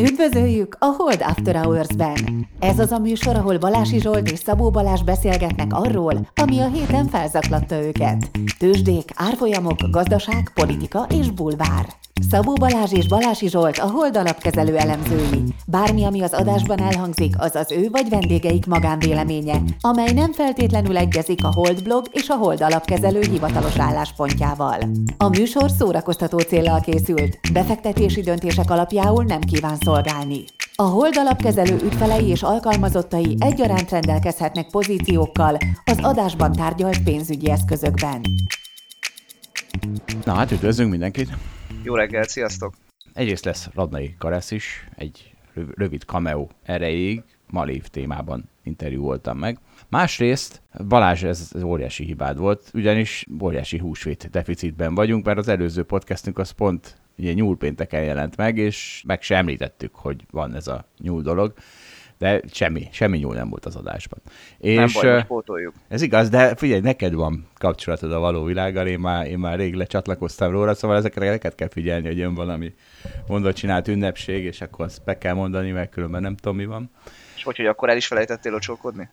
Üdvözöljük a Hold After Hours-ben! Ez az a műsor, ahol Balási Zsolt és Szabó Balázs beszélgetnek arról, ami a héten felzaklatta őket. Tőzsdék, árfolyamok, gazdaság, politika és bulvár. Szabó Balázs és Balási Zsolt a Hold alapkezelő elemzői. Bármi, ami az adásban elhangzik, az az ő vagy vendégeik magánvéleménye, amely nem feltétlenül egyezik a Hold blog és a Hold alapkezelő hivatalos álláspontjával. A műsor szórakoztató célral készült, befektetési döntések alapjául nem kíván szolgálni. A Hold alapkezelő ügyfelei és alkalmazottai egyaránt rendelkezhetnek pozíciókkal az adásban tárgyalt pénzügyi eszközökben. Na hát üdvözlünk mindenkit! Jó reggel, sziasztok! Egyrészt lesz Radnai Karesz is, egy rövid cameo erejéig, Malév témában interjú voltam meg. Másrészt Balázs, ez, óriási hibád volt, ugyanis óriási húsvét deficitben vagyunk, mert az előző podcastünk az pont ugye nyúlpénteken jelent meg, és meg sem említettük, hogy van ez a nyúl dolog de semmi, semmi nyúl nem volt az adásban. És, nem baj, pótoljuk. Ez igaz, de figyelj, neked van kapcsolatod a való világgal, én már, én már rég lecsatlakoztam róla, szóval ezekre neked kell figyelni, hogy jön valami mondott csinált ünnepség, és akkor azt be kell mondani, mert különben nem tudom, mi van. És hogy, hogy akkor el is felejtettél locsolkodni?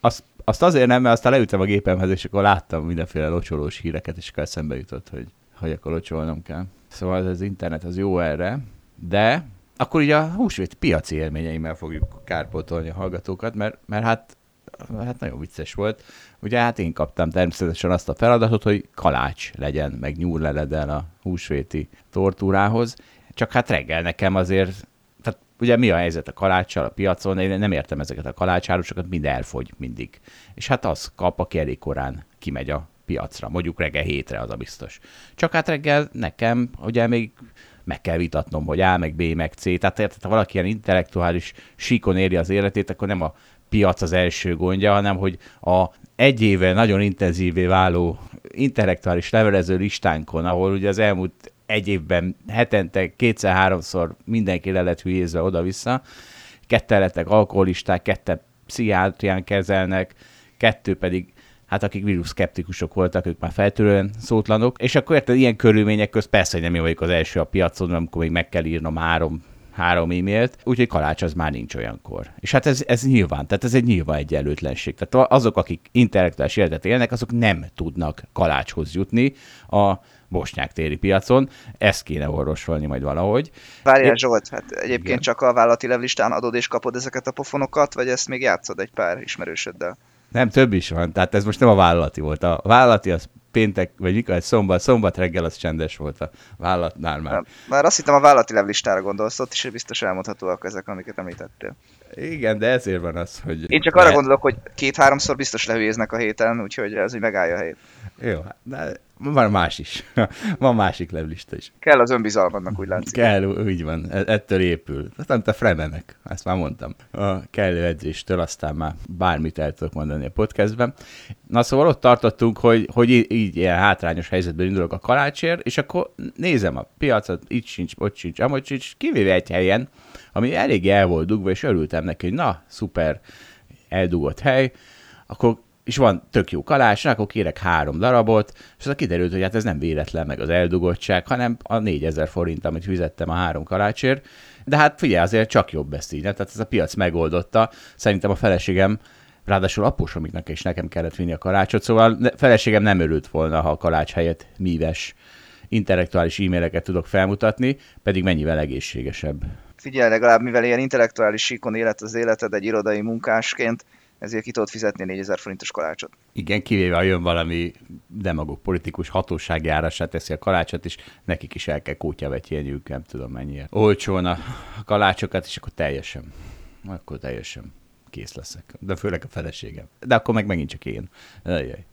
Azt, azt azért nem, mert aztán leültem a gépemhez, és akkor láttam mindenféle locsolós híreket, és akkor eszembe jutott, hogy, hogy akkor locsolnom kell. Szóval az internet az jó erre, de akkor ugye a húsvét piaci élményeimmel fogjuk kárpótolni a hallgatókat, mert, mert hát, hát nagyon vicces volt. Ugye hát én kaptam természetesen azt a feladatot, hogy kalács legyen, meg nyúlleledel a húsvéti tortúrához, csak hát reggel nekem azért, tehát ugye mi a helyzet a kaláccsal a piacon, én nem értem ezeket a kalácsárusokat, mind elfogy mindig. És hát az kap, aki elég korán kimegy a piacra, mondjuk reggel hétre, az a biztos. Csak hát reggel nekem, ugye még meg kell vitatnom, hogy A, meg B, meg C. Tehát érted, ha valaki ilyen intellektuális síkon éri az életét, akkor nem a piac az első gondja, hanem hogy a egy éve nagyon intenzívé váló intellektuális levelező listánkon, ahol ugye az elmúlt egy évben hetente kétszer-háromszor mindenki le lett hülyézve oda-vissza, ketten lettek alkoholisták, ketten pszichiátrián kezelnek, kettő pedig hát akik vírusszkeptikusok voltak, ők már feltörően szótlanok, és akkor érted, ilyen körülmények közt persze, hogy nem én vagyok az első a piacon, amikor még meg kell írnom három három e-mailt, úgyhogy kalács az már nincs olyankor. És hát ez, ez nyilván, tehát ez egy nyilván egyenlőtlenség. Tehát azok, akik intellektuális életet élnek, azok nem tudnak kalácshoz jutni a bosnyák téri piacon. Ezt kéne orvosolni majd valahogy. Várjál Zsolt, hát egyébként Igen. csak a vállalati levlistán adod és kapod ezeket a pofonokat, vagy ezt még játszod egy pár ismerősöddel? Nem, több is van. Tehát ez most nem a vállalati volt. A vállalati az péntek, vagy mikor, egy szombat, szombat reggel az csendes volt a vállalatnál már. Már azt hittem a vállalati levlistára gondolsz, ott is biztos elmondhatóak ezek, amiket említettél. Igen, de ezért van az, hogy... Én csak arra gondolok, hogy két-háromszor biztos lehülyéznek a héten, úgyhogy ez így megállja a helyét. Jó, de van más is. van másik levlista is. Kell az önbizalmadnak, úgy látszik. Kell, úgy van. E- ettől épül. Aztán te Fremenek, ezt már mondtam. A kellő edzéstől aztán már bármit el tudok mondani a podcastben. Na szóval ott tartottunk, hogy, hogy így, így ilyen hátrányos helyzetben indulok a kalácsért, és akkor nézem a piacot, itt sincs, ott sincs, amott sincs, kivéve egy helyen, ami elég el volt dugva, és örültem neki, hogy na, szuper, eldugott hely, akkor és van tök jó kalács, akkor kérek három darabot, és az kiderült, hogy hát ez nem véletlen meg az eldugottság, hanem a 4000 forint, amit fizettem a három kalácsért. De hát figyelj, azért csak jobb ezt így, tehát ez a piac megoldotta. Szerintem a feleségem ráadásul após, amiknek is nekem kellett vinni a kalácsot, szóval a feleségem nem örült volna, ha a kalács helyett míves intellektuális e-maileket tudok felmutatni, pedig mennyivel egészségesebb. Figyelj, legalább mivel ilyen intellektuális síkon élet az életed egy irodai munkásként, ezért ki tudod fizetni 4000 forintos kalácsot. Igen, kivéve, ha jön valami demagog politikus hatósági árasát teszi a kalácsot, és nekik is el kell kótyavetjeniük, nem tudom mennyire. Olcsón a kalácsokat, és akkor teljesen, akkor teljesen kész leszek. De főleg a feleségem. De akkor meg megint csak én.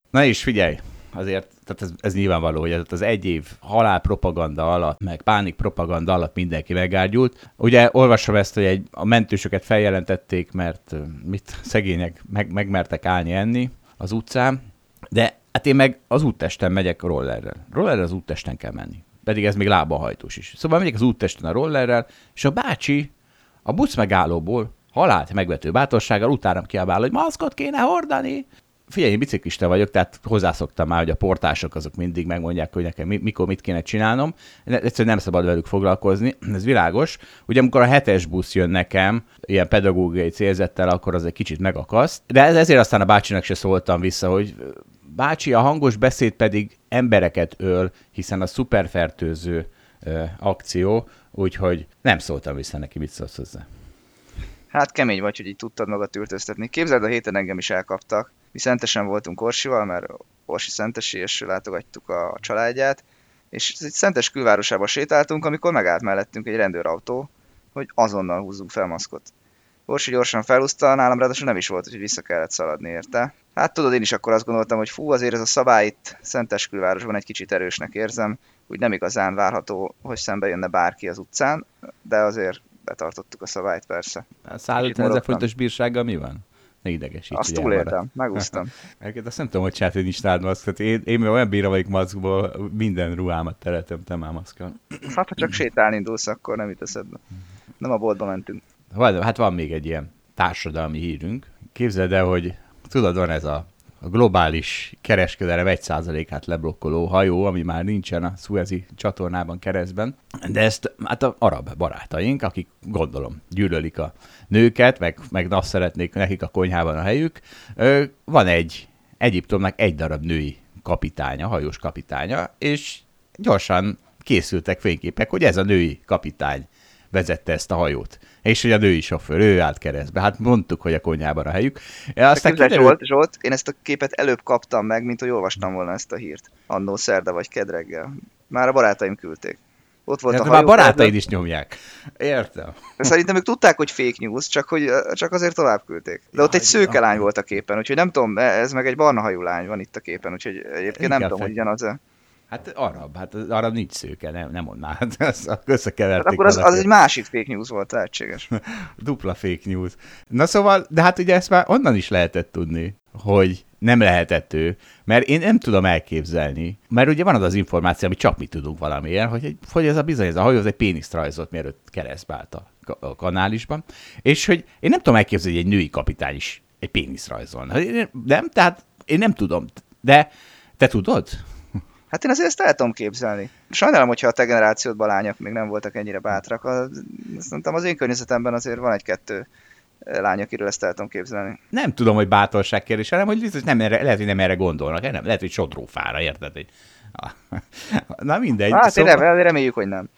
Na és figyelj, azért, tehát ez, ez nyilvánvaló, hogy az egy év halálpropaganda alatt, meg pánik propaganda alatt mindenki megárgyult. Ugye olvasom ezt, hogy egy, a mentősöket feljelentették, mert mit szegények meg, megmertek állni enni az utcán, de hát én meg az úttesten megyek rollerrel. Rollerrel az úttesten kell menni. Pedig ez még lábahajtós is. Szóval megyek az úttesten a rollerrel, és a bácsi a busz megállóból halált megvető bátorsággal utánam kiabál, hogy maszkot kéne hordani, figyelj, én biciklista vagyok, tehát hozzászoktam már, hogy a portások azok mindig megmondják, hogy nekem mikor mit kéne csinálnom. Egyszerűen nem szabad velük foglalkozni, ez világos. Ugye amikor a hetes busz jön nekem, ilyen pedagógiai célzettel, akkor az egy kicsit megakaszt. De ezért aztán a bácsinak se szóltam vissza, hogy bácsi, a hangos beszéd pedig embereket öl, hiszen a szuperfertőző ö, akció, úgyhogy nem szóltam vissza neki, mit szólsz hozzá. Hát kemény vagy, hogy így tudtad magad ültöztetni. Képzeld, a héten engem is elkaptak. Mi szentesen voltunk Orsival, mert Orsi szentesi, és látogattuk a családját, és egy szentes külvárosába sétáltunk, amikor megállt mellettünk egy rendőrautó, hogy azonnal húzzunk fel maszkot. Orsi gyorsan felúszta, nálam ráadásul nem is volt, hogy vissza kellett szaladni érte. Hát tudod, én is akkor azt gondoltam, hogy fú, azért ez a szabály itt Szentes külvárosban egy kicsit erősnek érzem, úgy nem igazán várható, hogy szembe jönne bárki az utcán, de azért betartottuk a szabályt persze. A 150 ezer fontos bírsággal mi van? Ne idegesíts. Azt túléltem, megúsztam. Egyébként azt nem tudom, hogy hogy nincs nád maszk. Én, én olyan bíra vagyok maszkból, minden ruhámat teretem, te már maszkal. Hát, ha csak sétálni indulsz, akkor nem itt eszedbe. Nem a boltba mentünk. Hát van még egy ilyen társadalmi hírünk. Képzeld el, hogy tudod, van ez a a globális kereskedelem 1%-át leblokkoló hajó, ami már nincsen a Suezi csatornában keresztben. De ezt hát a arab barátaink, akik gondolom gyűlölik a nőket, meg, meg azt szeretnék nekik a konyhában a helyük, van egy Egyiptomnak egy darab női kapitánya, hajós kapitánya, és gyorsan készültek fényképek, hogy ez a női kapitány vezette ezt a hajót. És hogy a női sofőr, ő állt keresztbe. Hát mondtuk, hogy a konyhában a helyük. Aztán kiderült... Zsolt, Zsolt, én ezt a képet előbb kaptam meg, mint hogy olvastam volna ezt a hírt. Annó szerda vagy kedreggel. Már a barátaim küldték. Ott volt hát, a hajó. Már barátaid is nyomják. Értem. De szerintem ők tudták, hogy fake news, csak, hogy, csak azért tovább küldték. De ott egy szőke lány volt a képen, úgyhogy nem tudom, ez meg egy barna hajú lány van itt a képen, úgyhogy egyébként Inkább nem tudom, hogy ugyanaz-e. Hát arab, hát az arab nincs szőke, nem, nem már, hát összekeverték. Hát akkor az, az egy másik fake news volt, lehetséges. Dupla fake news. Na szóval, de hát ugye ezt már onnan is lehetett tudni, hogy nem lehetett ő, mert én nem tudom elképzelni, mert ugye van az az információ, ami csak mi tudunk valamilyen, hogy, hogy ez a bizony, ez a hajó, az egy péniszt rajzolt, mielőtt keresztbe állt a, kanálisban, és hogy én nem tudom elképzelni, hogy egy női kapitány is egy péniszt rajzolna. Nem, tehát én nem tudom, de te tudod? Hát én azért ezt el tudom képzelni. Sajnálom, hogyha a te generációdban lányok még nem voltak ennyire bátrak. Szerintem az én környezetemben azért van egy-kettő lány, akiről ezt el tudom képzelni. Nem tudom, hogy bátorság kérdés, hanem hogy biztos nem erre, lehet, hogy nem erre gondolnak, nem, lehet, hogy sodrófára, érted? Hogy... Na mindegy. Hát szóval... én reméljük, hogy nem.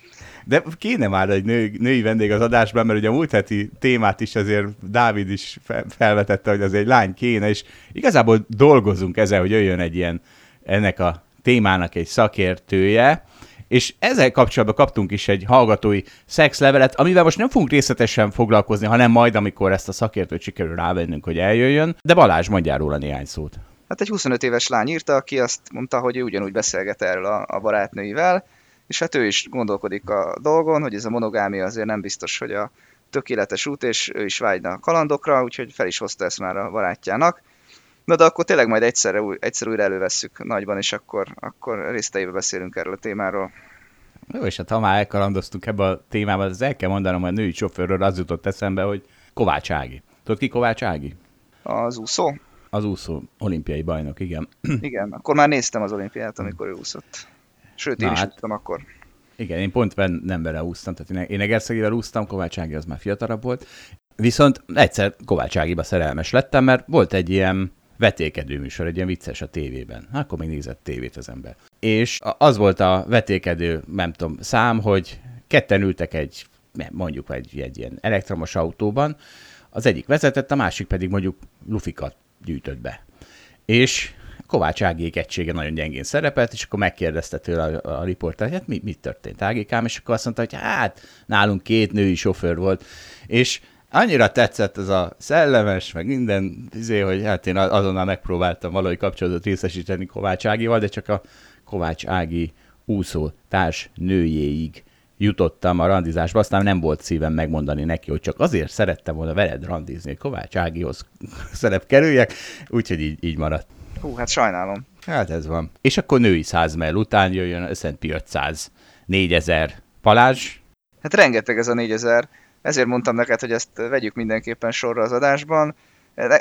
De kéne már egy nő, női vendég az adásban, mert ugye a múlt heti témát is azért Dávid is felvetette, hogy az egy lány kéne, és igazából dolgozunk ezzel, hogy jöjjön egy ilyen ennek a témának egy szakértője, és ezzel kapcsolatban kaptunk is egy hallgatói szexlevelet, amivel most nem fogunk részletesen foglalkozni, hanem majd, amikor ezt a szakértőt sikerül rávennünk, hogy eljöjjön. De Balázs, mondjál róla néhány szót. Hát egy 25 éves lány írta, aki azt mondta, hogy ő ugyanúgy beszélget erről a, a barátnőivel, és hát ő is gondolkodik a dolgon, hogy ez a monogámia azért nem biztos, hogy a tökéletes út, és ő is vágyna a kalandokra, úgyhogy fel is hozta ezt már a barátjának. Na de akkor tényleg majd egyszerre, egyszer újra elővesszük nagyban, és akkor, akkor részteibe beszélünk erről a témáról. Jó, és hát ha már elkalandoztunk ebbe a témába, az el kell mondanom, a női sofőrről az jutott eszembe, hogy Kovács Ági. Tudod ki Kovács Ági? Az úszó? Az úszó, olimpiai bajnok, igen. Igen, akkor már néztem az olimpiát, amikor ő úszott. Sőt, én Na, is hát, úsztam akkor. Igen, én pont nem vele úsztam, tehát én Egerszegivel úsztam, Kovács Ági az már fiatalabb volt. Viszont egyszer Kovács Ágiba szerelmes lettem, mert volt egy ilyen vetékedő műsor, egy ilyen vicces a tévében. Akkor még nézett tévét az ember. És az volt a vetékedő, nem tudom, szám, hogy ketten ültek egy, mondjuk egy, egy ilyen elektromos autóban, az egyik vezetett, a másik pedig mondjuk lufikat gyűjtött be. És Kovács Ágék egysége nagyon gyengén szerepelt, és akkor megkérdezte tőle a, a riporter, hát mi, mi történt Ágékám, és akkor azt mondta, hogy hát nálunk két női sofőr volt, és annyira tetszett ez a szellemes, meg minden, izé, hogy hát én azonnal megpróbáltam valahogy kapcsolatot részesíteni Kovács Ágival, de csak a Kovács Ági úszó társ nőjéig jutottam a randizásba, aztán nem volt szívem megmondani neki, hogy csak azért szerettem volna veled randizni, hogy Kovács Ágihoz szerep kerüljek, úgyhogy így, így maradt. Hú, hát sajnálom. Hát ez van. És akkor női mell után jöjjön Szent 500, 4000 palázs. Hát rengeteg ez a 4000 ezért mondtam neked, hogy ezt vegyük mindenképpen sorra az adásban.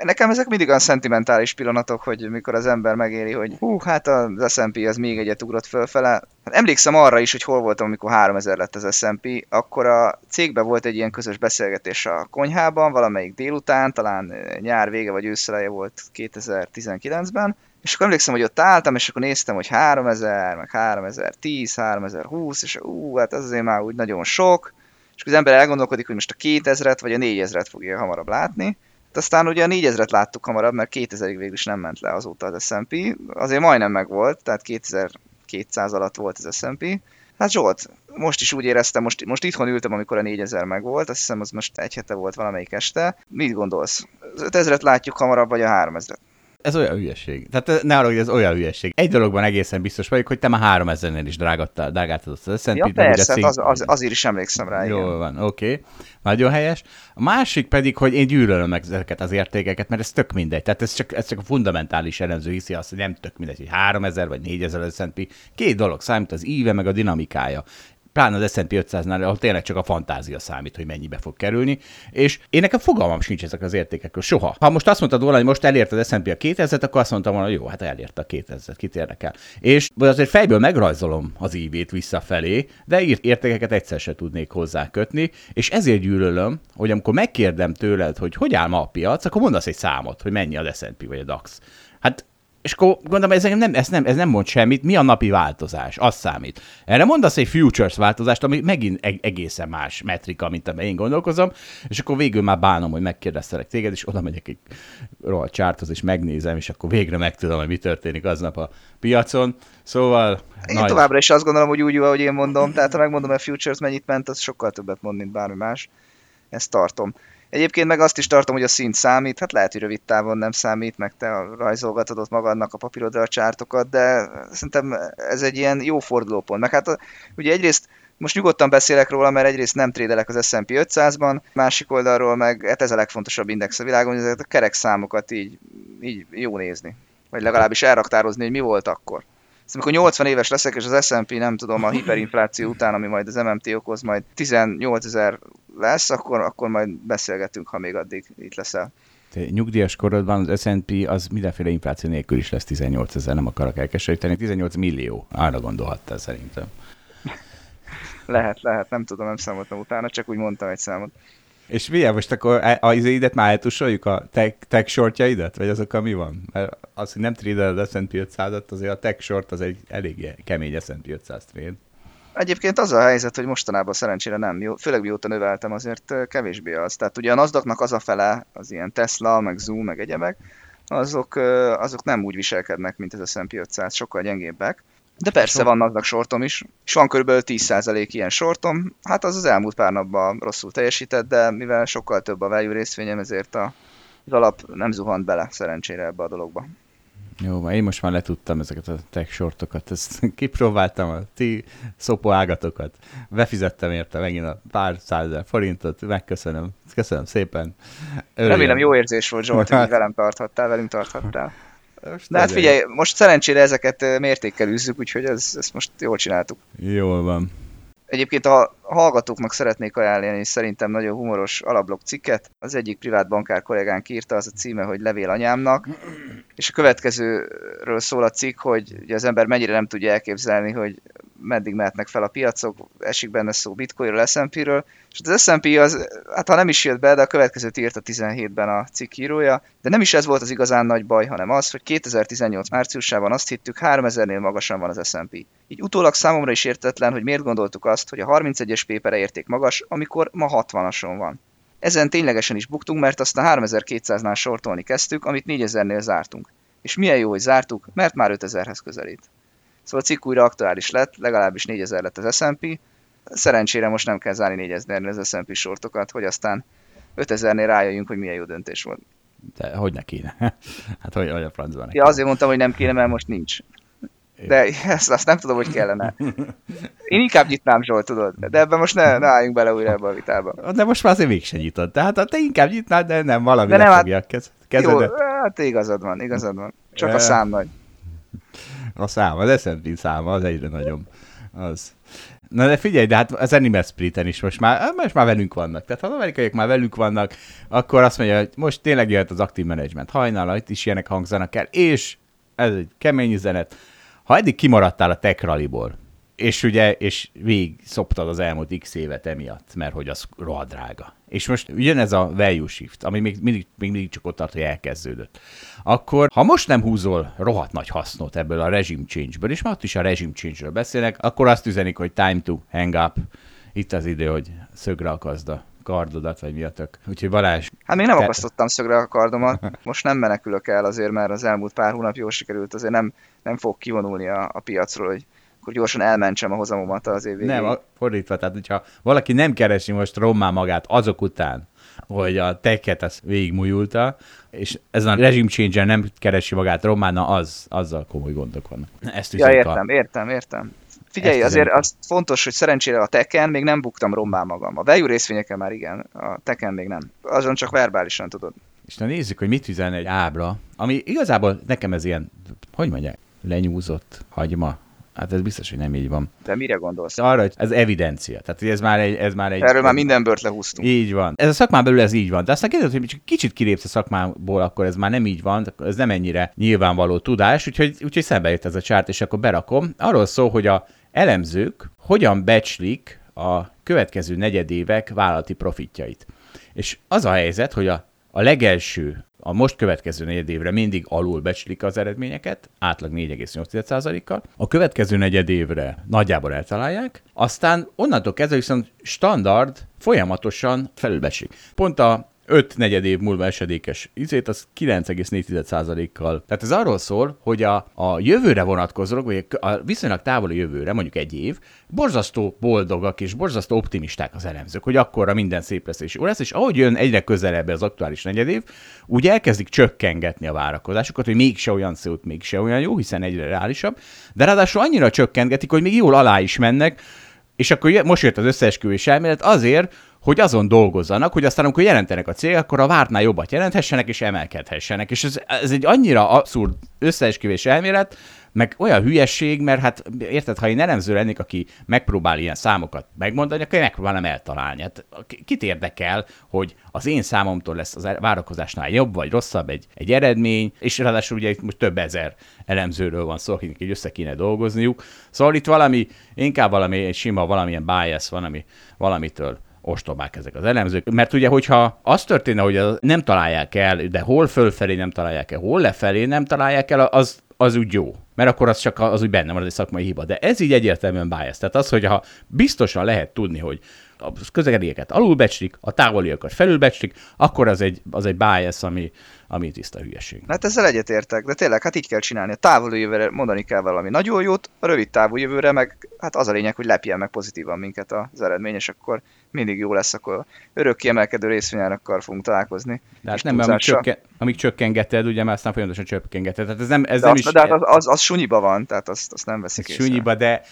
Nekem ezek mindig olyan szentimentális pillanatok, hogy mikor az ember megéri, hogy hú, hát az S&P az még egyet ugrott fölfele. Hát emlékszem arra is, hogy hol voltam, amikor 3000 lett az S&P, akkor a cégben volt egy ilyen közös beszélgetés a konyhában, valamelyik délután, talán nyár vége vagy őszeleje volt 2019-ben, és akkor emlékszem, hogy ott álltam, és akkor néztem, hogy 3000, meg 3010, 3020, és ú, hát az azért már úgy nagyon sok, és az ember elgondolkodik, hogy most a 2000-et vagy a 4000-et fogja hamarabb látni, de aztán ugye a 4000-et láttuk hamarabb, mert 2000-ig végül is nem ment le azóta az S&P, azért majdnem meg volt, tehát 2200 alatt volt az S&P. Hát Zsolt, most is úgy éreztem, most, most itthon ültem, amikor a 4000 meg volt, azt hiszem az most egy hete volt valamelyik este. Mit gondolsz? Az 5000-et látjuk hamarabb, vagy a 3000-et? Ez olyan hülyeség. Tehát ne arra, hogy ez olyan hülyeség. Egy dologban egészen biztos vagyok, hogy te már 3000-nél is drágáltad azt az S&P-t. Ja, persze, cég... az, az, azért is emlékszem rá. Jó igen. van, oké. Okay. Nagyon helyes. A másik pedig, hogy én gyűlölöm meg ezeket az értékeket, mert ez tök mindegy. Tehát ez csak, ez csak a fundamentális elemző hiszi azt, hogy nem tök mindegy, hogy 3000 vagy 4000 S&P. Két dolog számít, az íve meg a dinamikája pláne az S&P 500-nál, ahol tényleg csak a fantázia számít, hogy mennyibe fog kerülni, és én nekem fogalmam sincs ezek az értékekről, soha. Ha most azt mondtad volna, hogy most elért az S&P a 2000-et, akkor azt mondtam volna, hogy jó, hát elért a 2000-et, kit érdekel. És azért fejből megrajzolom az ívét visszafelé, de írt értékeket egyszer se tudnék hozzá kötni, és ezért gyűlölöm, hogy amikor megkérdem tőled, hogy hogy áll ma a piac, akkor mondasz egy számot, hogy mennyi az S&P vagy a DAX. Hát és akkor gondolom, ez nem, ez, nem, ez nem mond semmit, mi a napi változás, az számít. Erre mondasz egy futures változást, ami megint egészen más metrika, mint amit én gondolkozom, és akkor végül már bánom, hogy megkérdeztelek téged, és oda megyek egy rohadt csárthoz, és megnézem, és akkor végre megtudom, hogy mi történik aznap a piacon. Szóval... Én nagy... továbbra is azt gondolom, hogy úgy, ahogy én mondom, tehát ha megmondom, hogy futures mennyit ment, az sokkal többet mond, mint bármi más. Ezt tartom. Egyébként meg azt is tartom, hogy a szint számít, hát lehet, hogy rövid távon nem számít, meg te rajzolgatod ott magadnak a papírodra a csártokat, de szerintem ez egy ilyen jó fordulópont. Meg hát ugye egyrészt most nyugodtan beszélek róla, mert egyrészt nem trédelek az S&P 500-ban, másik oldalról meg hát ez a legfontosabb index a világon, hogy ezeket a kerek számokat így, így jó nézni. Vagy legalábbis elraktározni, hogy mi volt akkor. Szóval amikor 80 éves leszek, és az S&P nem tudom, a hiperinfláció után, ami majd az MMT okoz, majd 18 ezer lesz, akkor, akkor majd beszélgetünk, ha még addig itt leszel. Te nyugdíjas korodban az S&P az mindenféle infláció nélkül is lesz 18 ezer, nem akarok elkeseríteni, 18 millió, arra gondolhattál szerintem. lehet, lehet, nem tudom, nem számoltam utána, csak úgy mondtam egy számot. És milyen most akkor e, az izéidet már eltusoljuk, a tech, tech shortjaidat, vagy azokkal mi van? Mert az, hogy nem trédeled a S&P 500-at, azért a tech short az egy elég kemény S&P 500 trade. Egyébként az a helyzet, hogy mostanában szerencsére nem, főleg mióta növeltem, azért kevésbé az. Tehát ugye a nasdaq az a fele, az ilyen Tesla, meg Zoom, meg egyebek, azok, azok nem úgy viselkednek, mint ez a S&P 500, sokkal gyengébbek. De persze van aznak sortom is, és van kb. 10% ilyen sortom. Hát az az elmúlt pár napban rosszul teljesített, de mivel sokkal több a value részvényem, ezért a, az alap nem zuhant bele szerencsére ebbe a dologba. Jó, én most már letudtam ezeket a tech shortokat, ezt kipróbáltam a ti szopó ágatokat, befizettem érte megint a pár százezer forintot, megköszönöm, köszönöm szépen. Örüljem. Remélem jó érzés volt Zsolt, hogy velem tarthattál, velünk tarthattál. Most De hát figyelj, most szerencsére ezeket mértékkel űzzük, úgyhogy ez, ezt most jól csináltuk. Jól van. Egyébként a hallgatóknak szeretnék ajánlani szerintem nagyon humoros alablog cikket. Az egyik privát bankár kollégánk írta, az a címe, hogy Levél anyámnak, és a következőről szól a cikk, hogy ugye az ember mennyire nem tudja elképzelni, hogy meddig mehetnek fel a piacok, esik benne szó bitcoinról, S&P-ről, és az S&P az, hát ha nem is jött be, de a következőt írt a 17-ben a cikk írója, de nem is ez volt az igazán nagy baj, hanem az, hogy 2018 márciusában azt hittük, 3000-nél magasan van az S&P. Így utólag számomra is értetlen, hogy miért gondoltuk azt, hogy a 31-es pépere érték magas, amikor ma 60-ason van. Ezen ténylegesen is buktunk, mert azt a 3200-nál sortolni kezdtük, amit 4000-nél zártunk. És milyen jó, hogy zártuk, mert már 5000-hez közelít. Szóval a cikk újra aktuális lett, legalábbis 4000 lett az S&P. Szerencsére most nem kell zárni 4000-nél az S&P sortokat, hogy aztán 5000-nél rájöjjünk, hogy milyen jó döntés volt. De hogy ne kéne? Hát hogy, hogy a francban Ja, azért mondtam, hogy nem kéne, mert most nincs. De ezt azt nem tudom, hogy kellene. Én inkább nyitnám Zsolt, tudod. De ebben most ne, ne álljunk bele újra ebbe a vitába. De most már azért mégsem nyitod. Tehát te inkább nyitnád, de nem, valami de nem, hát, kezedet. Jó, hát igazad van, igazad van. Csak a szám nagy. A szám, az S&P száma az egyre nagyobb. Az. Na de figyelj, de hát az Animal Split-en is most már, most már velünk vannak. Tehát ha az amerikaiak már velünk vannak, akkor azt mondja, hogy most tényleg jöhet az aktív menedzsment. Hajnal, itt is ilyenek hangzanak el, és ez egy kemény üzenet. Ha eddig kimaradtál a tech rallyból, és ugye, és végig szoptad az elmúlt x évet emiatt, mert hogy az rohadt drága. És most jön ez a value shift, ami még mindig, még mindig csak ott tart, hogy elkezdődött. Akkor, ha most nem húzol rohadt nagy hasznot ebből a regime change-ből, és már ott is a regime change-ről beszélnek, akkor azt üzenik, hogy time to hang up. Itt az idő, hogy szögre akaszd a kardodat, vagy mi a tök. Úgyhogy Balázs... Hát még nem te... akasztottam szögre a kardomat, most nem menekülök el azért, mert az elmúlt pár hónap jól sikerült, azért nem, nem fog kivonulni a, a piacról, hogy akkor gyorsan elmentsem a hozamomat az év végéig. Nem, fordítva, tehát hogyha valaki nem keresi most rommá magát azok után, hogy a teket az végigmújulta, és ez a regime changer nem keresi magát romána, az, azzal komoly gondok vannak. Ezt ja, értem, a... értem, értem. Figyelj, Ezt azért az fontos, hogy szerencsére a teken még nem buktam rommá magam. A value részvényeken már igen, a teken még nem. Azon csak verbálisan tudod. És na nézzük, hogy mit üzen egy ábra, ami igazából nekem ez ilyen, hogy mondják, lenyúzott hagyma, Hát ez biztos, hogy nem így van. De mire gondolsz? Arra, hogy ez evidencia. Tehát, hogy ez már egy... Ez már egy Erről már minden bört lehúztunk. Így van. Ez a szakmán belül ez így van. De aztán kérdezett, hogy csak kicsit kilépsz a szakmából, akkor ez már nem így van, ez nem ennyire nyilvánvaló tudás, úgyhogy, úgyhogy szembe jött ez a csárt, és akkor berakom. Arról szól, hogy a elemzők hogyan becslik a következő negyedévek vállalati profitjait. És az a helyzet, hogy a, a legelső a most következő negyed évre mindig alul becslik az eredményeket, átlag 4,8%-kal. A következő negyed évre nagyjából eltalálják, aztán onnantól kezdve viszont standard folyamatosan felülbecslik. Pont a 5 negyed év múlva esedékes izét, az 9,4%-kal. Tehát ez arról szól, hogy a, a jövőre vonatkozólag, vagy a viszonylag távoli jövőre, mondjuk egy év, borzasztó boldogak és borzasztó optimisták az elemzők, hogy akkorra minden szép lesz és jó lesz, és ahogy jön egyre közelebb az aktuális negyedév, úgy elkezdik csökkengetni a várakozásokat, hogy mégse olyan szép, mégse olyan jó, hiszen egyre reálisabb, de ráadásul annyira csökkentgetik, hogy még jól alá is mennek, és akkor most jött az összeesküvés elmélet azért, hogy azon dolgozzanak, hogy aztán amikor jelentenek a cég, akkor a vártnál jobbat jelenthessenek és emelkedhessenek. És ez, ez egy annyira abszurd összeesküvés elmélet, meg olyan hülyesség, mert hát érted, ha én elemző lennék, aki megpróbál ilyen számokat megmondani, akkor én megpróbálom eltalálni. Hát kit érdekel, hogy az én számomtól lesz az várakozásnál jobb vagy rosszabb egy, egy eredmény, és ráadásul ugye itt most több ezer elemzőről van szó, akiknek így össze kéne dolgozniuk. Szóval itt valami, inkább valami egy sima, valamilyen bias van, ami valamitől ostobák ezek az elemzők. Mert ugye, hogyha az történne, hogy nem találják el, de hol fölfelé nem találják el, hol lefelé nem találják el, az, az úgy jó. Mert akkor az csak az úgy benne az egy szakmai hiba. De ez így egyértelműen bias. Tehát az, hogyha biztosan lehet tudni, hogy a közegedélyeket alulbecslik, a távoliakat felülbecslik, akkor az egy, az egy bias, ami, ami tiszta hülyeség. Hát ezzel egyetértek, de tényleg hát így kell csinálni. A távoli jövőre mondani kell valami nagyon jót, a rövid távú jövőre meg hát az a lényeg, hogy lepjen meg pozitívan minket az eredmény, és akkor mindig jó lesz, akkor örök kiemelkedő részvényárakkal fogunk találkozni. De hát nem, amíg, csökken, amíg csökkengeted, ugye már aztán folyamatosan csökkengeted. Tehát ez nem, ez de nem az, is... De hát az, az, az, sunyiba van, tehát azt, azt nem veszik észre. Sunyiba, de,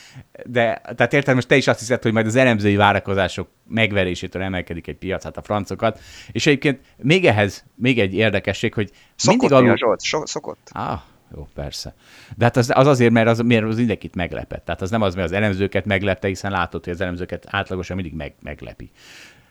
de tehát érted, most te is azt hiszed, hogy majd az elemzői várakozások megverésétől emelkedik egy piac, hát a francokat. És egyébként még ehhez, még egy érdekesség, hogy szokott mindig alul... Zsolt, so, szokott. Ah, jó, persze. De hát az, az azért, mert az, mert az mindenkit meglepett. Tehát az nem az, mert az elemzőket meglepte, hiszen látod, hogy az elemzőket átlagosan mindig meg, meglepi.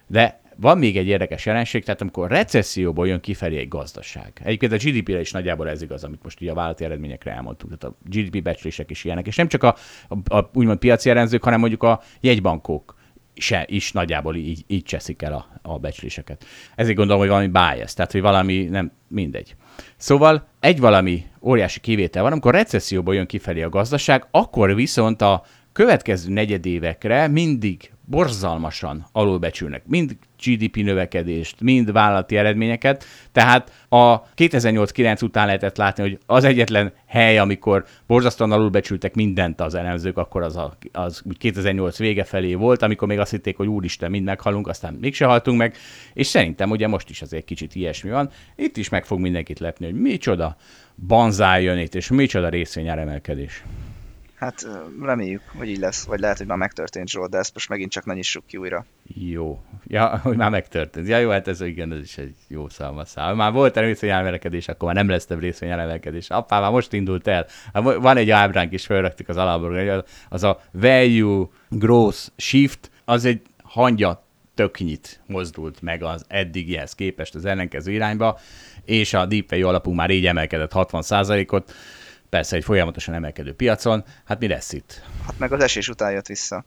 De van még egy érdekes jelenség, tehát amikor recesszióból jön kifelé egy gazdaság. Egyébként a GDP-re is nagyjából ez igaz, amit most ugye a vállalati eredményekre elmondtunk. Tehát a GDP becslések is ilyenek. És nem csak a, a, a úgymond piaci elemzők, hanem mondjuk a jegybankok se is nagyjából így, így cseszik el a, a becsléseket. Ezért gondolom, hogy valami bias, tehát hogy valami nem mindegy. Szóval egy valami óriási kivétel van, amikor recesszióból jön kifelé a gazdaság, akkor viszont a következő negyedévekre mindig borzalmasan alulbecsülnek. Mind GDP növekedést, mind vállalati eredményeket. Tehát a 2008-9 után lehetett látni, hogy az egyetlen hely, amikor borzasztóan alulbecsültek mindent az elemzők, akkor az, a, az 2008 vége felé volt, amikor még azt hitték, hogy úristen, mind meghalunk, aztán mégse haltunk meg, és szerintem ugye most is azért kicsit ilyesmi van. Itt is meg fog mindenkit lepni, hogy micsoda banzáj jön itt, és micsoda részvényáremelkedés. Hát reméljük, hogy így lesz, vagy lehet, hogy már megtörtént Zsolt, de ezt most megint csak ne nyissuk ki újra. Jó. Ja, hogy már megtörtént. Ja, jó, hát ez igen, ez is egy jó szám. Már volt a részvényelemelkedés, akkor már nem lesz több részvényelemelkedés. Appá, már most indult el. Hát van egy ábránk is, felraktuk az alapból, az a value growth shift, az egy hangya töknyit mozdult meg az eddigihez képest az ellenkező irányba, és a DeepWay alapú már így emelkedett 60%-ot, persze egy folyamatosan emelkedő piacon, hát mi lesz itt? Hát meg az esés után jött vissza.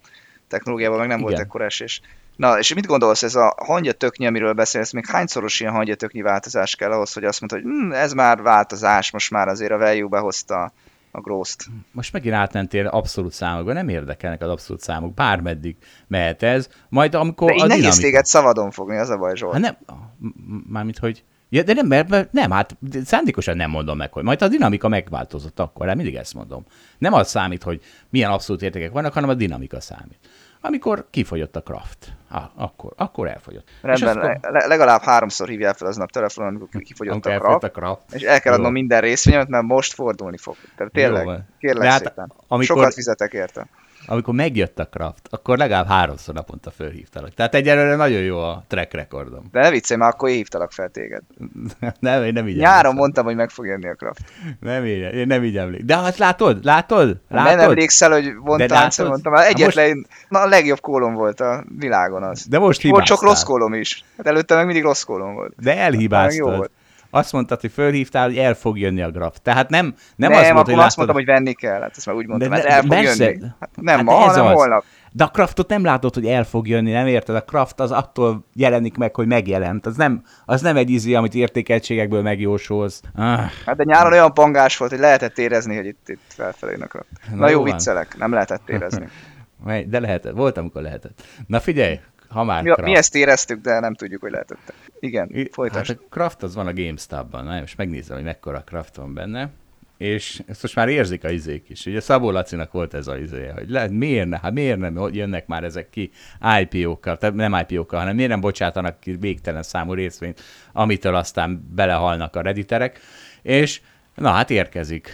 Technológiában meg nem Igen. volt ekkor esés. Na, és mit gondolsz, ez a hangya töknyi, amiről beszélsz, még hányszoros ilyen hangya töknyi változás kell ahhoz, hogy azt mondod, hogy hm, ez már változás, most már azért a value behozta a growth Most megint átmentél abszolút számokba, nem érdekelnek az abszolút számok, bármeddig mehet ez, majd amikor De így a nehéz dinamika... téged szabadon fogni, az a baj, Zsolt. Hát nem, mármint, hogy Ja, de nem, mert nem, hát szándékosan nem mondom meg, hogy majd a dinamika megváltozott akkor, hát mindig ezt mondom. Nem az számít, hogy milyen abszolút értékek vannak, hanem a dinamika számít. Amikor kifogyott a craft, ah, akkor, akkor elfogyott. Rendben, akkor... legalább háromszor hívjál fel aznap telefonon, amikor kifogyott a craft, a craft, és el kell adnom minden részvényemet, mert most fordulni fog. Tehát tényleg, kérlek hát, szépen. Amikor... Sokat fizetek érte amikor megjött a Kraft, akkor legalább háromszor naponta fölhívtalak. Tehát egyelőre nagyon jó a track rekordom. De ne viccelj, már akkor hívtalak fel téged. nem, én nem így Nyáron emlékszem. mondtam, hogy meg fog jönni a Kraft. Nem így, én nem így emlékszem. De hát látod, látod? látod? Nem emlékszel, hogy mondtam, egyszer mondtam, már egyetlen, most... na, a legjobb kólom volt a világon az. De most hibáztál. Volt csak rossz kólom is. Hát előtte meg mindig rossz kólom volt. De elhibáztad. Jó volt azt mondtad, hogy fölhívtál, hogy el fog jönni a graf. Tehát nem, nem, nem az volt, hogy azt mondtam, hogy venni kell. Hát ezt már úgy mondtam, de, hát el fog persze, jönni. Hát nem hát ma, hanem az. holnap. De a Kraftot nem látod, hogy el fog jönni, nem érted? A Kraft az attól jelenik meg, hogy megjelent. Az nem, az nem egy izé, amit értékeltségekből megjósolsz. Ah. Hát de nyáron olyan pangás volt, hogy lehetett érezni, hogy itt, itt felfelé a Kraft. Na, Na jó, jó viccelek, nem lehetett érezni. De lehetett, volt, amikor lehetett. Na figyelj, ha már mi, mi ezt éreztük, de nem tudjuk, hogy lehetett. Igen, folytasd. Hát a Craft az van a GameStop-ban, na, most megnézem, hogy mekkora Craft van benne, és ezt most már érzik a izék is. Ugye Szabó Lacinak volt ez a izéje, hogy lehet, miért, ne, hát miért nem jönnek már ezek ki IPO-kkal, tehát nem IPO-kkal, hanem miért nem bocsátanak ki végtelen számú részvényt, amitől aztán belehalnak a rediterek, és na hát érkezik.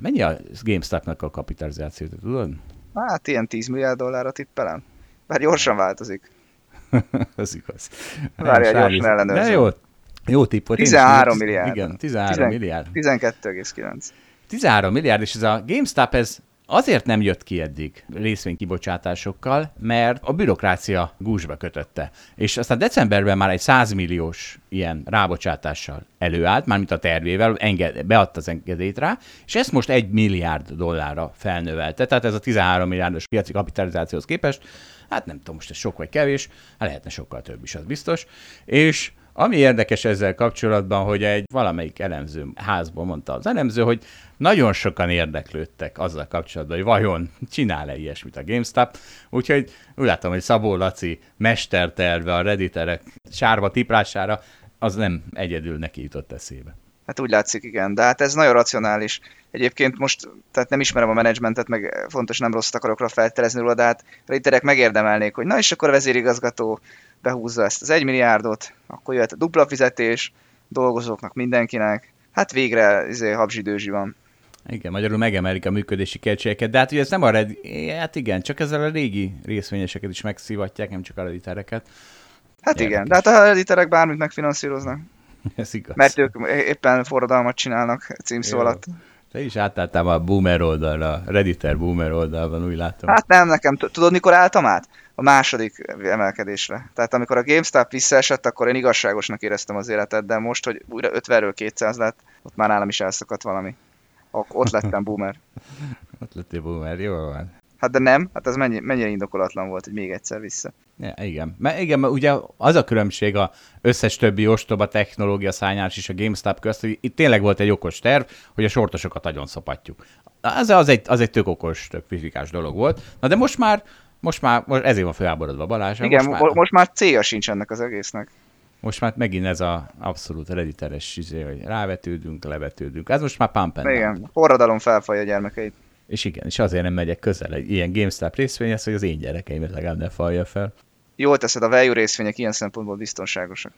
Mennyi a GameStop-nak a kapitalizáció, tudod? Hát ilyen 10 milliárd dollárra tippelem. Bár gyorsan változik. az igaz. Várja, gyorsan ellenőrzöm. De jó, jó tipp volt. 13 milliárd. Igen, 13 10, milliárd. 12,9. 13 milliárd, és ez a GameStop, ez azért nem jött ki eddig részvénykibocsátásokkal, mert a bürokrácia gúzsba kötötte. És aztán decemberben már egy 100 milliós ilyen rábocsátással előállt, mármint a tervével, enged, beadta az engedélyt rá, és ezt most egy milliárd dollárra felnövelte. Tehát ez a 13 milliárdos piaci kapitalizációhoz képest Hát nem tudom, most ez sok vagy kevés, hát lehetne sokkal több is, az biztos. És ami érdekes ezzel kapcsolatban, hogy egy valamelyik elemző házból mondta az elemző, hogy nagyon sokan érdeklődtek azzal kapcsolatban, hogy vajon csinál-e ilyesmit a GameStop, úgyhogy úgy látom, hogy Szabó Laci mesterterve a rediterek sárba tiprására, az nem egyedül neki jutott eszébe. Hát úgy látszik, igen, de hát ez nagyon racionális. Egyébként most, tehát nem ismerem a menedzsmentet, meg fontos nem rossz akarok rá felterezni róla, de hát réterek megérdemelnék, hogy na és akkor a vezérigazgató behúzza ezt az egy milliárdot, akkor jöhet a dupla fizetés, dolgozóknak, mindenkinek. Hát végre izé, habzsidőzsi van. Igen, magyarul megemelik a működési költségeket, de hát ugye ez nem a red... Hát igen, csak ezzel a régi részvényeseket is megszivatják, nem csak a reditereket. Hát Érdekes. igen, de hát a rediterek bármit megfinanszíroznak. Ez igaz. Mert ők éppen forradalmat csinálnak címszó alatt. Te is átálltál a boomer oldalra, a Redditer boomer oldalban, úgy látom. Hát nem, nekem, tudod mikor álltam át? A második emelkedésre. Tehát amikor a GameStop visszaesett, akkor én igazságosnak éreztem az életet, de most, hogy újra 50-ről 200 lett, ott már nálam is elszakadt valami. Ott lettem boomer. ott lettél boomer, jó van. Hát de nem, hát ez mennyi, mennyire indokolatlan volt, hogy még egyszer vissza. Ja, igen. Mert igen, mert ugye az a különbség a összes többi ostoba technológia szányás és a GameStop közt, hogy itt tényleg volt egy okos terv, hogy a sortosokat agyon szopatjuk. Az, az, egy, az egy tök okos, tök fizikás dolog volt. Na de most már, most már, most ezért van felháborodva Balázs. Igen, most már, most már célja sincs ennek az egésznek. Most már megint ez a abszolút rediteres izé, hogy rávetődünk, levetődünk. Ez most már pump Igen, forradalom felfalja gyermekeit. És igen, és azért nem megyek közel egy ilyen GameStop részvényhez, hogy az én gyerekeimet legalább ne falja fel. Jól teszed, a value részvények ilyen szempontból biztonságosak.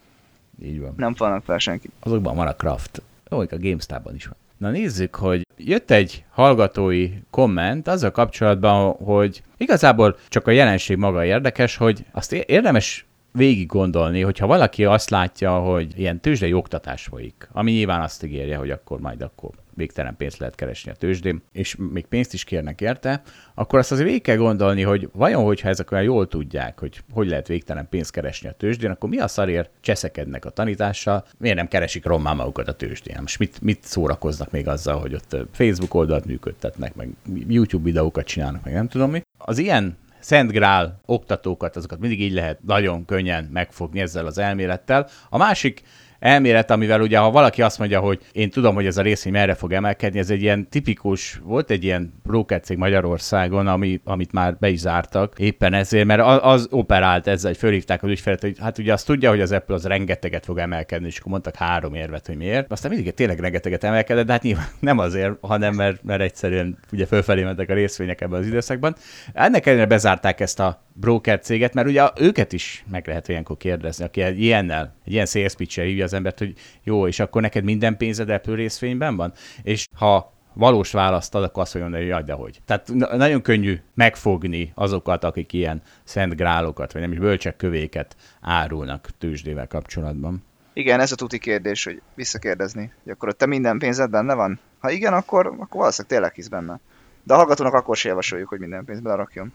Így van. Nem falnak fel senki. Azokban van a craft. Ó, a GameStop-ban is van. Na nézzük, hogy jött egy hallgatói komment azzal kapcsolatban, hogy igazából csak a jelenség maga érdekes, hogy azt érdemes végig gondolni, hogyha valaki azt látja, hogy ilyen tőzsdei oktatás folyik, ami nyilván azt ígérje, hogy akkor majd akkor végtelen pénzt lehet keresni a tőzsdén, és még pénzt is kérnek érte, akkor azt azért végig kell gondolni, hogy vajon, hogyha ezek olyan jól tudják, hogy hogy lehet végtelen pénzt keresni a tőzsdén, akkor mi a szarért cseszekednek a tanítással, miért nem keresik rommá magukat a tőzsdén? Most mit, mit szórakoznak még azzal, hogy ott Facebook oldalt működtetnek, meg YouTube videókat csinálnak, meg nem tudom mi. Az ilyen Szent Grál oktatókat, azokat mindig így lehet nagyon könnyen megfogni ezzel az elmélettel. A másik elmélet, amivel ugye, ha valaki azt mondja, hogy én tudom, hogy ez a részvény merre fog emelkedni, ez egy ilyen tipikus, volt egy ilyen broker cég Magyarországon, ami, amit már be is zártak éppen ezért, mert az operált ezzel, hogy fölhívták az ügyfelet, hogy hát ugye azt tudja, hogy az Apple az rengeteget fog emelkedni, és akkor mondtak három érvet, hogy miért. Aztán mindig tényleg rengeteget emelkedett, de hát nyilván nem azért, hanem mert, mert egyszerűen ugye fölfelé mentek a részvények ebben az időszakban. Ennek ellenére bezárták ezt a broker céget, mert ugye őket is meg lehet ilyenkor kérdezni, aki egy ilyennel, egy ilyen sales pitch az embert, hogy jó, és akkor neked minden pénzed Apple részvényben van? És ha valós választ ad, akkor azt mondja, hogy jaj, de hogy. Tehát nagyon könnyű megfogni azokat, akik ilyen szent grálokat, vagy nem is bölcsek kövéket árulnak tőzsdével kapcsolatban. Igen, ez a tuti kérdés, hogy visszakérdezni, hogy akkor ott te minden pénzed benne van? Ha igen, akkor, akkor valószínűleg tényleg hisz benne. De a hallgatónak akkor se javasoljuk, hogy minden pénzt belerakjon.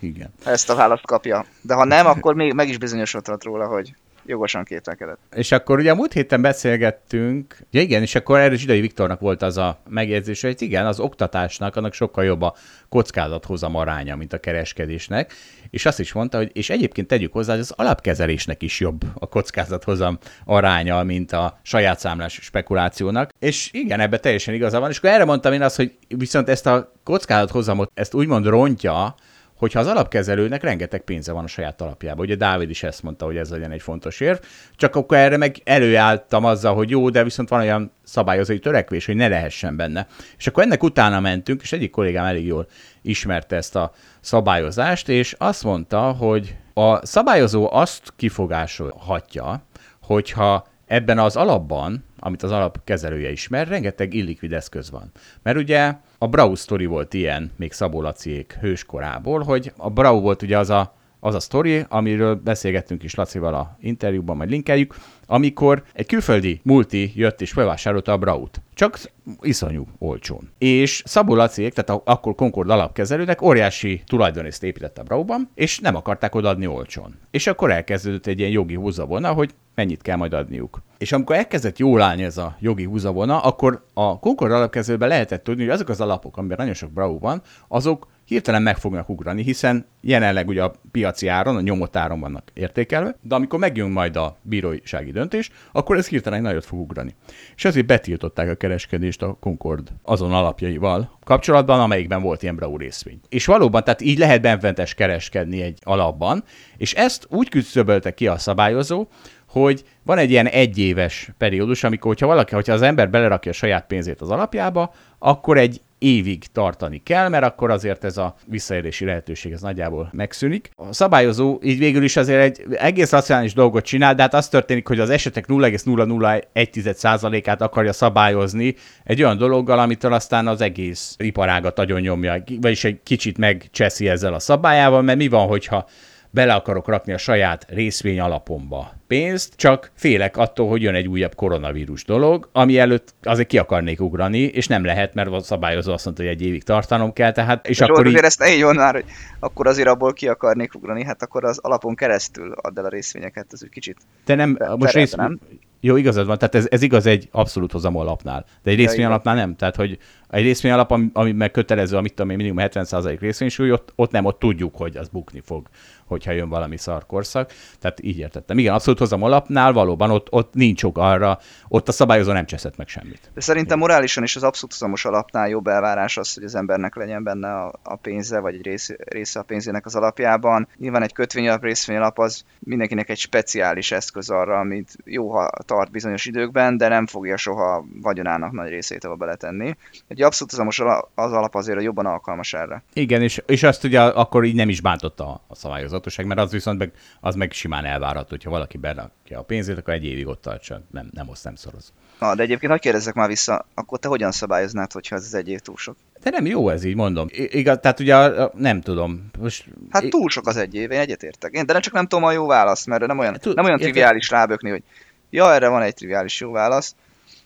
Igen. Ezt a választ kapja. De ha nem, akkor még meg is bizonyosodhat róla, hogy jogosan kételkedett. És akkor ugye a múlt héten beszélgettünk, ja igen, és akkor erre Zsidai Viktornak volt az a megjegyzés, hogy igen, az oktatásnak annak sokkal jobb a kockázathozam aránya, mint a kereskedésnek, és azt is mondta, hogy és egyébként tegyük hozzá, hogy az alapkezelésnek is jobb a kockázathozam aránya, mint a saját számlás spekulációnak, és igen, ebbe teljesen igaza van, és akkor erre mondtam én azt, hogy viszont ezt a kockázathozamot, ezt úgymond rontja, hogyha az alapkezelőnek rengeteg pénze van a saját alapjában. Ugye Dávid is ezt mondta, hogy ez legyen egy fontos érv, csak akkor erre meg előálltam azzal, hogy jó, de viszont van olyan szabályozói törekvés, hogy ne lehessen benne. És akkor ennek utána mentünk, és egyik kollégám elég jól ismerte ezt a szabályozást, és azt mondta, hogy a szabályozó azt kifogásolhatja, hogyha ebben az alapban, amit az alapkezelője ismer, rengeteg illikvid eszköz van. Mert ugye a Brau sztori volt ilyen, még Szabó Laciék hőskorából, hogy a Brau volt ugye az a, az a sztori, amiről beszélgettünk is Lacival a interjúban, majd linkeljük, amikor egy külföldi multi jött és felvásárolta a Braut. Csak iszonyú olcsón. És Szabó Laciék, tehát akkor Concord alapkezelőnek óriási tulajdonészt épített a Brauban, és nem akarták odaadni olcsón. És akkor elkezdődött egy ilyen jogi húzavona, hogy mennyit kell majd adniuk. És amikor elkezdett jól állni ez a jogi húzavona, akkor a Concord alapkezelőben lehetett tudni, hogy azok az alapok, amiben nagyon sok Brau van, azok hirtelen meg fognak ugrani, hiszen jelenleg ugye a piaci áron, a nyomott áron vannak értékelve, de amikor megjön majd a bírósági döntés, akkor ez hirtelen nagyot fog ugrani. És ezért betiltották a kereskedést a Concord azon alapjaival kapcsolatban, amelyikben volt ilyen Brau részvény. És valóban, tehát így lehet benfentes kereskedni egy alapban, és ezt úgy küszöbölte ki a szabályozó, hogy van egy ilyen egyéves periódus, amikor, hogyha valaki, hogyha az ember belerakja a saját pénzét az alapjába, akkor egy évig tartani kell, mert akkor azért ez a visszaérési lehetőség ez nagyjából megszűnik. A szabályozó így végül is azért egy egész racionális dolgot csinál, de hát az történik, hogy az esetek 0,001%-át akarja szabályozni egy olyan dologgal, amitől aztán az egész iparágat nagyon nyomja, vagyis egy kicsit megcseszi ezzel a szabályával, mert mi van, hogyha bele akarok rakni a saját részvény alapomba pénzt, csak félek attól, hogy jön egy újabb koronavírus dolog, ami előtt azért ki akarnék ugrani, és nem lehet, mert a szabályozó azt mondta, hogy egy évig tartanom kell, tehát... És, és akkor így... ezt ne így már, hogy akkor azért abból ki akarnék ugrani, hát akkor az alapon keresztül add el a részvényeket, ez egy kicsit... Te nem, most rész, nem? Jó, igazad van, tehát ez, ez igaz egy abszolút hozamú alapnál, de egy részvény alapnál nem. Tehát, hogy egy részvény alap, ami, ami meg kötelező, amit tudom én, minimum 70% részvénysúly, ott, ott nem, ott tudjuk, hogy az bukni fog hogyha jön valami szarkorszak. Tehát így értettem. Igen, abszolút hozam alapnál valóban ott, ott nincs ok arra, ott a szabályozó nem cseszett meg semmit. De szerintem morálisan is az abszolút hozamos alapnál jobb elvárás az, hogy az embernek legyen benne a, a pénze, vagy egy rész, része a pénzének az alapjában. Nyilván egy kötvényalap, részvényalap az mindenkinek egy speciális eszköz arra, amit jó, ha tart bizonyos időkben, de nem fogja soha vagyonának nagy részét abba beletenni. Egy abszolút az az alap azért, hogy jobban alkalmas erre. Igen, és, és azt ugye akkor így nem is bántotta a szabályozatosság, mert az viszont meg, az meg simán elvárható, hogyha valaki berakja a pénzét, akkor egy évig ott tartsa, nem, nem oszt, nem szoroz. Na, de egyébként, hogy kérdezzek már vissza, akkor te hogyan szabályoznád, hogyha ez egy év túl sok? De nem jó ez így, mondom. I- igaz, tehát ugye nem tudom. Most, hát túl sok az egy év, én egyetértek. Én, de nem csak nem tudom a jó választ, mert nem olyan, nem olyan triviális rábökni, hogy ja, erre van egy triviális jó válasz.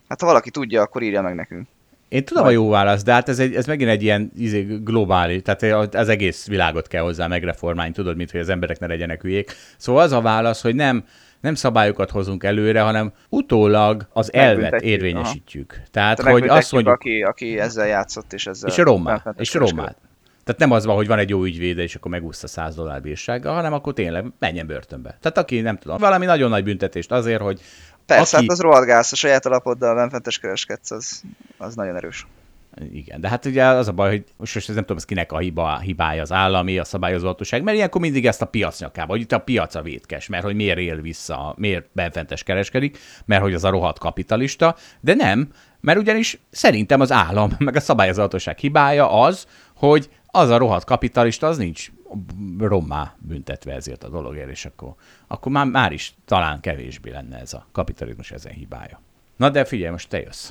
Hát ha valaki tudja, akkor írja meg nekünk. Én tudom Vagy... a jó válasz, de hát ez, egy, ez megint egy ilyen izé, globális, tehát az egész világot kell hozzá megreformálni, tudod, mint hogy az emberek ne legyenek hülyék. Szóval az a válasz, hogy nem, nem szabályokat hozunk előre, hanem utólag az elvet érvényesítjük. Aha. Tehát, Te hogy azt mondjuk... Aki, aki ezzel játszott, és ezzel... És romá, és romát. Tehát nem az van, hogy van egy jó ügyvéde, és akkor megúszta 100 dollár bírsággal, hanem akkor tényleg menjen börtönbe. Tehát aki nem tudom, valami nagyon nagy büntetést azért, hogy Persze, aki... hát az rohadt gáz, a saját alapoddal benfentes kereskedsz, az, az nagyon erős. Igen, de hát ugye az a baj, hogy most ez nem tudom, ez kinek a hiba, hibája, az állami, a szabályozóhatóság, mert ilyenkor mindig ezt a piac nyakába, hogy itt a piac a vétkes, mert hogy miért él vissza, miért benfentes kereskedik, mert hogy az a rohadt kapitalista, de nem, mert ugyanis szerintem az állam, meg a szabályozóhatóság hibája az, hogy az a rohadt kapitalista, az nincs rommá büntetve ezért a dologért, és akkor, akkor már, már is talán kevésbé lenne ez a kapitalizmus ezen hibája. Na de figyelj, most te jössz.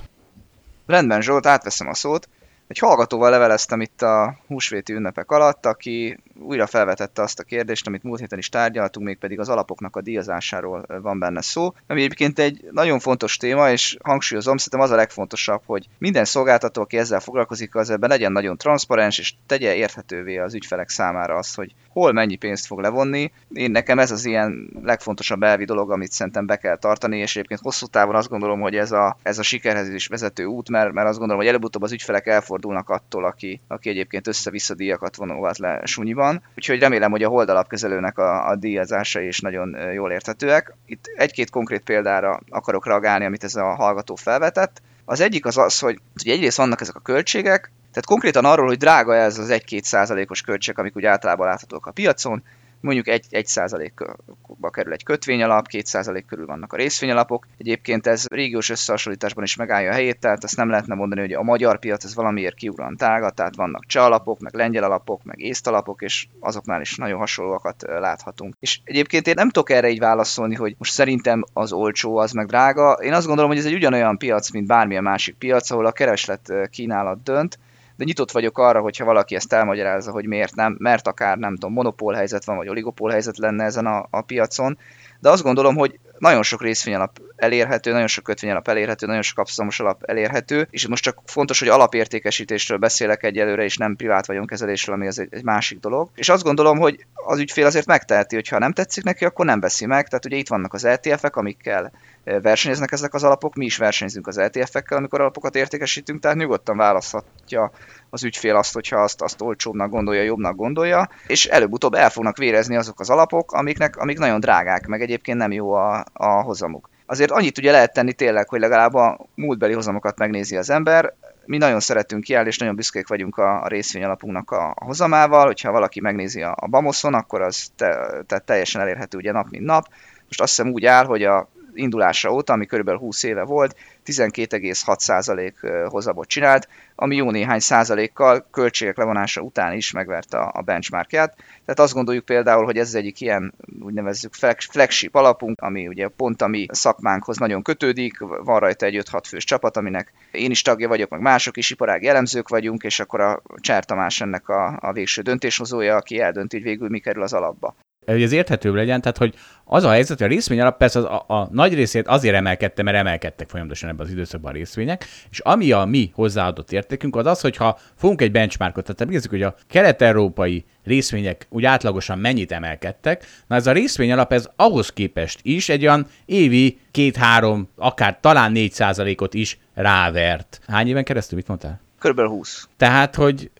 Rendben, Zsolt, átveszem a szót. Egy hallgatóval leveleztem itt a húsvéti ünnepek alatt, aki újra felvetette azt a kérdést, amit múlt héten is tárgyaltunk, mégpedig az alapoknak a díjazásáról van benne szó, ami egyébként egy nagyon fontos téma, és hangsúlyozom, szerintem az a legfontosabb, hogy minden szolgáltató, aki ezzel foglalkozik, az ebben legyen nagyon transzparens, és tegye érthetővé az ügyfelek számára azt, hogy hol mennyi pénzt fog levonni. Én nekem ez az ilyen legfontosabb elvi dolog, amit szerintem be kell tartani, és egyébként hosszú távon azt gondolom, hogy ez a, ez a sikerhez is vezető út, mert, mert azt gondolom, hogy előbb-utóbb az ügyfelek elfordulnak attól, aki, aki egyébként össze-vissza díjakat vonogat le sunyiban. Úgyhogy remélem, hogy a holdalapkezelőnek a, a díjazása is nagyon jól érthetőek. Itt egy-két konkrét példára akarok reagálni, amit ez a hallgató felvetett. Az egyik az az, hogy, hogy egyrészt vannak ezek a költségek, tehát konkrétan arról, hogy drága ez az 1-2 százalékos költség, amik úgy általában láthatók a piacon, mondjuk 1, 1 százalékba kerül egy kötvényalap, 2 százalék körül vannak a részvényalapok. Egyébként ez régiós összehasonlításban is megállja a helyét, tehát azt nem lehetne mondani, hogy a magyar piac ez valamiért kiugran tága, tehát vannak cseh alapok, meg lengyel alapok, meg észt alapok, és azoknál is nagyon hasonlóakat láthatunk. És egyébként én nem tudok erre így válaszolni, hogy most szerintem az olcsó, az meg drága. Én azt gondolom, hogy ez egy ugyanolyan piac, mint bármilyen másik piac, ahol a kereslet kínálat dönt, de nyitott vagyok arra, hogyha valaki ezt elmagyarázza, hogy miért nem, mert akár nem tudom, monopól helyzet van, vagy oligopól helyzet lenne ezen a, a piacon, de azt gondolom, hogy nagyon sok részvényalap elérhető, nagyon sok kötvényalap elérhető, nagyon sok abszolamos alap elérhető, és most csak fontos, hogy alapértékesítésről beszélek egyelőre, és nem privát vagyonkezelésről, ami az egy, egy másik dolog. És azt gondolom, hogy az ügyfél azért megteheti, hogy ha nem tetszik neki, akkor nem veszi meg. Tehát ugye itt vannak az ETF-ek, amikkel versenyeznek ezek az alapok, mi is versenyzünk az ETF-ekkel, amikor alapokat értékesítünk, tehát nyugodtan választhatja az ügyfél azt, hogyha azt, azt olcsóbbnak gondolja, jobbnak gondolja, és előbb-utóbb el fognak vérezni azok az alapok, amiknek, amik nagyon drágák, meg egyébként nem jó a, a hozamuk. Azért annyit ugye lehet tenni tényleg, hogy legalább a múltbeli hozamokat megnézi az ember, mi nagyon szeretünk kiállni, és nagyon büszkék vagyunk a, a részvényalapunknak a, a hozamával, hogyha valaki megnézi a, a Bamoszon, akkor az te, te teljesen elérhető ugye nap mint nap. Most azt hiszem úgy áll, hogy a indulása óta, ami körülbelül 20 éve volt, 12,6% hozamot csinált, ami jó néhány százalékkal költségek levonása után is megverte a benchmarkját. Tehát azt gondoljuk például, hogy ez az egyik ilyen úgynevezzük flagship alapunk, ami ugye pont a mi szakmánkhoz nagyon kötődik, van rajta egy 5-6 fős csapat, aminek én is tagja vagyok, meg mások is iparági elemzők vagyunk, és akkor a Csár Tamás ennek a, a végső döntéshozója, aki eldönti, hogy végül mi kerül az alapba hogy ez érthetőbb legyen, tehát hogy az a helyzet, hogy a részvény alap persze az, a, a nagy részét azért emelkedte, mert emelkedtek folyamatosan ebben az időszakban a részvények, és ami a mi hozzáadott értékünk, az az, hogyha fogunk egy benchmarkot, tehát megnézzük, hogy a kelet-európai részvények úgy átlagosan mennyit emelkedtek, na ez a részvény alap ez ahhoz képest is egy olyan évi két-három, akár talán négy százalékot is rávert. Hány éven keresztül, mit mondtál? Körülbelül 20. Tehát, hogy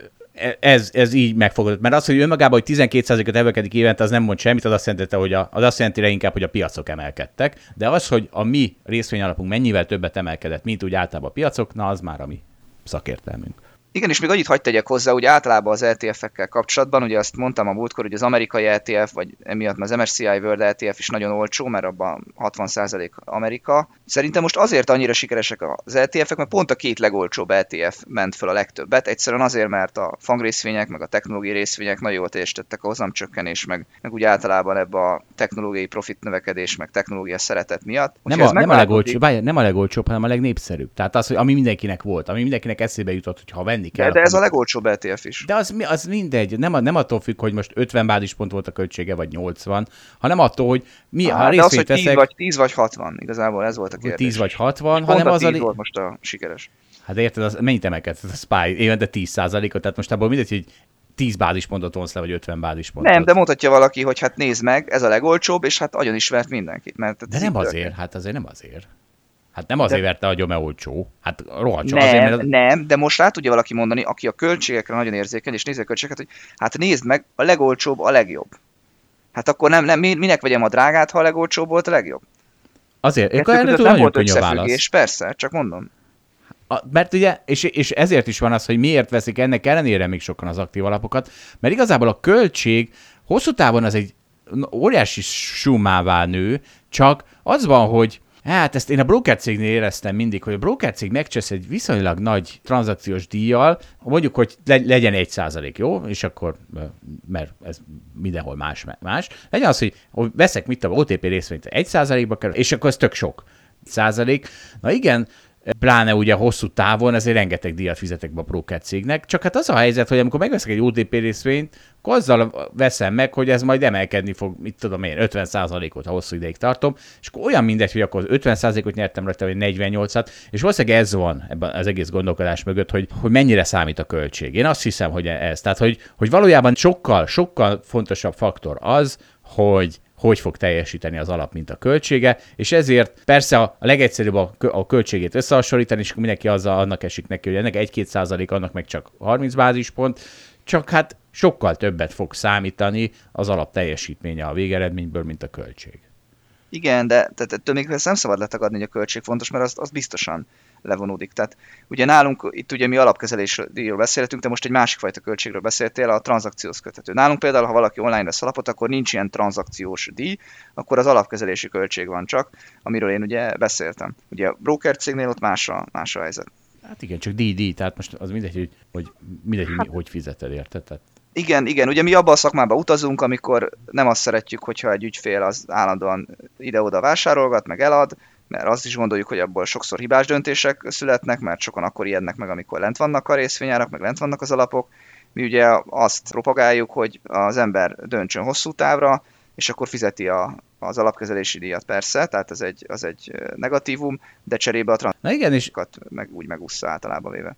ez, ez így megfogadott. Mert az, hogy önmagában, hogy 12%-ot emelkedik évente, az nem mond semmit, az azt jelenti, hogy a, az azt jelenti inkább, hogy a piacok emelkedtek. De az, hogy a mi részvényalapunk mennyivel többet emelkedett, mint úgy általában a piacok, na az már a mi szakértelmünk. Igen, és még annyit hagyd tegyek hozzá, hogy általában az ETF-ekkel kapcsolatban, ugye azt mondtam a múltkor, hogy az amerikai ETF, vagy emiatt az MSCI World ETF is nagyon olcsó, mert abban 60% Amerika. Szerintem most azért annyira sikeresek az ETF-ek, mert pont a két legolcsóbb ETF ment fel a legtöbbet. Egyszerűen azért, mert a fangrészvények, meg a technológiai részvények nagyon jól teljesítettek a hozamcsökkenés, meg, meg úgy általában ebbe a technológiai profit növekedés, meg technológia szeretet miatt. Nem a, nem, a legolcsóbb, nem a legolcsóbb, hanem a legnépszerűbb. Tehát az, hogy ami mindenkinek volt, ami mindenkinek eszébe jutott, hogy ha venni kell. De, de ez a legolcsóbb ETF is. De az, az mindegy, nem, nem attól függ, hogy most 50 bázispont volt a költsége, vagy 80, hanem attól, hogy mi Á, a részvényt az, hogy 10 veszek... vagy, 10 vagy 60, igazából ez volt a kérdés. 10 vagy 60, és hanem az a... volt most a sikeres. Hát érted, az, mennyit emelkedsz a SPY? Évente 10%-ot, tehát most abból mindegy, hogy 10 bázispontot vonsz le, vagy 50 bázispontot. Nem, de mondhatja valaki, hogy hát nézd meg, ez a legolcsóbb, és hát agyon ismert mindenkit. Mert de nem azért, hát azért nem azért. Hát nem azért de... verte agyon, mert olcsó. Hát rohadt nem, azért, mert... Nem, de most rá tudja valaki mondani, aki a költségekre nagyon érzékeny, és nézi a költségeket, hogy hát nézd meg, a legolcsóbb a legjobb. Hát akkor nem, nem minek vegyem a drágát, ha a legolcsóbb volt a legjobb? Azért, akkor erre nem nagyon könnyű a válasz. Persze, csak mondom. A, mert ugye, és, és ezért is van az, hogy miért veszik ennek ellenére még sokan az aktív alapokat, mert igazából a költség hosszú távon az egy óriási sumává nő, csak az van, hogy Hát ezt én a broker cégnél éreztem mindig, hogy a broker cég megcsesz egy viszonylag nagy tranzakciós díjjal, mondjuk, hogy legyen egy százalék, jó? És akkor, mert ez mindenhol más, más. Legyen az, hogy veszek, mit tudom, OTP részvényt egy százalékba kerül, és akkor ez tök sok százalék. Na igen, pláne ugye hosszú távon, ezért rengeteg díjat fizetek be a broker cégnek. Csak hát az a helyzet, hogy amikor megveszek egy OTP részvényt, akkor azzal veszem meg, hogy ez majd emelkedni fog, mit tudom én, 50%-ot, ha hosszú ideig tartom, és akkor olyan mindegy, hogy akkor 50%-ot nyertem rajta, vagy 48-at, és valószínűleg ez van ebben az egész gondolkodás mögött, hogy, hogy mennyire számít a költség. Én azt hiszem, hogy ez. Tehát, hogy, hogy valójában sokkal, sokkal fontosabb faktor az, hogy hogy fog teljesíteni az alap, mint a költsége, és ezért persze a legegyszerűbb a, költségét összehasonlítani, és mindenki azzal annak esik neki, hogy ennek 1-2 százalék, annak meg csak 30 bázispont, csak hát sokkal többet fog számítani az alap teljesítménye a végeredményből, mint a költség. Igen, de tehát ettől még nem szabad letagadni, hogy a költség fontos, mert az, az biztosan levonódik. Tehát ugye nálunk, itt ugye mi alapkezelésről beszéltünk, de most egy másik fajta költségről beszéltél, a tranzakciós kötető. Nálunk például, ha valaki online vesz alapot, akkor nincs ilyen tranzakciós díj, akkor az alapkezelési költség van csak, amiről én ugye beszéltem. Ugye a broker cégnél ott más a, más a helyzet. Hát igen, csak díj, díj, tehát most az mindegy, hogy, hogy mindegy, hogy hát, hogy fizeted, érted? Tehát igen, igen, ugye mi abban a szakmában utazunk, amikor nem azt szeretjük, hogyha egy ügyfél az állandóan ide-oda vásárolgat, meg elad, mert azt is gondoljuk, hogy abból sokszor hibás döntések születnek, mert sokan akkor ijednek meg, amikor lent vannak a részvényárak, meg lent vannak az alapok. Mi ugye azt propagáljuk, hogy az ember döntsön hosszú távra, és akkor fizeti a, az alapkezelési díjat persze, tehát ez egy, az egy negatívum, de cserébe a tranzakciókat meg úgy megúszza általában véve.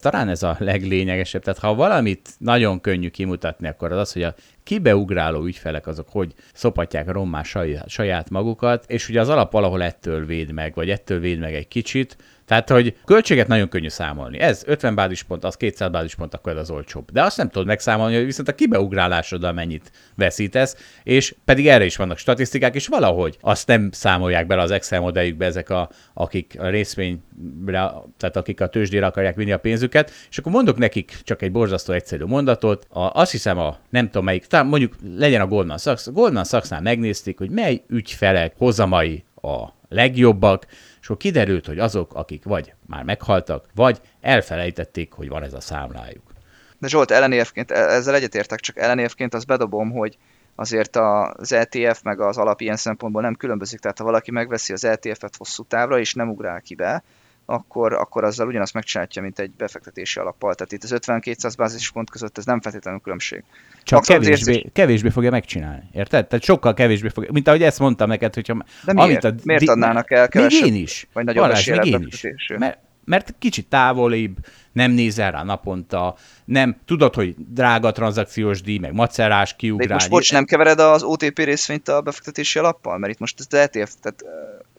Talán ez a leglényegesebb. Tehát ha valamit nagyon könnyű kimutatni, akkor az az, hogy a kibeugráló ügyfelek azok hogy szopatják rommá saját, magukat, és ugye az alap valahol ettől véd meg, vagy ettől véd meg egy kicsit, tehát, hogy költséget nagyon könnyű számolni. Ez 50 bázispont, az 200 bázispont, akkor ez az olcsóbb. De azt nem tudod megszámolni, hogy viszont a kibeugrálásoddal mennyit veszítesz, és pedig erre is vannak statisztikák, és valahogy azt nem számolják bele az Excel modelljükbe ezek, a, akik a részvényre, tehát akik a tőzsdére akarják vinni a pénzüket, és akkor mondok nekik csak egy borzasztó egyszerű mondatot. A, azt hiszem, a nem tudom melyik, talán mondjuk legyen a Goldman Sachs. Goldman Sachsnál megnézték, hogy mely ügyfelek hozamai a legjobbak, és akkor kiderült, hogy azok, akik vagy már meghaltak, vagy elfelejtették, hogy van ez a számlájuk. De Zsolt, ellenérvként, e- ezzel egyetértek, csak ellenérvként azt bedobom, hogy azért az ETF meg az alap ilyen szempontból nem különbözik, tehát ha valaki megveszi az ETF-et hosszú távra, és nem ugrál ki be, akkor, akkor azzal ugyanazt megcsinálja, mint egy befektetési alappal. Tehát itt az 50-200 bázispont között ez nem feltétlenül különbség. Csak kevésbé, érzés... kevésbé fogja megcsinálni, érted? Tehát sokkal kevésbé fogja, mint ahogy ezt mondtam neked, hogyha... De miért? Amit a, miért adnának el kevesebb? Még én is. Vagy nagyobb Balázs, még én is. Mert, mert kicsit távolibb, nem nézel rá naponta, nem tudod, hogy drága tranzakciós díj, meg macerás, kiugrál. De most bocs, nem kevered az OTP részvényt a befektetési alappal? Mert itt most az ETF, tehát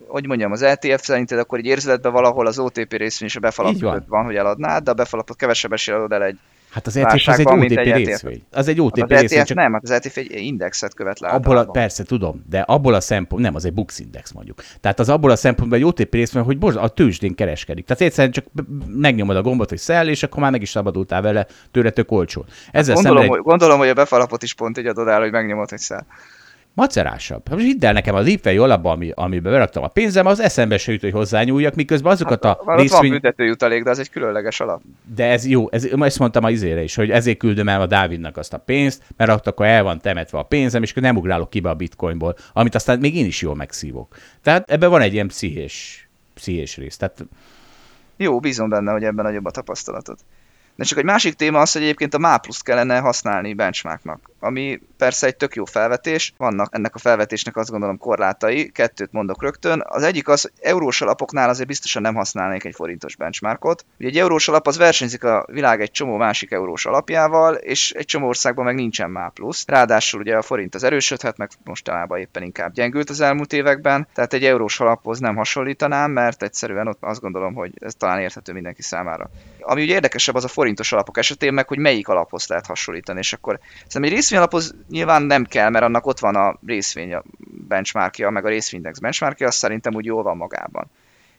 hogy mondjam, az ETF szerinted akkor egy érzeletben valahol az OTP részvény és a befalap van. van, hogy eladnád, de a befalapot kevesebb esélye adod el egy Hát az ETF az egy OTP részvény. Az egy OTP az e részvény. Csak... Nem, hát az ETF egy indexet követ le. Abból a, persze, tudom, de abból a szempont, nem, az egy Bux Index mondjuk. Tehát az abból a szempontból egy OTP részvény, hogy most a tőzsdén kereskedik. Tehát egyszerűen csak megnyomod a gombot, hogy szel, és akkor már meg is szabadultál vele tőle tök olcsó. Ezzel hát gondolom, hogy, gondolom, hogy a befalapot is pont így adod el, hogy megnyomod, hogy szel macerásabb. Most hidd el nekem, a lépvei alapban, ami, amiben beraktam a pénzem, az eszembe se jut, hogy hozzányúljak, miközben azokat hát, a részvény... van büntetőjutalék, de az egy különleges alap. De ez jó, ez, ezt mondtam a izére is, hogy ezért küldöm el a Dávidnak azt a pénzt, mert akkor el van temetve a pénzem, és akkor nem ugrálok ki be a bitcoinból, amit aztán még én is jól megszívok. Tehát ebben van egy ilyen pszichés, pszichés rész. Tehát... Jó, bízom benne, hogy ebben nagyobb a tapasztalatod. De csak egy másik téma az, hogy egyébként a MAPLUS kellene használni benchmarknak, ami persze egy tök jó felvetés, vannak ennek a felvetésnek azt gondolom korlátai, kettőt mondok rögtön. Az egyik az, hogy eurós alapoknál azért biztosan nem használnék egy forintos benchmarkot. Ugye egy eurós alap az versenyzik a világ egy csomó másik eurós alapjával, és egy csomó országban meg nincsen MAPLUS. Ráadásul ugye a forint az erősödhet, meg mostanában éppen inkább gyengült az elmúlt években, tehát egy eurós alaphoz nem hasonlítanám, mert egyszerűen ott azt gondolom, hogy ez talán érthető mindenki számára. Ami ugye érdekesebb az a forintos alapok esetén meg, hogy melyik alaphoz lehet hasonlítani, és akkor szerintem egy részvényalaphoz nyilván nem kell, mert annak ott van a részvény benchmarkja, meg a részvényindex benchmarkja, az szerintem úgy jól van magában.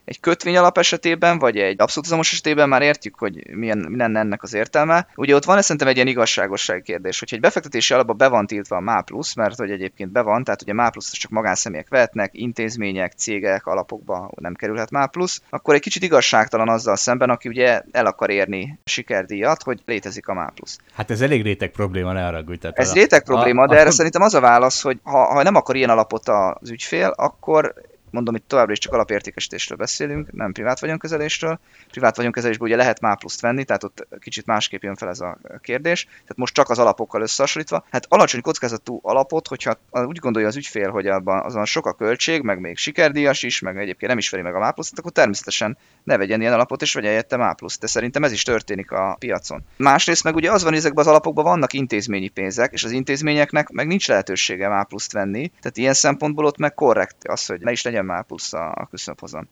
Egy kötvény alap esetében, vagy egy abszolútizmus esetében már értjük, hogy milyen, mi lenne ennek az értelme. Ugye ott van szerintem egy ilyen igazságossági kérdés, hogyha egy befektetési alapba be van tiltva a MÁ plusz, mert hogy egyébként be van, tehát ugye MÁ plusz csak magánszemélyek vehetnek, intézmények, cégek, alapokba nem kerülhet MÁ plusz, akkor egy kicsit igazságtalan azzal szemben, aki ugye el akar érni sikerdíjat, hogy létezik a MÁ plusz. Hát ez elég réteg probléma, ne arra Ez réteg probléma, a, de a, erre a... szerintem az a válasz, hogy ha, ha nem akar ilyen alapot az ügyfél, akkor mondom, itt továbbra is csak alapértékesítésről beszélünk, nem privát vagyonkezelésről. Privát vagyonkezelésből ugye lehet már pluszt venni, tehát ott kicsit másképp jön fel ez a kérdés. Tehát most csak az alapokkal összehasonlítva. Hát alacsony kockázatú alapot, hogyha úgy gondolja az ügyfél, hogy abban azon sok a költség, meg még sikerdíjas is, meg egyébként nem ismeri meg a mápluszt, akkor természetesen ne vegyen ilyen alapot, és vegye helyette mápluszt. De szerintem ez is történik a piacon. Másrészt meg ugye az van, ezekben az alapokban vannak intézményi pénzek, és az intézményeknek meg nincs lehetősége mápluszt venni. Tehát ilyen szempontból ott meg korrekt az, hogy ne is legyen már plusz a, a küszöbhozon.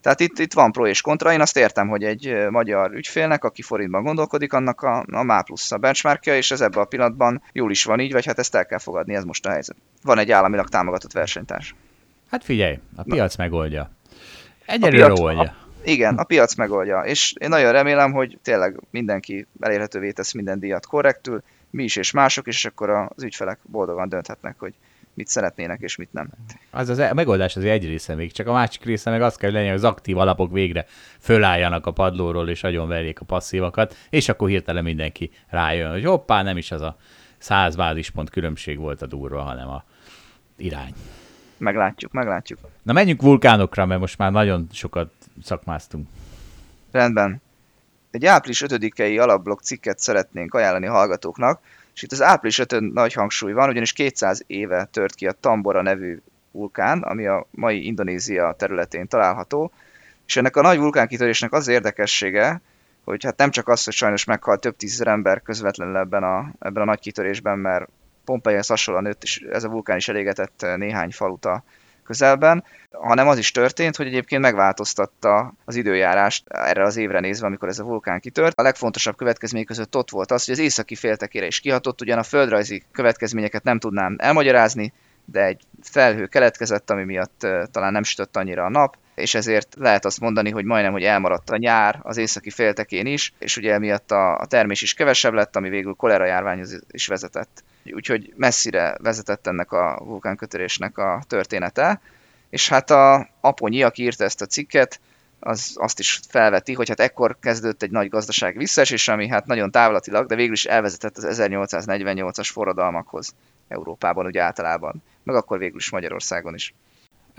Tehát itt, itt van pro és kontra. Én azt értem, hogy egy magyar ügyfélnek, aki forintban gondolkodik, annak a, a MÁ plusz a benchmarkja, és ez ebben a pillanatban jól is van így, vagy hát ezt el kell fogadni, ez most a helyzet. Van egy államilag támogatott versenytárs. Hát figyelj, a piac Na. megoldja. Egyelőre oldja. A, igen, a piac megoldja, és én nagyon remélem, hogy tényleg mindenki elérhetővé tesz minden díjat korrektül, mi is és mások, és akkor az ügyfelek boldogan dönthetnek, hogy mit szeretnének és mit nem. Az az, a megoldás az egy része még, csak a másik része meg az kell, hogy legyen, hogy az aktív alapok végre fölálljanak a padlóról, és nagyon verjék a passzívakat, és akkor hirtelen mindenki rájön, hogy hoppá, nem is az a száz bázispont különbség volt a durva, hanem a irány. Meglátjuk, meglátjuk. Na menjünk vulkánokra, mert most már nagyon sokat szakmáztunk. Rendben. Egy április 5-i alapblog cikket szeretnénk ajánlani hallgatóknak, és itt az április 5 nagy hangsúly van, ugyanis 200 éve tört ki a Tambora nevű vulkán, ami a mai Indonézia területén található, és ennek a nagy vulkánkitörésnek az érdekessége, hogy hát nem csak az, hogy sajnos meghalt több tízezer ember közvetlenül ebben a, ebben a nagy kitörésben, mert Pompeihez hasonlóan nőtt, és ez a vulkán is elégetett néhány faluta közelben, hanem az is történt, hogy egyébként megváltoztatta az időjárást erre az évre nézve, amikor ez a vulkán kitört. A legfontosabb következmény között ott volt az, hogy az északi féltekére is kihatott, ugyan a földrajzi következményeket nem tudnám elmagyarázni, de egy felhő keletkezett, ami miatt talán nem sütött annyira a nap, és ezért lehet azt mondani, hogy majdnem, hogy elmaradt a nyár az északi féltekén is, és ugye emiatt a, a termés is kevesebb lett, ami végül kolera járványhoz is vezetett. Úgyhogy messzire vezetett ennek a vulkánkötörésnek a története, és hát a Aponyi, aki írta ezt a cikket, az azt is felveti, hogy hát ekkor kezdődött egy nagy gazdasági visszaesés, ami hát nagyon távlatilag, de végül is elvezetett az 1848-as forradalmakhoz Európában ugye általában, meg akkor végül is Magyarországon is.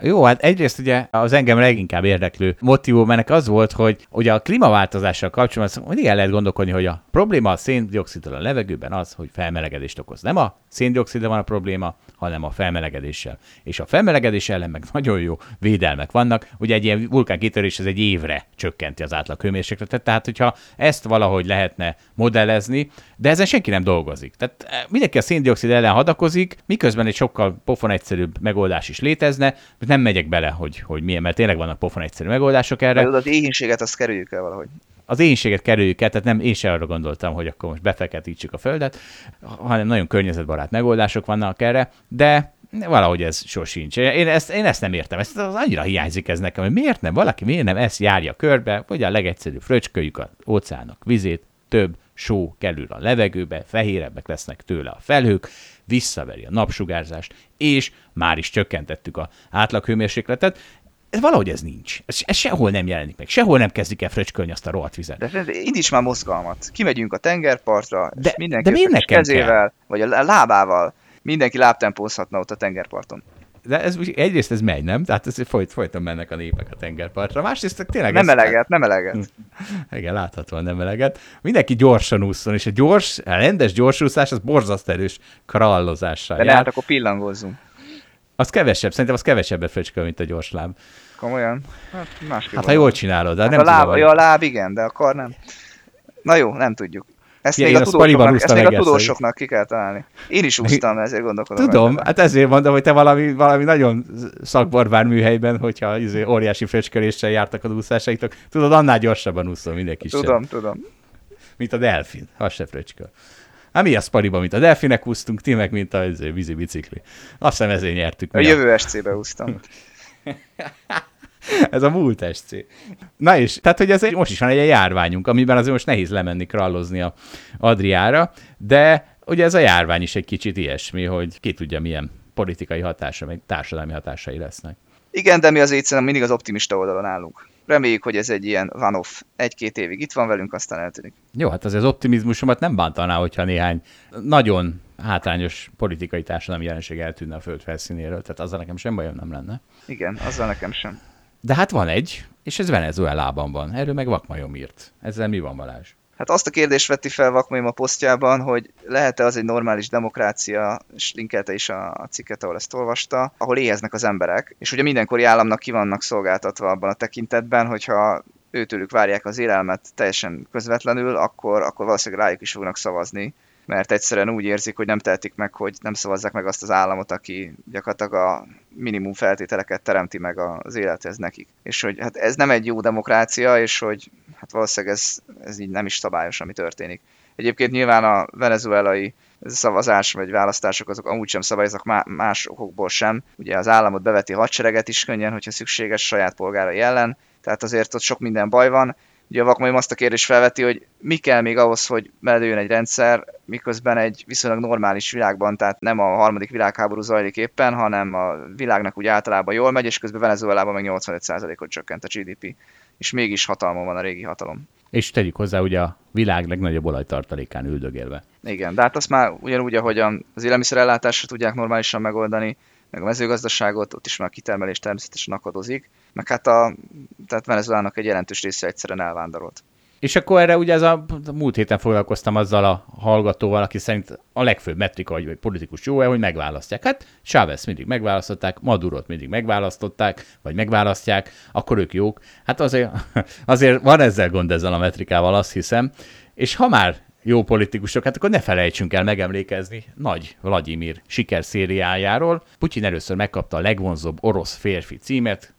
Jó, hát egyrészt ugye az engem leginkább érdeklő motivum ennek az volt, hogy ugye a klímaváltozással kapcsolatban mindig el lehet gondolkodni, hogy a probléma a széndiokszid a levegőben az, hogy felmelegedést okoz. Nem a széndiokszidra van a probléma, hanem a felmelegedéssel. És a felmelegedés ellen meg nagyon jó védelmek vannak. Ugye egy ilyen vulkánkitörés ez egy évre csökkenti az átlag hőmérsékletet, tehát hogyha ezt valahogy lehetne modellezni, de ezen senki nem dolgozik. Tehát eh, mindenki a széndiokszid ellen hadakozik, miközben egy sokkal pofon egyszerűbb megoldás is létezne, nem megyek bele, hogy, hogy milyen, mert tényleg vannak pofon egyszerű megoldások erre. De az éhínséget azt kerüljük el valahogy. az énséget kerüljük el, tehát nem én sem arra gondoltam, hogy akkor most befeketítsük a földet, hanem nagyon környezetbarát megoldások vannak erre, de valahogy ez sosincs. Én ezt, én ezt nem értem, ezt az annyira hiányzik ez nekem, hogy miért nem, valaki miért nem ezt járja körbe, hogy a legegyszerűbb fröcsköljük az óceánok vizét, több só kerül a levegőbe, fehérebbek lesznek tőle a felhők, visszaveri a napsugárzást, és már is csökkentettük a átlaghőmérsékletet. Ez valahogy ez nincs. Ez, ez sehol nem jelenik meg. Sehol nem kezdik el fröcskölni azt a rohadt vizet. De indíts már mozgalmat. Kimegyünk a tengerpartra, De- és mindenki de miért kezével, vagy a lábával, mindenki lábtempózhatna ott a tengerparton. De ez, egyrészt ez megy, nem? Tehát ez folyt, folyton mennek a népek a tengerpartra. Másrészt tényleg Nem ez, eleget, nem eleget. Igen, láthatóan nem eleget. Mindenki gyorsan úszon, és a gyors, a rendes gyorsúszás az borzasztó erős krallozással De jár. lehet, akkor pillangozzunk. Az kevesebb, szerintem az kevesebbet fröcsköl, mint a gyors láb. Komolyan? Hát Hát ha jól csinálod, de Hát nem a, láb, tudom, ja, a láb igen, de a kar nem. Na jó, nem tudjuk. Ezt Ja, még, a a tudósoknak, ezt még a tudósoknak ki kell találni. Én is úsztam, ezért gondolkodom. Tudom, rajta. hát ezért mondom, hogy te valami, valami nagyon szakbarbár műhelyben, hogyha izé, óriási fröcsköléssel jártak az úszásaitok, tudod, annál gyorsabban úszol mindenki sem. Tudom, tudom. Mint a delfin, az se fröcsköl. Hát mi a spariba, mint a delfinek úsztunk, ti meg, mint a izé, vízi bicikli. Azt hiszem ezért nyertük. A jövő SC-be úsztam. Ez a múlt SC. Na és, tehát hogy ez egy, most is van egy járványunk, amiben azért most nehéz lemenni krallozni a Adriára, de ugye ez a járvány is egy kicsit ilyesmi, hogy ki tudja milyen politikai hatása, meg társadalmi hatásai lesznek. Igen, de mi az szerintem mindig az optimista oldalon állunk. Reméljük, hogy ez egy ilyen one-off. Egy-két évig itt van velünk, aztán eltűnik. Jó, hát azért az optimizmusomat nem bántaná, hogyha néhány nagyon hátrányos politikai társadalmi jelenség eltűnne a föld felszínéről, tehát azzal nekem sem bajom nem lenne. Igen, azzal nekem sem. De hát van egy, és ez Venezuelában van. Erről meg Vakmajom írt. Ezzel mi van, Balázs? Hát azt a kérdést vetti fel Vakmaim a posztjában, hogy lehet-e az egy normális demokrácia, és linkelte is a cikket, ahol ezt olvasta, ahol éheznek az emberek, és ugye mindenkori államnak ki vannak szolgáltatva abban a tekintetben, hogyha őtőlük várják az élelmet teljesen közvetlenül, akkor, akkor valószínűleg rájuk is fognak szavazni, mert egyszerűen úgy érzik, hogy nem tehetik meg, hogy nem szavazzák meg azt az államot, aki gyakorlatilag a minimum feltételeket teremti meg az élethez nekik. És hogy hát ez nem egy jó demokrácia, és hogy hát valószínűleg ez, ez így nem is szabályos, ami történik. Egyébként nyilván a venezuelai szavazás vagy választások azok amúgy sem szabályoznak má- más okokból sem. Ugye az államot beveti hadsereget is könnyen, hogyha szükséges saját polgárai ellen, tehát azért ott sok minden baj van. Ugye a Vakmaim azt a kérdést felveti, hogy mi kell még ahhoz, hogy meledőjön egy rendszer, miközben egy viszonylag normális világban, tehát nem a harmadik világháború zajlik éppen, hanem a világnak úgy általában jól megy, és közben Venezuelában meg 85%-ot csökkent a GDP. És mégis hatalma van a régi hatalom. És tegyük hozzá ugye a világ legnagyobb olajtartalékán üldögélve. Igen, de hát azt már ugyanúgy, ahogy az élelmiszerellátásra tudják normálisan megoldani, meg a mezőgazdaságot, ott is már a kitermelés természetesen akadozik, meg hát a, tehát Venezuelának egy jelentős része egyszerűen elvándorolt. És akkor erre ugye ez a, múlt héten foglalkoztam azzal a hallgatóval, aki szerint a legfőbb metrika, hogy politikus jó-e, hogy megválasztják. Hát Chávez mindig megválasztották, Madurot mindig megválasztották, vagy megválasztják, akkor ők jók. Hát azért, azért van ezzel gond ezzel a metrikával, azt hiszem. És ha már jó politikusok, hát akkor ne felejtsünk el megemlékezni nagy Vladimir sikerszériájáról. Putyin először megkapta a legvonzóbb orosz férfi címet,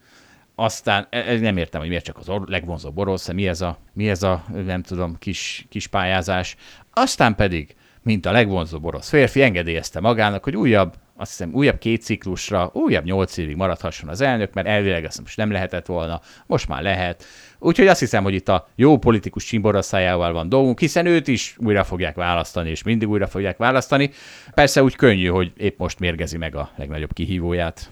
aztán e- e- nem értem, hogy miért csak az legvonzóbb orosz, mi ez a, mi ez a nem tudom, kis, kis pályázás. Aztán pedig, mint a legvonzóbb orosz férfi, engedélyezte magának, hogy újabb, azt hiszem, újabb két ciklusra, újabb nyolc évig maradhasson az elnök, mert elvileg azt most nem lehetett volna, most már lehet. Úgyhogy azt hiszem, hogy itt a jó politikus csimboraszájával van dolgunk, hiszen őt is újra fogják választani, és mindig újra fogják választani. Persze úgy könnyű, hogy épp most mérgezi meg a legnagyobb kihívóját.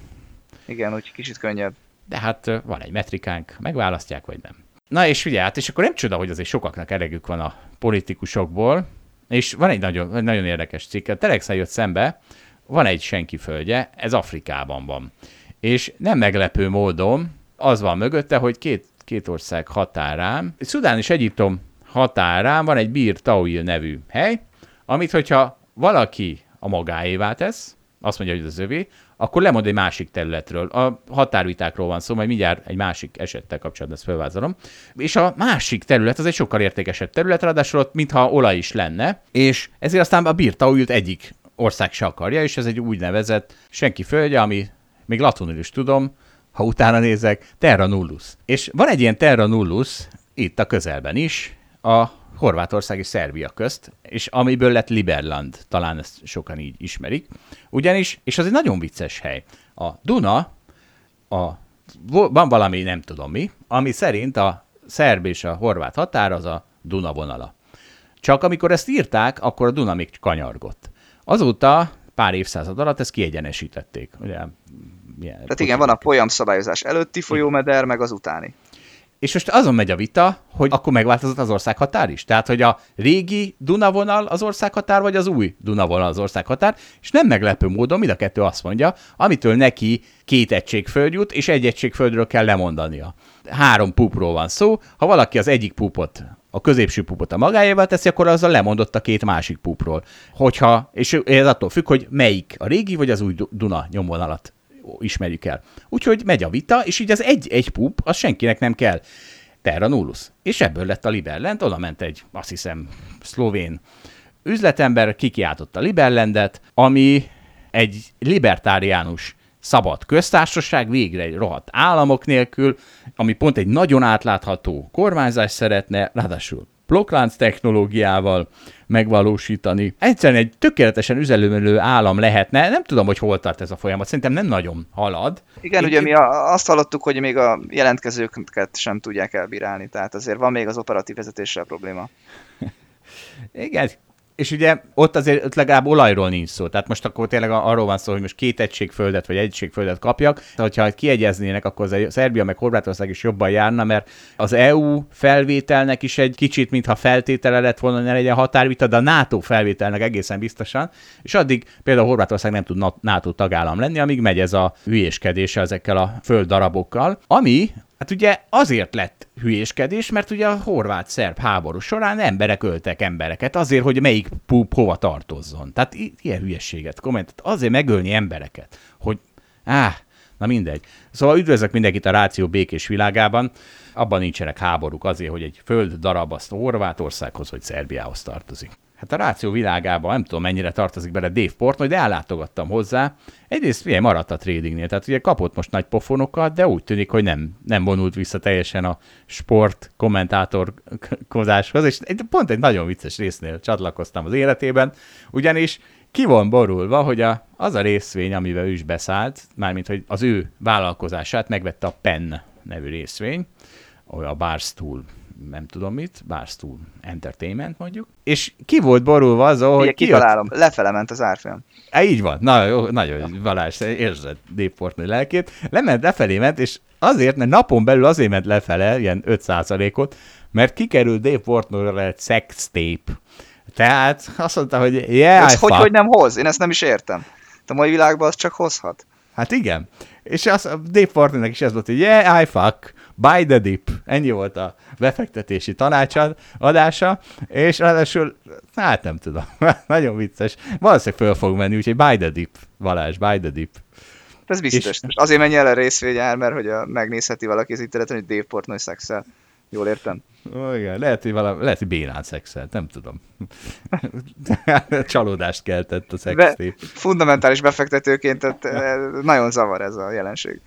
Igen, úgy kicsit könnyebb. De hát van egy metrikánk, megválasztják, vagy nem. Na és ugye, hát és akkor nem csoda, hogy azért sokaknak elegük van a politikusokból, és van egy nagyon, nagyon érdekes cikk, a Telexen jött szembe, van egy senki földje, ez Afrikában van. És nem meglepő módon az van mögötte, hogy két, két ország határán, Szudán és Egyiptom határán van egy Bir Tawil nevű hely, amit hogyha valaki a magáévá tesz, azt mondja, hogy az övé, akkor lemond egy másik területről. A határvitákról van szó, majd mindjárt egy másik esettel kapcsolatban ezt felvázolom. És a másik terület az egy sokkal értékesebb terület, ráadásul ott mintha olaj is lenne, és ezért aztán a Birtaújút egyik ország se akarja, és ez egy úgynevezett senki földje, ami még latinul is tudom, ha utána nézek, Terra Nullus. És van egy ilyen Terra Nullus, itt a közelben is, a Horvátország és Szerbia közt, és amiből lett Liberland, talán ezt sokan így ismerik. Ugyanis, és az egy nagyon vicces hely. A Duna, a, van valami, nem tudom mi, ami szerint a szerb és a horvát határ az a Duna vonala. Csak amikor ezt írták, akkor a Duna még kanyargott. Azóta pár évszázad alatt ezt kiegyenesítették. Ugye, milyen, Tehát igen, van a folyam szabályozás előtti folyómeder, meg az utáni. És most azon megy a vita, hogy akkor megváltozott az országhatár is. Tehát, hogy a régi Dunavonal az országhatár, vagy az új Dunavonal az országhatár, és nem meglepő módon mind a kettő azt mondja, amitől neki két egység föld jut, és egy egység földről kell lemondania. Három pupról van szó, ha valaki az egyik pupot a középső pupot a magáéval teszi, akkor azzal lemondott a két másik pupról. Hogyha, és ez attól függ, hogy melyik, a régi vagy az új Duna nyomvonalat ismerjük el. Úgyhogy megy a vita, és így az egy, egy pup, az senkinek nem kell. Terra nullus. És ebből lett a Liberland, oda ment egy, azt hiszem, szlovén üzletember, kikiáltotta Liberlandet, ami egy libertáriánus szabad köztársaság, végre egy rohadt államok nélkül, ami pont egy nagyon átlátható kormányzás szeretne, ráadásul blokklánc technológiával megvalósítani. Egyszerűen egy tökéletesen üzelőmelő állam lehetne. Nem tudom, hogy hol tart ez a folyamat. Szerintem nem nagyon halad. Igen, Én... ugye mi a, azt hallottuk, hogy még a jelentkezőket sem tudják elbírálni, tehát azért van még az operatív vezetéssel probléma. Igen, és ugye ott azért ott legalább olajról nincs szó. Tehát most akkor tényleg arról van szó, hogy most két egységföldet vagy egységföldet kapjak. Tehát, hogyha kiegyeznének, akkor az Szerbia meg Horvátország is jobban járna, mert az EU felvételnek is egy kicsit, mintha feltétele lett volna, ne legyen határvita, de a NATO felvételnek egészen biztosan. És addig például Horvátország nem tud NATO tagállam lenni, amíg megy ez a hülyéskedése ezekkel a földdarabokkal, ami Hát ugye azért lett hülyéskedés, mert ugye a horvát-szerb háború során emberek öltek embereket, azért, hogy melyik pup hova tartozzon. Tehát ilyen hülyességet kommentet, azért megölni embereket, hogy áh, na mindegy. Szóval üdvözlök mindenkit a ráció békés világában, abban nincsenek háborúk azért, hogy egy föld darab azt Horvátországhoz vagy Szerbiához tartozik. Hát a ráció világában nem tudom mennyire tartozik bele Dave Portnoy, de ellátogattam hozzá. Egyrészt ugye maradt a tradingnél, tehát ugye kapott most nagy pofonokat, de úgy tűnik, hogy nem, nem vonult vissza teljesen a sport kommentátorkozáshoz, és pont egy nagyon vicces résznél csatlakoztam az életében, ugyanis ki van borulva, hogy a, az a részvény, amivel ő is beszállt, mármint, hogy az ő vállalkozását megvette a PEN nevű részvény, a Barstool nem tudom mit, Barstool Entertainment mondjuk, és ki volt borulva az, hogy ki kitalálom, lefele ment az árfolyam. É, így van, Na, jó, nagyon Balázs, érzed Dave Portnoy lelkét, lement lefelé ment, és azért, mert napon belül azért ment lefele, ilyen 5%-ot, mert kikerült Dave Portnoyra egy sex tape. Tehát azt mondta, hogy yeah, Ez hogy, hogy nem hoz? Én ezt nem is értem. De a mai világban az csak hozhat. Hát igen. És az, Dave Portnoynak is ez volt, hogy yeah, I fuck, buy the dip. Ennyi volt a befektetési tanácsad adása, és ráadásul, hát nem tudom, nagyon vicces. Valószínűleg föl fog menni, úgyhogy buy the dip, Valás, buy the dip. Ez biztos. És... Azért mennyi el a részvényár, mert hogy a, megnézheti valaki az interneten, hogy Dave Portnoy szexel. Jól értem? Ó, igen, lehet, hogy, valami, lehet, hogy bénán szexelt, nem tudom. Csalódást keltett a szextép. Fundamentális befektetőként tehát, eh, nagyon zavar ez a jelenség.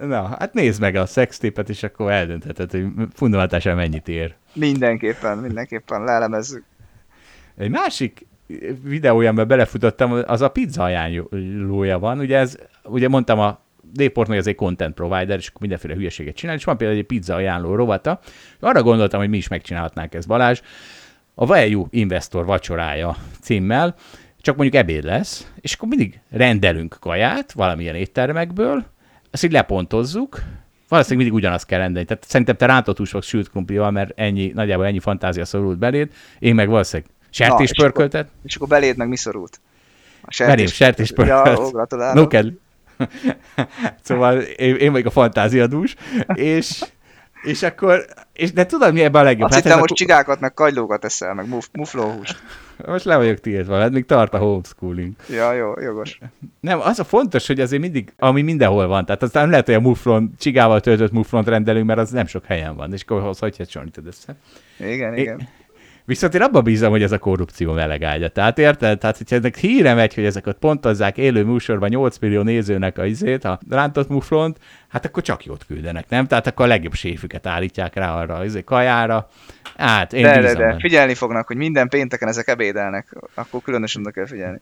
Na, hát nézd meg a szextépet, és akkor eldöntheted, hogy fundamentálisan mennyit ér. Mindenképpen, mindenképpen leelemezzük. Egy másik videójában belefutottam, az a pizza ajánlója van. Ugye ez, ugye mondtam a Dayport meg ez egy content provider, és mindenféle hülyeséget csinál, és van például egy pizza ajánló rovata. Arra gondoltam, hogy mi is megcsinálhatnánk ezt, Balázs. A Value Investor vacsorája címmel, csak mondjuk ebéd lesz, és akkor mindig rendelünk kaját valamilyen éttermekből, ezt így lepontozzuk, valószínűleg mindig ugyanazt kell rendelni. Tehát szerintem te rántott húsok sült krumplival, mert ennyi, nagyjából ennyi fantázia szorult beléd, én meg valószínűleg sertéspörköltet. És, és akkor beléd meg mi szorult? A sertés, sertéspörkölt. Ja, gratulálok. No kell. szóval én, én vagyok a fantáziadús, és, és akkor, és de tudod, mi ebben a legjobb? Azt hát hittem, most a... csigákat, meg kagylókat eszel, meg muf, muflóhúst. Most le vagyok tiltva, hát még tart a homeschooling. Ja, jó, jogos. Nem, az a fontos, hogy azért mindig, ami mindenhol van, tehát aztán lehet, hogy a muflon, csigával töltött muflont rendelünk, mert az nem sok helyen van, és akkor hogy hasonlítod össze. Igen, igen. Viszont én abban bízom, hogy ez a korrupció melegágya. Tehát érted? Tehát, hogyha ennek híre megy, hogy ezek ott pontozzák élő műsorban 8 millió nézőnek a izét, a rántott muflont, hát akkor csak jót küldenek, nem? Tehát akkor a legjobb séfüket állítják rá arra az izé kajára. Hát én de, bízom. de, de, figyelni fognak, hogy minden pénteken ezek ebédelnek, akkor különösen oda kell figyelni.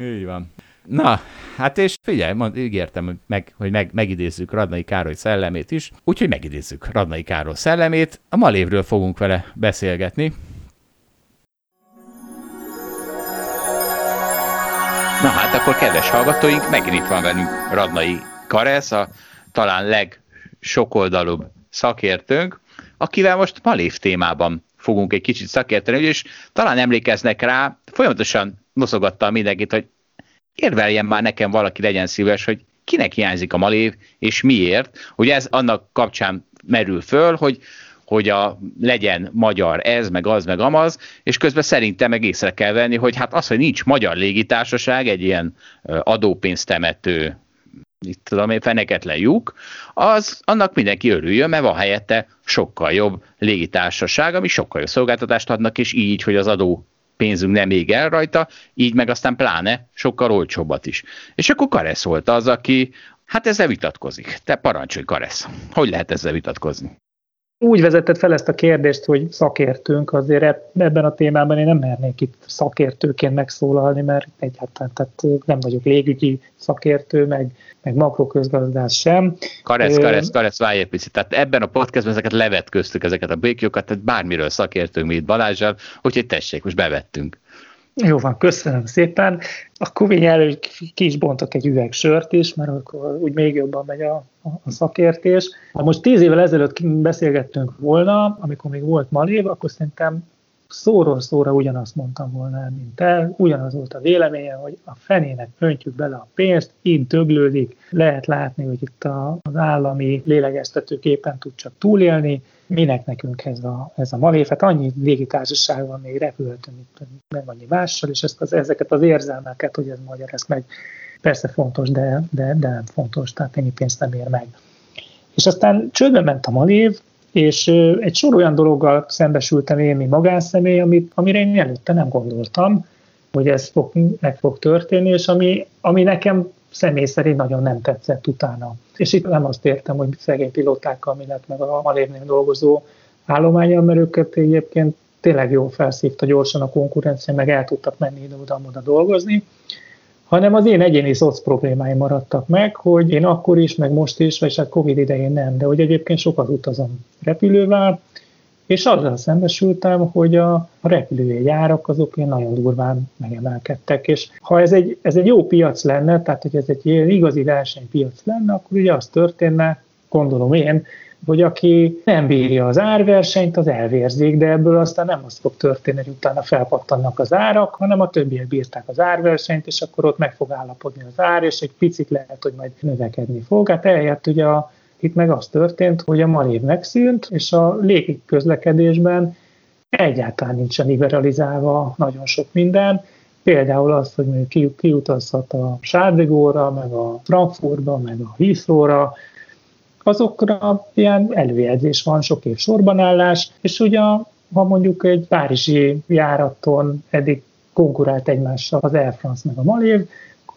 Így van. Na, hát és figyelj, mond, ígértem, hogy, meg, hogy meg, megidézzük Radnai Károly szellemét is, úgyhogy megidézzük Radnai Károly szellemét. A Malévről fogunk vele beszélgetni. Na hát akkor kedves hallgatóink, megint itt van velünk Radnai Karesz, a talán legsokoldalúbb szakértőnk, akivel most Malév témában fogunk egy kicsit szakérteni, és talán emlékeznek rá, folyamatosan noszogatta mindenkit, hogy érveljen már nekem valaki, legyen szíves, hogy kinek hiányzik a malév, és miért. Ugye ez annak kapcsán merül föl, hogy hogy a, legyen magyar ez, meg az, meg amaz, és közben szerintem meg észre kell venni, hogy hát az, hogy nincs magyar légitársaság, egy ilyen adópénztemető itt tudom én, feneketlen lyuk, az annak mindenki örüljön, mert van helyette sokkal jobb légitársaság, ami sokkal jobb szolgáltatást adnak, és így, hogy az adó pénzünk nem ég el rajta, így meg aztán pláne sokkal olcsóbbat is. És akkor Karesz volt az, aki hát ezzel vitatkozik. Te parancsolj, Karesz. Hogy lehet ezzel vitatkozni? Úgy vezetett fel ezt a kérdést, hogy szakértőnk, azért ebben a témában én nem mernék itt szakértőként megszólalni, mert egyáltalán tehát nem vagyok légügyi szakértő, meg, meg makroközgazdász sem. Karesz, karesz, karesz, várj egy picit. Tehát ebben a podcastban ezeket levetköztük, ezeket a békjókat, tehát bármiről szakértőnk mi itt Balázsjal, úgyhogy tessék, most bevettünk. Jó van, köszönöm szépen. Akkor mindjárt ki is bontok egy üveg sört is, mert akkor úgy még jobban megy a, a szakértés. Ha most tíz évvel ezelőtt beszélgettünk volna, amikor még volt Malév, akkor szerintem szóról szóra ugyanazt mondtam volna mint te, ugyanaz volt a véleménye, hogy a fenének öntjük bele a pénzt, így döglődik, lehet látni, hogy itt a, az állami lélegeztető képen tud csak túlélni, minek nekünk ez a, ez a maléfet, annyi légitársaság van, még repülhetünk, nem annyi mással, és ezt az, ezeket az érzelmeket, hogy ez magyar, ez meg persze fontos, de, de, de nem fontos, tehát ennyi pénzt nem ér meg. És aztán csődbe ment a malév, és egy sor olyan dologgal szembesültem én, mint magánszemély, amit, amire én előtte nem gondoltam, hogy ez fog, meg fog történni, és ami, ami nekem személy szerint nagyon nem tetszett utána. És itt nem azt értem, hogy szegény pilótákkal mi lett meg a Malévnél dolgozó állományal, mert őket egyébként tényleg jól felszívta gyorsan a konkurencia, meg el tudtak menni ide-oda dolgozni, hanem az én egyéni szoc problémáim maradtak meg, hogy én akkor is, meg most is, vagy hát Covid idején nem, de hogy egyébként sokat utazom repülővel, és azzal szembesültem, hogy a repülőjegy árak azok ilyen nagyon durván megemelkedtek, és ha ez egy, ez egy jó piac lenne, tehát hogy ez egy igazi versenypiac lenne, akkor ugye az történne, gondolom én, hogy aki nem bírja az árversenyt, az elvérzik, de ebből aztán nem az fog történni, hogy utána felpattannak az árak, hanem a többiek bírták az árversenyt, és akkor ott meg fog állapodni az ár, és egy picit lehet, hogy majd növekedni fog. Hát eljött ugye a, itt meg az történt, hogy a malév megszűnt, és a légi közlekedésben egyáltalán nincsen liberalizálva nagyon sok minden, Például az, hogy mondjuk kiutazhat a Sárdegóra, meg a Frankfurtba, meg a Heathrow-ra, azokra ilyen előjegyzés van, sok év sorbanállás, és ugye ha mondjuk egy párizsi járaton eddig konkurált egymással az Air France meg a Malév,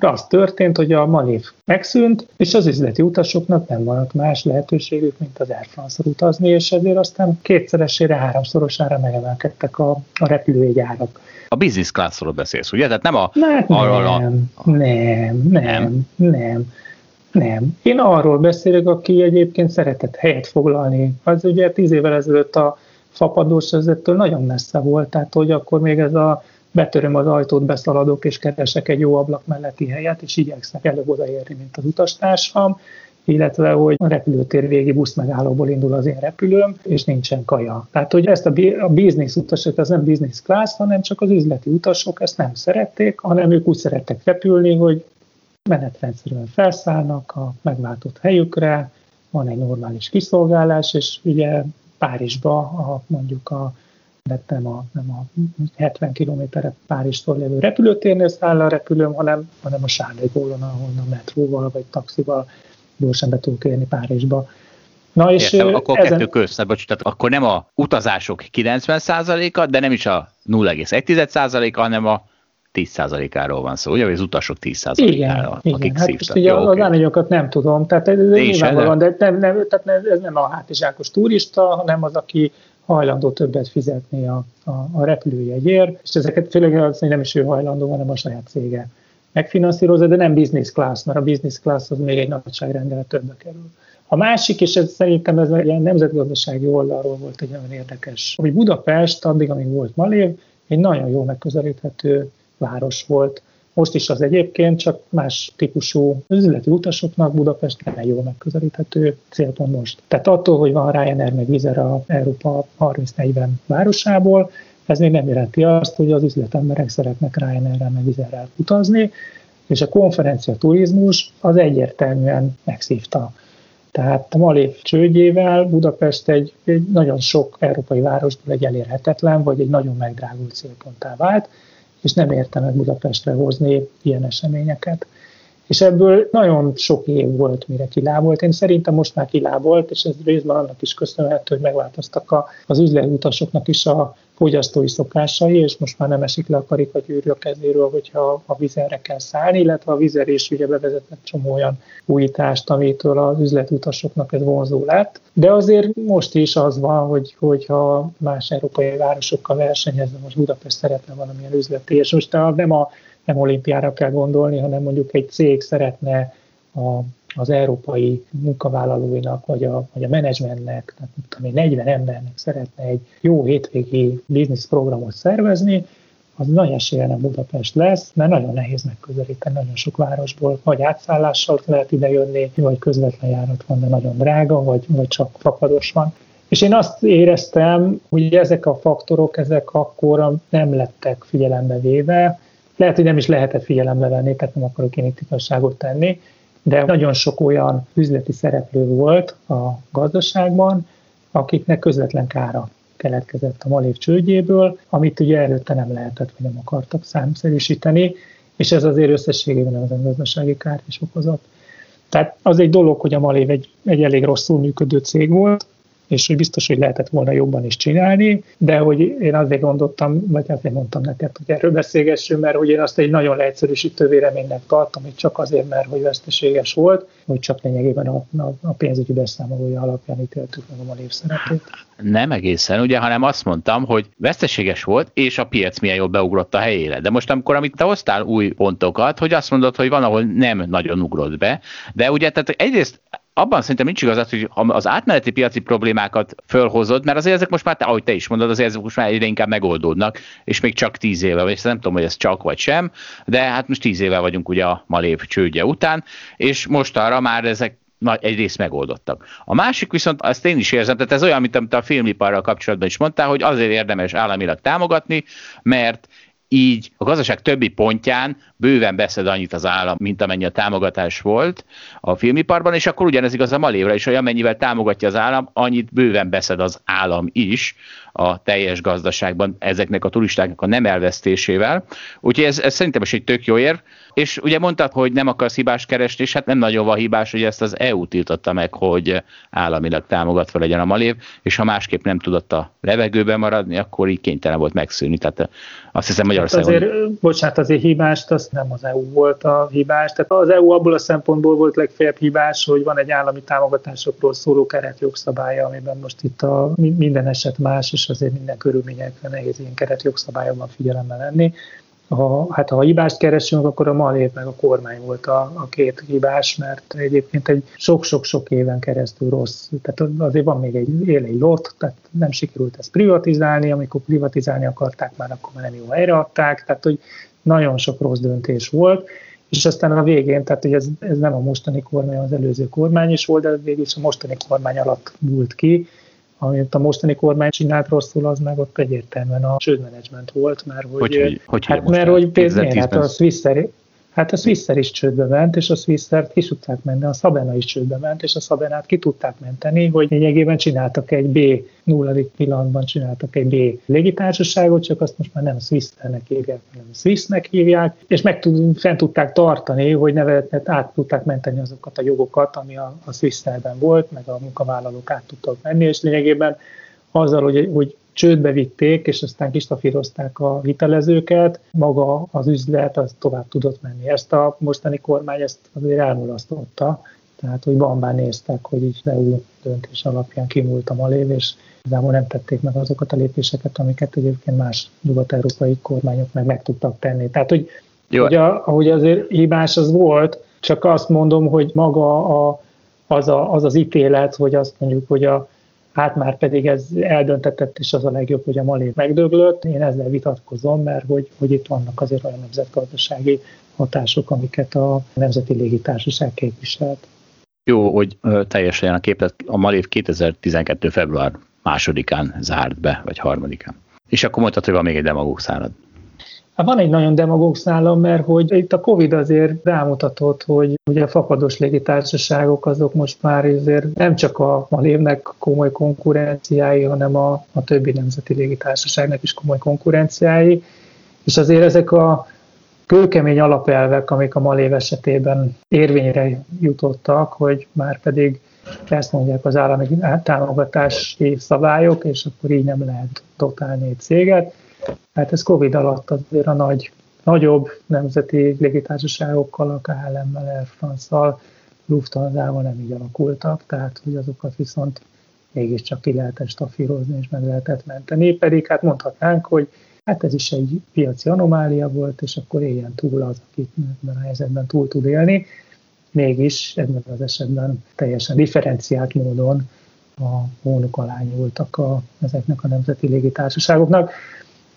akkor az történt, hogy a Malév megszűnt, és az üzleti utasoknak nem volt más lehetőségük, mint az Air France-ra utazni, és ezért aztán kétszeresére, háromszorosára megemelkedtek a, a repülőjegyárak. A business classról beszélsz, ugye? Tehát nem a... Hát nem, a, a... nem, nem, nem, nem. Nem. Én arról beszélek, aki egyébként szeretett helyet foglalni. Az ugye tíz évvel ezelőtt a fapadós ezettől nagyon messze volt, tehát hogy akkor még ez a betöröm az ajtót, beszaladok és keresek egy jó ablak melletti helyet, és igyekszek előbb odaérni, mint az utastársam, illetve hogy a repülőtér végi busz megállóból indul az én repülőm, és nincsen kaja. Tehát, hogy ezt a, business utasok, az nem business class, hanem csak az üzleti utasok ezt nem szerették, hanem ők úgy szerettek repülni, hogy menetrendszerűen felszállnak a megváltott helyükre, van egy normális kiszolgálás, és ugye Párizsba a, mondjuk a nem a, nem a 70 kilométerre Párizstól lévő repülőtérnél a repülőm, hanem, hanem a Sárlégólon, ahol a metróval vagy taxival gyorsan be tudok érni Párizsba. Na és Értem, akkor ezen... kettő közt, bocs, tehát akkor nem a utazások 90%-a, de nem is a 0,1%-a, hanem a 10%-áról van szó, ugye, vagy az utasok 10%-áról, igen, akik igen. Hát ugye jó, az arányokat nem tudom, tehát ez nyilvánvalóan, de nem, nem, tehát ez nem a hátizsákos turista, hanem az, aki hajlandó többet fizetni a, a, a repülőjegyért, és ezeket főleg nem is ő hajlandó, hanem a saját cége megfinanszírozza, de nem business class, mert a business class az még egy nagyságrendel többbe kerül. A másik, és ez szerintem ez egy ilyen nemzetgazdasági oldalról volt egy nagyon érdekes, hogy Budapest addig, amíg volt Malév, egy nagyon jó megközelíthető város volt. Most is az egyébként, csak más típusú üzleti utasoknak Budapest nem jól megközelíthető célpont most. Tehát attól, hogy van Ryanair meg Vizer a Európa 30-40 városából, ez még nem jelenti azt, hogy az üzletemberek szeretnek Ryanair-rel meg Vizerrel utazni, és a konferencia turizmus az egyértelműen megszívta. Tehát a Malév csődjével Budapest egy, egy nagyon sok európai városból egy elérhetetlen, vagy egy nagyon megdrágult célponttá vált, és nem érte meg Budapestre hozni ilyen eseményeket. És ebből nagyon sok év volt, mire kilábolt. Én szerintem most már kilábolt, és ez részben annak is köszönhető, hogy megváltoztak a, az üzleti utasoknak is a fogyasztói szokásai, és most már nem esik le a karikagyűrű a kezéről, hogyha a vizerre kell szállni, illetve a vizer is ugye bevezetett csomó olyan újítást, amitől az üzletutasoknak ez vonzó lett. De azért most is az van, hogy, hogyha más európai városokkal versenyezve, most Budapest szeretne valamilyen üzleti, és most nem, a, nem olimpiára kell gondolni, hanem mondjuk egy cég szeretne a az európai munkavállalóinak, vagy a, vagy a menedzsmentnek, tehát tudom 40 embernek szeretne egy jó hétvégi biznisz programot szervezni, az nagy esélye nem Budapest lesz, mert nagyon nehéz megközelíteni nagyon sok városból, vagy átszállással lehet idejönni, vagy közvetlen járat van, de nagyon drága, vagy, vagy csak fapados van. És én azt éreztem, hogy ezek a faktorok, ezek akkor nem lettek figyelembe véve, lehet, hogy nem is lehetett figyelembe venni, tehát nem akarok én itt igazságot tenni, de nagyon sok olyan üzleti szereplő volt a gazdaságban, akiknek közvetlen kára keletkezett a malév csődjéből, amit ugye előtte nem lehetett, vagy nem akartak számszerűsíteni, és ez azért összességében az gazdasági kárt is okozott. Tehát az egy dolog, hogy a Malév egy, egy elég rosszul működő cég volt, és hogy biztos, hogy lehetett volna jobban is csinálni, de hogy én azért gondoltam, vagy azért mondtam neked, hogy erről beszélgessünk, mert hogy én azt egy nagyon leegyszerűsítő reménynek tartom, hogy csak azért, mert hogy veszteséges volt, hogy csak lényegében a, a, a pénzügyi beszámolója alapján ítéltük meg a Malév szerepét. Nem egészen, ugye, hanem azt mondtam, hogy veszteséges volt, és a piac milyen jól beugrott a helyére. De most, amikor amit te hoztál új pontokat, hogy azt mondod, hogy van, ahol nem nagyon ugrott be, de ugye, tehát egyrészt abban szerintem nincs igazad, hogy az átmeneti piaci problémákat fölhozod, mert azért ezek most már, ahogy te is mondod, azért ezek most már egyre inkább megoldódnak, és még csak tíz éve, vagy nem tudom, hogy ez csak vagy sem, de hát most tíz éve vagyunk ugye a Malév csődje után, és most arra már ezek nagy, egyrészt megoldottak. A másik viszont, azt én is érzem, tehát ez olyan, mint amit a filmiparral kapcsolatban is mondtál, hogy azért érdemes államilag támogatni, mert így a gazdaság többi pontján bőven beszed annyit az állam, mint amennyi a támogatás volt a filmiparban, és akkor ugyanez igaz a Malévra is, hogy amennyivel támogatja az állam, annyit bőven beszed az állam is a teljes gazdaságban ezeknek a turistáknak a nem elvesztésével. Úgyhogy ez, ez szerintem is egy tök jó ér. És ugye mondtad, hogy nem akarsz hibás keresni, és hát nem nagyon van hibás, hogy ezt az EU tiltotta meg, hogy államilag támogatva legyen a malév, és ha másképp nem tudott a levegőben maradni, akkor így kénytelen volt megszűnni. Tehát azt hiszem Magyarországon... Hát azért, bocsánat, azért hibást, az nem az EU volt a hibás. Tehát az EU abból a szempontból volt legfeljebb hibás, hogy van egy állami támogatásokról szóló keretjogszabálya, amiben most itt a minden eset más, és azért minden körülményekre nehéz ilyen keretjogszabályokban figyelembe lenni ha, hát ha hibást keresünk, akkor a Malév meg a kormány volt a, a két hibás, mert egyébként egy sok-sok-sok éven keresztül rossz. Tehát azért van még egy él egy lot, tehát nem sikerült ezt privatizálni, amikor privatizálni akarták már, akkor már nem jó helyre adták, tehát hogy nagyon sok rossz döntés volt, és aztán a végén, tehát hogy ez, ez nem a mostani kormány, az előző kormány is volt, de végül is a mostani kormány alatt múlt ki, amit a mostani kormány csinált rosszul, az meg ott egyértelműen a csődmenedzsment volt, mert hogy, hogy, hogy, hogy hát, mert hogy pénznél, hát a Swiss, Hát a Swisser is csődbe ment, és a Swissert ki tudták menni, a Sabena is csődbe ment, és a Sabenát ki tudták menteni, hogy lényegében csináltak egy B, nulladik pillanatban csináltak egy B légitársaságot, csak azt most már nem Swissernek hívják, hanem Swissnek hívják, és meg tud, fent tudták tartani, hogy nevet, át tudták menteni azokat a jogokat, ami a, a Swisserben volt, meg a munkavállalók át tudtak menni, és lényegében azzal, hogy, hogy csődbe vitték, és aztán kistafírozták a hitelezőket, maga az üzlet az tovább tudott menni. Ezt a mostani kormány ezt azért elmulasztotta, tehát hogy bambán néztek, hogy így EU döntés alapján kimúlt a malév, és igazából nem tették meg azokat a lépéseket, amiket egyébként más nyugat-európai kormányok meg meg tudtak tenni. Tehát, hogy, Jó. hogy a, ahogy azért hibás az volt, csak azt mondom, hogy maga a, az, a, az az ítélet, hogy azt mondjuk, hogy a hát már pedig ez eldöntetett, és az a legjobb, hogy a Malé megdöglött. Én ezzel vitatkozom, mert hogy, hogy itt vannak azért olyan nemzetgazdasági hatások, amiket a Nemzeti Légitársaság képviselt. Jó, hogy teljesen a képet a Malév 2012. február másodikán zárt be, vagy harmadikán. És akkor mondtad, hogy van még egy demagóg szálad. Hát van egy nagyon demagóg szállam, mert hogy itt a Covid azért rámutatott, hogy ugye a fapados légitársaságok azok most már azért nem csak a Malévnek komoly konkurenciái, hanem a, a többi nemzeti légitársaságnak is komoly konkurenciái, és azért ezek a kőkemény alapelvek, amik a Malév esetében érvényre jutottak, hogy már pedig ezt mondják az állami támogatási szabályok, és akkor így nem lehet dotálni egy céget. Hát ez Covid alatt azért a nagy, nagyobb nemzeti légitársaságokkal, a KLM-mel, Air France-szal, Lufthansa-val nem így alakultak, tehát hogy azokat viszont mégiscsak ki lehetett stafírozni és meg lehetett menteni, pedig hát mondhatnánk, hogy hát ez is egy piaci anomália volt, és akkor éljen túl az, aki ebben a helyzetben túl tud élni. Mégis ebben az esetben teljesen differenciált módon a hónuk alá nyúltak a, ezeknek a nemzeti légitársaságoknak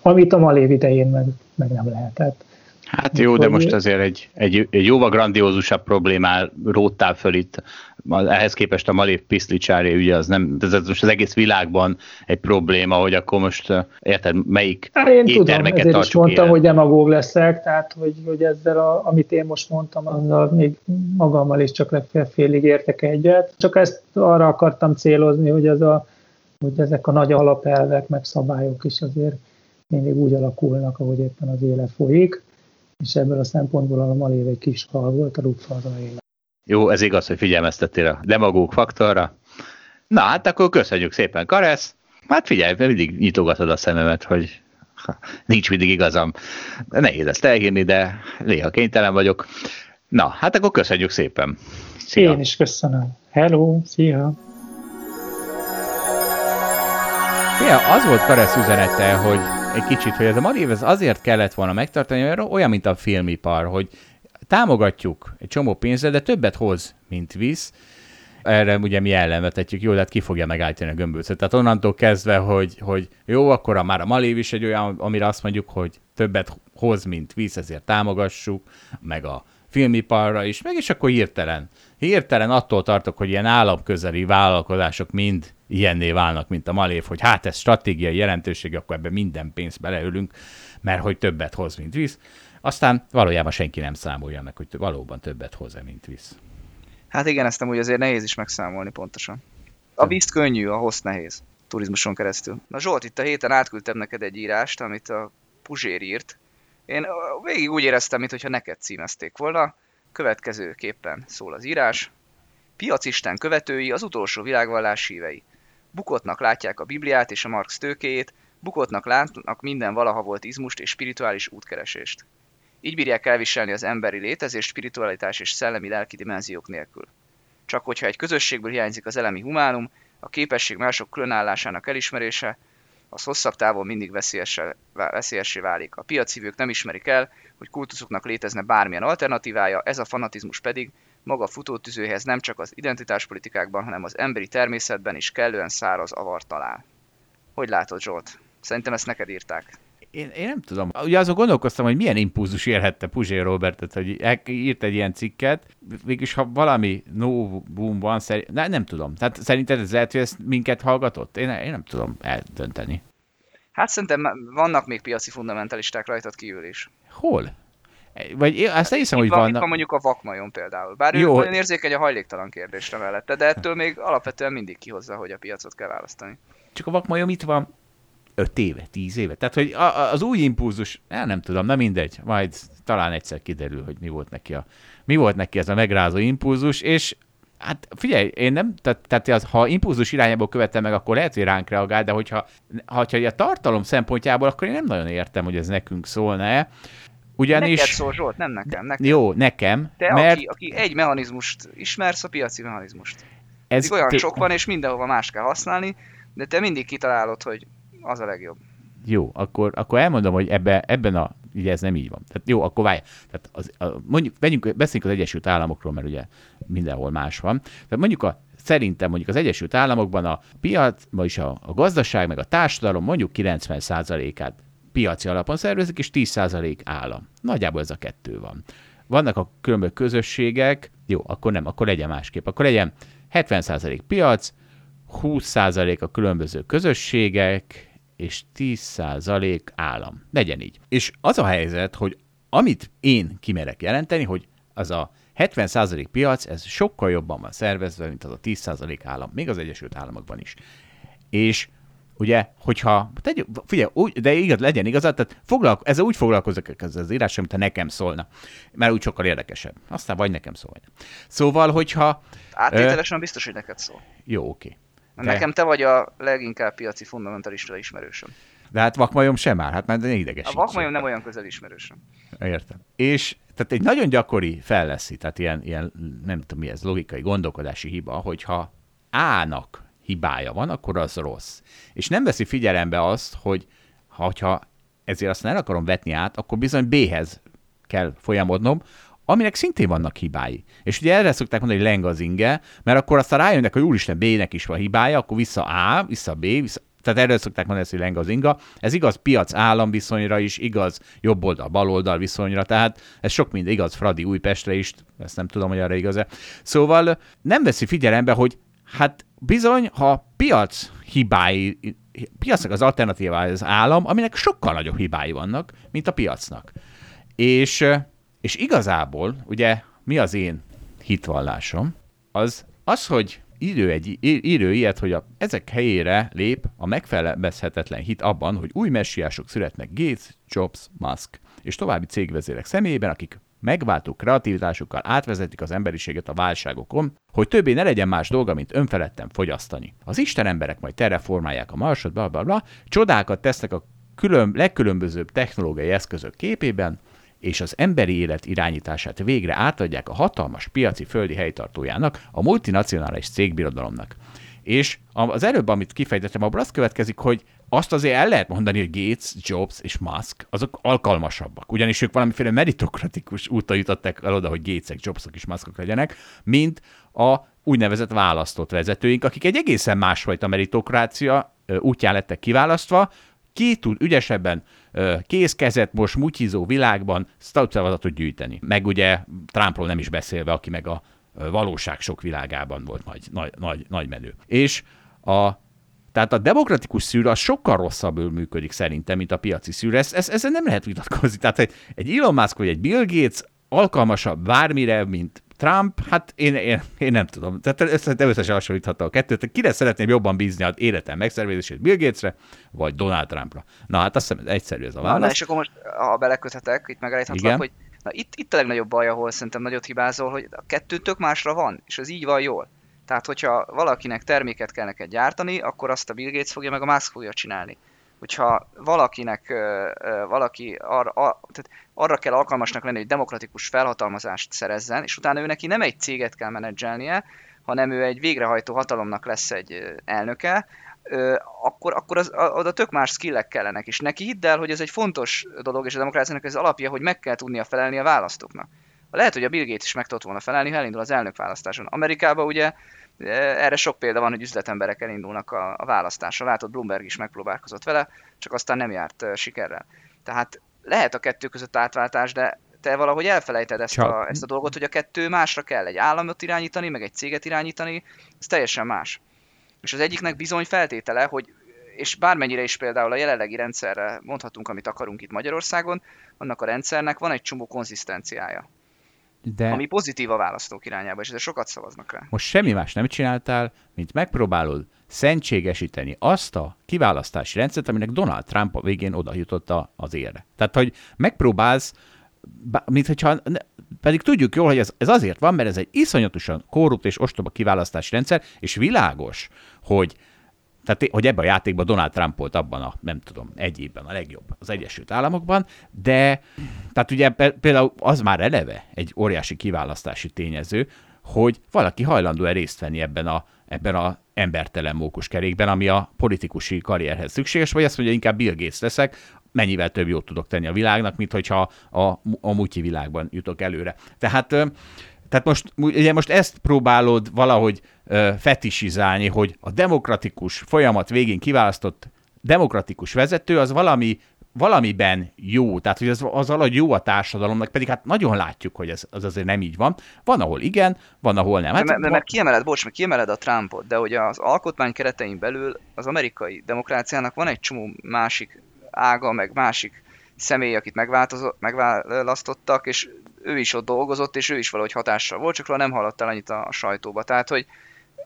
amit a Malév idején meg, meg nem lehetett. Hát jó, de most azért egy, egy, egy jóval grandiózusabb problémál róttál föl itt. Ehhez képest a Malév Piszlicsári ügye az nem, ez most az egész világban egy probléma, hogy akkor most érted, melyik hát én tudom, ezért is mondtam, élen. hogy demagóg leszek, tehát hogy, hogy ezzel, a, amit én most mondtam, azzal még magammal is csak legfeljebb félig értek egyet. Csak ezt arra akartam célozni, hogy, ez a, hogy ezek a nagy alapelvek, meg szabályok is azért mindig úgy alakulnak, ahogy éppen az élet folyik, és ebből a szempontból a Malév egy kis hal volt a Lufthansa élet. Jó, ez igaz, hogy figyelmeztettél a demagóg faktorra. Na, hát akkor köszönjük szépen, Karesz. Hát figyelj, mindig nyitogatod a szememet, hogy nincs mindig igazam. Nehéz ezt elhinni, de néha kénytelen vagyok. Na, hát akkor köszönjük szépen. Szia. Én is köszönöm. Hello, szia! Ja, az volt Karesz üzenete, hogy egy kicsit, hogy ez a Malév ez azért kellett volna megtartani, mert olyan, mint a filmipar, hogy támogatjuk egy csomó pénzzel, de többet hoz, mint visz. Erre ugye mi ellenvetetjük, jó, hát ki fogja megállítani a gömbölcöt. Tehát onnantól kezdve, hogy, hogy jó, akkor a, már a Malév is egy olyan, amire azt mondjuk, hogy többet hoz, mint visz, ezért támogassuk, meg a filmiparra is, meg és akkor hirtelen. Hirtelen attól tartok, hogy ilyen államközeli vállalkozások mind ilyenné válnak, mint a Malév, hogy hát ez stratégiai jelentőség, akkor ebbe minden pénzt beleölünk, mert hogy többet hoz, mint visz. Aztán valójában senki nem számolja meg, hogy valóban többet hoz-e, mint visz. Hát igen, ezt amúgy azért nehéz is megszámolni pontosan. A víz könnyű, a hossz nehéz. Turizmuson keresztül. Na Zsolt, itt a héten átküldtem neked egy írást, amit a Puzsér írt. Én végig úgy éreztem, mintha neked címezték volna. Következőképpen szól az írás. Piacisten követői az utolsó világvallás hívei. Bukottnak látják a Bibliát és a Marx tőkéjét, bukottnak látnak minden valaha volt izmust és spirituális útkeresést. Így bírják elviselni az emberi létezést spiritualitás és szellemi lelki dimenziók nélkül. Csak hogyha egy közösségből hiányzik az elemi humánum, a képesség mások különállásának elismerése, az hosszabb távon mindig veszélyessé válik. A piacívők nem ismerik el, hogy kultuszuknak létezne bármilyen alternatívája, ez a fanatizmus pedig maga futótüzőhez nem csak az identitáspolitikákban, hanem az emberi természetben is kellően száraz avar talál. Hogy látod, Zsolt? Szerintem ezt neked írták. Én, én nem tudom. Ugye azon gondolkoztam, hogy milyen impulzus érhette Puzsé Robertet, hogy írt egy ilyen cikket. Végülis, ha valami no boom van, szerint, ne, nem tudom. Tehát szerinted ez lehet, hogy ezt minket hallgatott? Én, én nem tudom eldönteni. Hát szerintem vannak még piaci fundamentalisták rajtad kívül is. Hol? Vagy én azt hiszem, hogy van, vannak... van mondjuk a vakmajon például. Bár Jó. ő nagyon érzékeny a hajléktalan kérdésre mellette, de ettől még alapvetően mindig kihozza, hogy a piacot kell választani. Csak a vakmajom itt van 5 éve, 10 éve. Tehát, hogy a, az új impulzus, el nem tudom, nem mindegy, majd talán egyszer kiderül, hogy mi volt neki, a, mi volt neki ez a megrázó impulzus, és Hát figyelj, én nem, tehát, tehát az, ha impulzus irányából követem meg, akkor lehet, hogy ránk reagál, de hogyha, ha a tartalom szempontjából, akkor én nem nagyon értem, hogy ez nekünk szólna-e. Ugyanis... Neked szól, Zsolt, nem nekem. nekem. Jó, nekem. Te, mert... aki, aki egy mechanizmust ismersz, a piaci mechanizmust. Ez olyan té... sok van, és mindenhova más kell használni, de te mindig kitalálod, hogy az a legjobb. Jó, akkor, akkor elmondom, hogy ebbe, ebben a, ugye ez nem így van. Tehát jó, akkor várj. Tehát az, a, mondjuk, vegyünk, beszéljünk az Egyesült Államokról, mert ugye mindenhol más van. Tehát mondjuk a, szerintem mondjuk az Egyesült Államokban a piac, vagyis a, a gazdaság, meg a társadalom mondjuk 90%-át piaci alapon szervezik, és 10% állam. Nagyjából ez a kettő van. Vannak a különböző közösségek, jó, akkor nem, akkor legyen másképp. Akkor legyen 70% piac, 20% a különböző közösségek, és 10% állam. Legyen így. És az a helyzet, hogy amit én kimerek jelenteni, hogy az a 70% piac, ez sokkal jobban van szervezve, mint az a 10% állam, még az Egyesült Államokban is. És ugye, hogyha, tegyük, figyelj, úgy, de igaz, legyen igazad, tehát foglalko, ezzel úgy foglalkozok ezzel az írással, mint ha nekem szólna, mert úgy sokkal érdekesebb. Aztán vagy nekem szól. Szóval, hogyha... Áttételesen ö, biztos, hogy neked szól. Jó, oké. De... Nekem te vagy a leginkább piaci fundamentalista ismerősöm. De hát vakmajom sem már, hát már ne ideges. A vakmajom nem olyan közel ismerősöm. Értem. És tehát egy nagyon gyakori felleszi, tehát ilyen, ilyen, nem tudom mi ez, logikai gondolkodási hiba, hogyha A-nak hibája van, akkor az rossz. És nem veszi figyelembe azt, hogy ha ezért azt el akarom vetni át, akkor bizony B-hez kell folyamodnom, aminek szintén vannak hibái. És ugye erre szokták mondani, hogy leng az inge, mert akkor aztán rájönnek, hogy úristen, B-nek is van hibája, akkor vissza A, vissza B, vissza, tehát erről szokták mondani, hogy leng az inga. Ez igaz piac-állam viszonyra is, igaz jobb oldal, bal oldal viszonyra, tehát ez sok minden igaz Fradi Újpestre is, ezt nem tudom, hogy arra igaz-e. Szóval nem veszi figyelembe, hogy hát bizony, ha piac hibái, piacnak az alternatívája az állam, aminek sokkal nagyobb hibái vannak, mint a piacnak. És, és igazából, ugye, mi az én hitvallásom, az az, hogy írő, egy, írő ilyet, hogy a, ezek helyére lép a megfelelmezhetetlen hit abban, hogy új messiások születnek Gates, Jobs, Musk. És további cégvezérek személyében, akik megváltó kreativitásukkal átvezetik az emberiséget a válságokon, hogy többé ne legyen más dolga, mint önfeledten fogyasztani. Az Isten emberek majd terraformálják a marsot, bla bla bla, csodákat tesznek a külön, legkülönbözőbb technológiai eszközök képében, és az emberi élet irányítását végre átadják a hatalmas piaci földi helytartójának, a multinacionális cégbirodalomnak. És az előbb, amit kifejtettem, abból az következik, hogy azt azért el lehet mondani, hogy Gates, Jobs és Musk azok alkalmasabbak, ugyanis ők valamiféle meritokratikus úton jutottak el oda, hogy Gatesek, Jobsok és Muskok legyenek, mint a úgynevezett választott vezetőink, akik egy egészen másfajta meritokrácia útján lettek kiválasztva, ki tud ügyesebben kézkezet most mutyizó világban szavazatot gyűjteni. Meg ugye Trumpról nem is beszélve, aki meg a valóság sok világában volt nagy, nagy, nagy, nagy menő. És a, tehát a demokratikus szűrő az sokkal rosszabbul működik szerintem, mint a piaci szűrő. Ez, ez, ezzel nem lehet vitatkozni. Tehát egy Elon Musk vagy egy Bill Gates alkalmasabb bármire, mint Trump, hát én, én, én nem tudom. Tehát összesen összesen hasonlíthatta a kettőt. Kire szeretném jobban bízni az életem megszervezését Bill Gatesre, vagy Donald Trumpra? Na hát azt hiszem egyszerű ez a válasz. Na, és akkor most, ha beleköthetek, itt megállíthatlak, hogy na, itt, itt a legnagyobb baj, ahol szerintem nagyot hibázol, hogy a kettő tök másra van, és ez így van jól. Tehát, hogyha valakinek terméket kell neked gyártani, akkor azt a Bill Gates fogja, meg a Musk fogja csinálni hogyha valakinek, valaki arra, tehát arra kell alkalmasnak lenni, hogy demokratikus felhatalmazást szerezzen, és utána ő neki nem egy céget kell menedzselnie, hanem ő egy végrehajtó hatalomnak lesz egy elnöke, akkor, akkor az, oda tök más skillek kellenek, és neki hidd el, hogy ez egy fontos dolog, és a demokráciának ez alapja, hogy meg kell tudnia felelni a választóknak. Lehet, hogy a Bill Gates is meg tudott volna felelni, ha elindul az elnökválasztáson. Amerikában ugye erre sok példa van, hogy üzletemberek elindulnak a, a választásra. Látod, Bloomberg is megpróbálkozott vele, csak aztán nem járt sikerrel. Tehát lehet a kettő között átváltás, de te valahogy elfelejted ezt a, ezt a dolgot, hogy a kettő másra kell. Egy államot irányítani, meg egy céget irányítani, ez teljesen más. És az egyiknek bizony feltétele, hogy és bármennyire is például a jelenlegi rendszerre mondhatunk, amit akarunk itt Magyarországon, annak a rendszernek van egy csomó konzisztenciája. De... Ami pozitív a választók irányába, és ezért sokat szavaznak rá. Most semmi más nem csináltál, mint megpróbálod szentségesíteni azt a kiválasztási rendszert, aminek Donald Trump a végén oda jutott az érre. Tehát, hogy megpróbálsz, mint hogyha, pedig tudjuk jól, hogy ez, ez azért van, mert ez egy iszonyatosan korrupt és ostoba kiválasztási rendszer, és világos, hogy tehát, hogy ebben a játékban Donald Trump volt abban a, nem tudom, egy évben a legjobb az Egyesült Államokban, de tehát ugye például az már eleve egy óriási kiválasztási tényező, hogy valaki hajlandó-e részt venni ebben a, ebben a embertelen mókuskerékben, ami a politikusi karrierhez szükséges, vagy azt mondja, inkább Bill Gates leszek, mennyivel több jót tudok tenni a világnak, mint hogyha a, a mutyi világban jutok előre. Tehát, tehát most, ugye most ezt próbálod valahogy fetisizálni, hogy a demokratikus folyamat végén kiválasztott demokratikus vezető az valami valamiben jó, tehát hogy az, az valahogy jó a társadalomnak, pedig hát nagyon látjuk, hogy ez az azért nem így van. Van, ahol igen, van, ahol nem. Hát, mert, mert, mert kiemeled, bocs, mert kiemeled a Trumpot, de hogy az alkotmány keretein belül az amerikai demokráciának van egy csomó másik ága, meg másik személy, akit megválasztottak, és ő is ott dolgozott, és ő is valahogy hatással volt, csak nem hallottál annyit a sajtóba. Tehát, hogy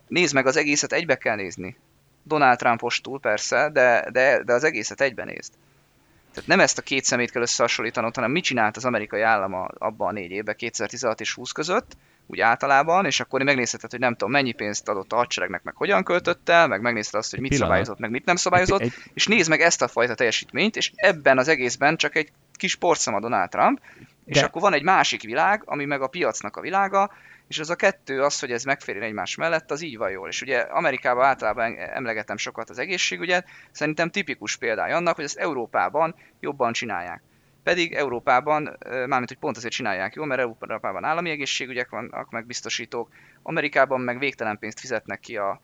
nézd meg, az egészet egybe kell nézni. Donald Trumpostul persze, de, de, de az egészet egyben nézd. Tehát nem ezt a két szemét kell összehasonlítanod, hanem mit csinált az amerikai állam abban a négy évben, 2016 és 20 között, úgy általában, és akkor megnézheted, hogy nem tudom, mennyi pénzt adott a hadseregnek, meg hogyan költött el, meg megnézted azt, hogy mit Pillanat. szabályozott, meg mit nem szabályozott, egy... és nézd meg ezt a fajta teljesítményt, és ebben az egészben csak egy kis porszem a Donald Trump, és De... akkor van egy másik világ, ami meg a piacnak a világa, és az a kettő az, hogy ez megférjen egymás mellett, az így van jól. És ugye Amerikában általában emlegetem sokat az egészségügyet, szerintem tipikus példája annak, hogy ezt Európában jobban csinálják. Pedig Európában, mármint hogy pont azért csinálják jól, mert Európában állami egészségügyek vannak, meg biztosítók, Amerikában meg végtelen pénzt fizetnek ki a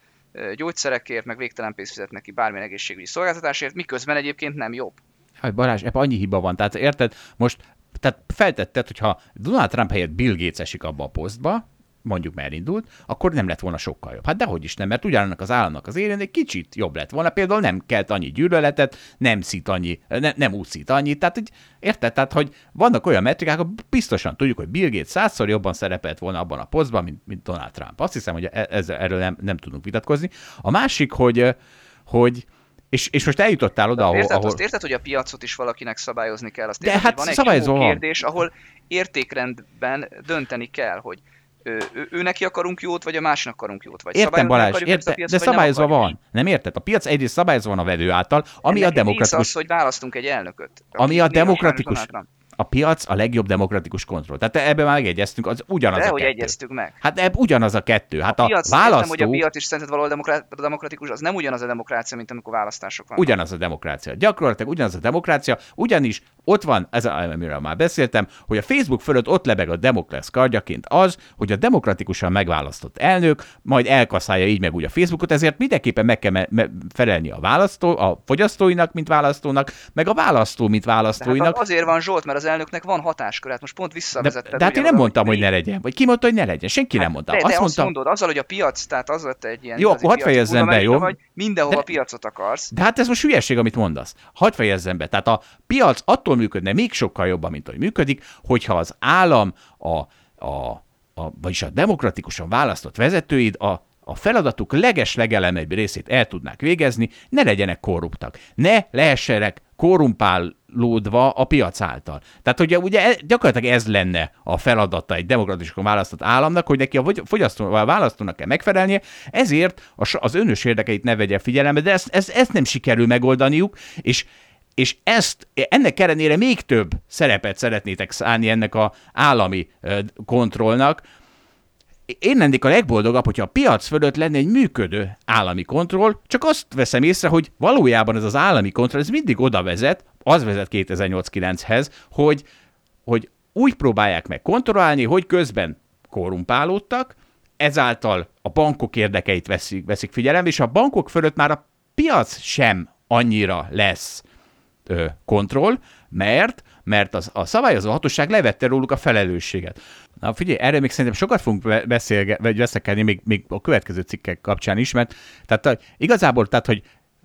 gyógyszerekért, meg végtelen pénzt fizetnek ki bármilyen egészségügyi szolgáltatásért, miközben egyébként nem jobb. Hát Balázs, ebben annyi hiba van. Tehát érted, most tehát feltetted, hogyha Donald Trump helyett Bill Gates esik abba a posztba, mondjuk már indult, akkor nem lett volna sokkal jobb. Hát dehogy is nem, mert ugyanannak az államnak az érén egy kicsit jobb lett volna. Például nem kelt annyi gyűlöletet, nem szít annyi, ne, nem úszít annyit. Tehát, hogy érted? Tehát, hogy vannak olyan metrikák, hogy biztosan tudjuk, hogy Bill Gates százszor jobban szerepelt volna abban a posztban, mint, mint Donald Trump. Azt hiszem, hogy e, ez, erről nem, nem tudunk vitatkozni. A másik, hogy, hogy és, és most eljutottál oda, ahol... Érted, ahol... Azt érted, hogy a piacot is valakinek szabályozni kell? Azt De érted, hát van egy kérdés, ahol értékrendben dönteni kell, hogy ő, ő, ő neki akarunk jót, vagy a másnak akarunk jót, vagy Értem Balázs, érte, piacot, de szabályozva nem van. Nem érted? A piac egyrészt szabályozva van a vevő által, ami Ennek a demokratikus... az, hogy választunk egy elnököt. Ami a demokratikus a piac a legjobb demokratikus kontroll. Tehát ebben már megegyeztünk, az ugyanaz De, a hogy kettő. egyeztük meg. Hát ebb ugyanaz a kettő. Hát a, a piac, választó... Értem, hogy a piac is szerinted valahol demokratikus, az nem ugyanaz a demokrácia, mint amikor választások vannak. Ugyanaz a demokrácia. Gyakorlatilag ugyanaz a demokrácia, ugyanis ott van, ez a, amiről már beszéltem, hogy a Facebook fölött ott lebeg a Demokles kardjaként az, hogy a demokratikusan megválasztott elnök majd elkaszálja így meg úgy a Facebookot, ezért mindenképpen meg kell me- me- felelni a választó, a fogyasztóinak, mint választónak, meg a választó, mint választóinak. Hát azért van Zsolt, mert az elnöknek van hatáskör, hát most pont visszavezetted. De, de hát én nem mondtam, hogy ne legyen. Vagy ki mondta, hogy ne legyen? Senki hát, nem mondta. De, azt, de mondtam... azt mondod, azzal, hogy a piac, tehát az lett egy ilyen... Jó, akkor hadd fejezzem be, jó? Vagy mindenhova de, piacot akarsz. De hát ez most hülyeség, amit mondasz. Hadd fejezzem be. Tehát a piac attól működne még sokkal jobban, mint hogy működik, hogyha az állam, a, a, a, vagyis a demokratikusan választott vezetőid a a feladatuk leges legelemebb részét el tudnák végezni, ne legyenek korruptak, ne lehessenek korrumpálódva a piac által. Tehát ugye, ugye gyakorlatilag ez lenne a feladata egy demokratikusan választott államnak, hogy neki a fogyasztó, a választónak kell megfelelnie, ezért az önös érdekeit ne vegye figyelembe, de ezt, ezt, ezt nem sikerül megoldaniuk, és és ezt, ennek ellenére még több szerepet szeretnétek szállni ennek a állami kontrollnak, én lennék a legboldogabb, hogyha a piac fölött lenne egy működő állami kontroll, csak azt veszem észre, hogy valójában ez az állami kontroll, ez mindig oda vezet, az vezet 2008-9-hez, hogy, hogy úgy próbálják meg kontrollálni, hogy közben korrumpálódtak, ezáltal a bankok érdekeit veszik, veszik figyelembe, és a bankok fölött már a piac sem annyira lesz ö, kontroll, mert mert az, a szabályozó hatóság levette róluk a felelősséget. Na figyelj, erről még szerintem sokat fogunk beszélgetni, vagy veszekedni még, még a következő cikkek kapcsán is, mert tehát igazából, tehát, hogy